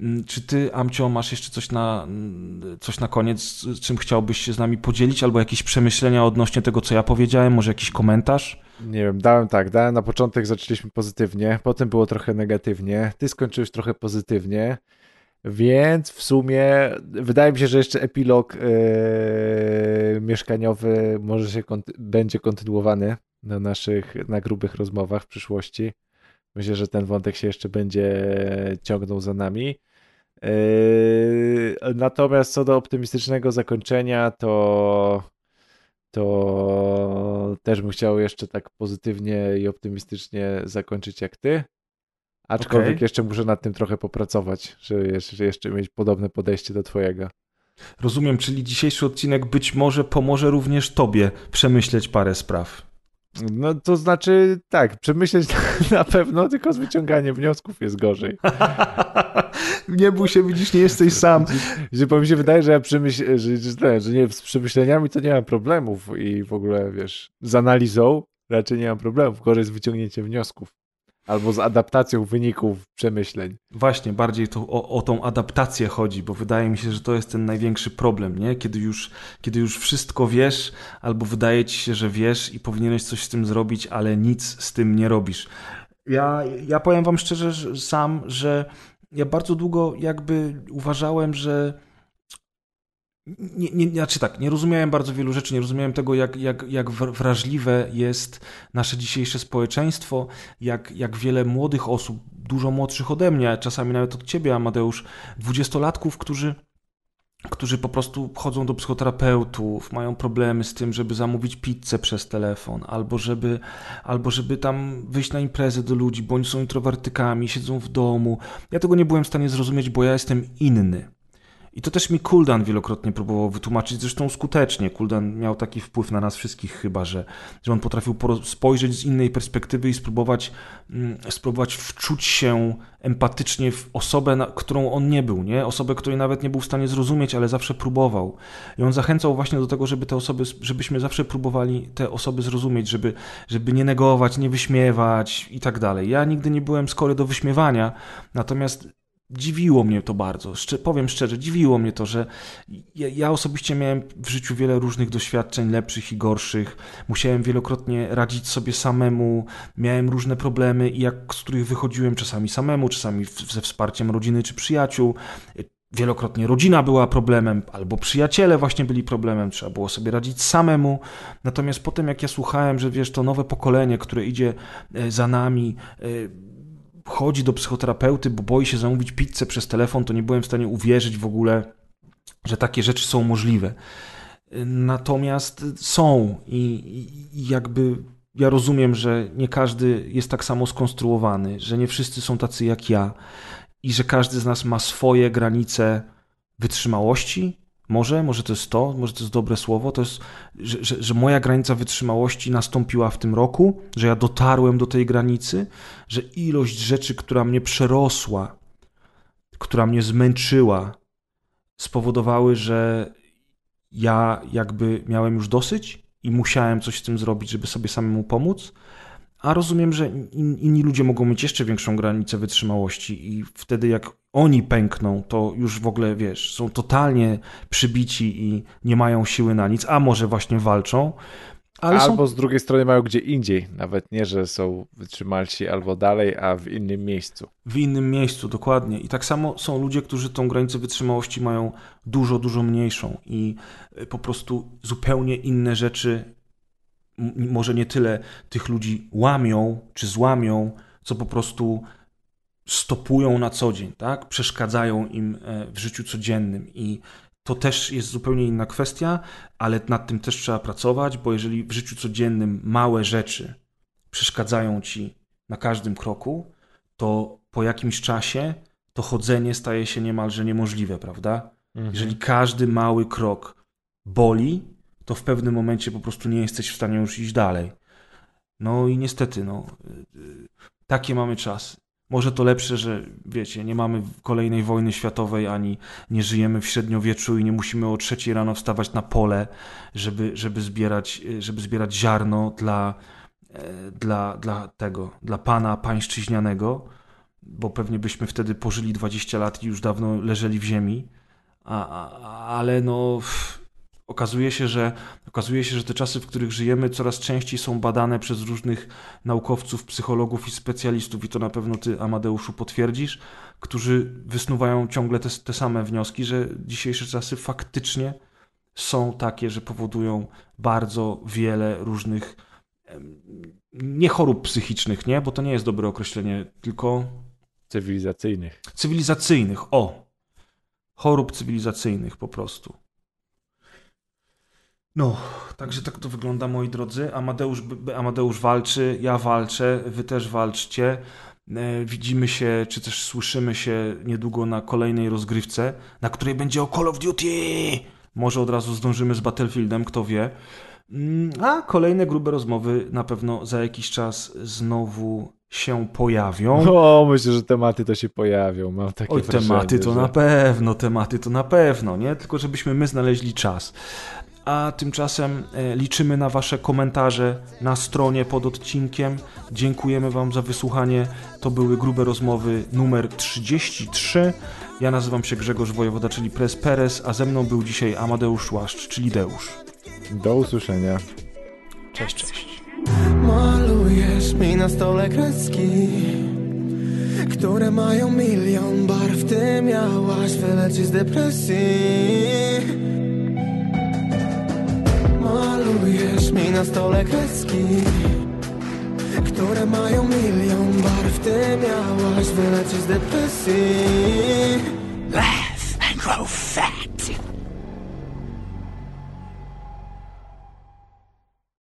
Mm, czy ty, Amcio, masz jeszcze coś na, mm, coś na koniec, czym chciałbyś się z nami podzielić, albo jakieś przemyślenia odnośnie tego, co ja powiedziałem, może jakiś komentarz? Nie wiem, dałem tak, dałem na początek, zaczęliśmy pozytywnie, potem było trochę negatywnie, ty skończyłeś trochę pozytywnie, więc w sumie wydaje mi się, że jeszcze epilog yy, mieszkaniowy może się konty będzie kontynuowany na naszych, na grubych rozmowach w przyszłości. Myślę, że ten wątek się jeszcze będzie ciągnął za nami. Yy, natomiast co do optymistycznego zakończenia, to, to też bym chciał jeszcze tak pozytywnie i optymistycznie zakończyć jak ty. Aczkolwiek okay. jeszcze muszę nad tym trochę popracować, żeby jeszcze, jeszcze mieć podobne podejście do twojego. Rozumiem, czyli dzisiejszy odcinek być może pomoże również tobie przemyśleć parę spraw. No to znaczy tak, przemyśleć na pewno, tylko z wyciąganiem wniosków jest gorzej. nie bój się, widzisz, nie jesteś sam. Że, bo mi się wydaje, że ja przemyśl, że, że, że nie, z przemyśleniami to nie mam problemów i w ogóle, wiesz, z analizą raczej nie mam problemów, gorzej z wyciągnięciem wniosków. Albo z adaptacją wyników przemyśleń. Właśnie, bardziej to o, o tą adaptację chodzi, bo wydaje mi się, że to jest ten największy problem, nie? Kiedy już, kiedy już wszystko wiesz, albo wydaje ci się, że wiesz i powinieneś coś z tym zrobić, ale nic z tym nie robisz. Ja, ja powiem wam szczerze że sam, że ja bardzo długo jakby uważałem, że nie, nie, znaczy tak, nie rozumiałem bardzo wielu rzeczy, nie rozumiałem tego, jak, jak, jak wrażliwe jest nasze dzisiejsze społeczeństwo, jak, jak wiele młodych osób, dużo młodszych ode mnie, czasami nawet od ciebie, Amadeusz, dwudziestolatków, którzy, którzy po prostu chodzą do psychoterapeutów, mają problemy z tym, żeby zamówić pizzę przez telefon, albo żeby, albo żeby tam wyjść na imprezę do ludzi, oni są introwertykami, siedzą w domu. Ja tego nie byłem w stanie zrozumieć, bo ja jestem inny. I to też mi Kuldan wielokrotnie próbował wytłumaczyć, zresztą skutecznie. Kuldan miał taki wpływ na nas wszystkich chyba, że, że on potrafił spojrzeć z innej perspektywy i spróbować, mm, spróbować wczuć się empatycznie w osobę, na, którą on nie był, nie? Osobę, której nawet nie był w stanie zrozumieć, ale zawsze próbował. I on zachęcał właśnie do tego, żeby te osoby, żebyśmy zawsze próbowali te osoby zrozumieć, żeby, żeby nie negować, nie wyśmiewać i tak dalej. Ja nigdy nie byłem skory do wyśmiewania, natomiast dziwiło mnie to bardzo. Powiem szczerze, dziwiło mnie to, że ja, ja, osobiście miałem w życiu wiele różnych doświadczeń, lepszych i gorszych. Musiałem wielokrotnie radzić sobie samemu, miałem różne problemy, jak, z których wychodziłem czasami samemu, czasami ze wsparciem rodziny czy przyjaciół. wielokrotnie rodzina była problemem, albo przyjaciele właśnie byli problemem, trzeba było sobie radzić samemu. Natomiast potem, jak ja słuchałem, że wiesz, to nowe pokolenie, które idzie e, za nami, e, chodzi do psychoterapeuty, bo boi się zamówić pizzę przez telefon, to nie byłem w stanie uwierzyć w ogóle, że takie rzeczy są możliwe. Natomiast są i, i jakby ja rozumiem, że nie każdy jest tak samo skonstruowany, że nie wszyscy są tacy jak ja i że każdy z nas ma swoje granice wytrzymałości. Może, może to jest to, może to jest dobre słowo, to jest, że, że, że, moja granica wytrzymałości nastąpiła w tym roku, że ja dotarłem do tej granicy, że ilość rzeczy, która mnie przerosła, która mnie zmęczyła, spowodowały, że ja jakby miałem już dosyć i musiałem coś z tym zrobić, żeby sobie samemu pomóc. A rozumiem, że in, inni ludzie mogą mieć jeszcze większą granicę wytrzymałości, i wtedy, jak oni pękną, to już w ogóle wiesz, są totalnie przybici i nie mają siły na nic, a może właśnie walczą. Albo są... z drugiej strony mają gdzie indziej, nawet nie, że są wytrzymalsi albo dalej, a w innym miejscu. W innym miejscu, dokładnie. I tak samo są ludzie, którzy tą granicę wytrzymałości mają dużo, dużo mniejszą i po prostu zupełnie inne rzeczy, może nie tyle tych ludzi łamią czy złamią, co po prostu stopują na co dzień, tak? Przeszkadzają im e, w życiu codziennym i to też jest zupełnie inna kwestia, ale nad tym też trzeba pracować, bo jeżeli w życiu codziennym małe rzeczy przeszkadzają ci na każdym kroku, to po jakimś czasie to chodzenie staje się niemalże niemożliwe, prawda? Mhm. Jeżeli każdy mały krok boli, to w pewnym momencie po prostu nie jesteś w stanie już iść dalej. No i niestety, no, y, y, takie mamy czasy. Może to lepsze, że wiecie, nie mamy kolejnej wojny światowej, ani nie żyjemy w średniowieczu i nie musimy o trzeciej rano wstawać na pole, żeby, żeby, zbierać, żeby zbierać ziarno dla, e, dla, dla tego, dla pana pańszczyźnianego, bo pewnie byśmy wtedy pożyli 20 lat i już dawno leżeli w ziemi. A, a, ale no. Okazuje się, że, okazuje się, że te czasy, w których żyjemy, coraz częściej są badane przez różnych naukowców, psychologów i specjalistów, i to na pewno ty, Amadeuszu, potwierdzisz, którzy wysnuwają ciągle te, te same wnioski, że dzisiejsze czasy faktycznie są takie, że powodują bardzo wiele różnych nie chorób psychicznych, nie, bo to nie jest dobre określenie, tylko cywilizacyjnych. Cywilizacyjnych, o. Chorób cywilizacyjnych po prostu. No, także tak to wygląda, moi drodzy. Amadeusz, Amadeusz walczy, ja walczę, wy też walczcie. E, widzimy się, czy też słyszymy się niedługo na kolejnej rozgrywce, na której będzie o Call of Duty. Może od razu zdążymy z Battlefieldem, kto wie. Mm, a kolejne grube rozmowy na pewno za jakiś czas znowu się pojawią. O, myślę, że tematy to się pojawią. Mam takie Oj, tematy to że... na pewno, tematy to na pewno, nie? Tylko żebyśmy my znaleźli czas a tymczasem e, liczymy na Wasze komentarze na stronie pod odcinkiem. Dziękujemy Wam za wysłuchanie. To były grube rozmowy numer 33. Ja nazywam się Grzegorz Wojewoda, czyli Pres Perez, a ze mną był dzisiaj Amadeusz Łaszcz, czyli Deusz. Do usłyszenia. Cześć, cześć. Malujesz mi na stole kreski, które mają milion barw. Ty miałaś wyleczyć z depresji. Malujesz mi na stole kreski Które mają milion barw. Ty miałaś wylecieć z depresji. Laugh and grow fat.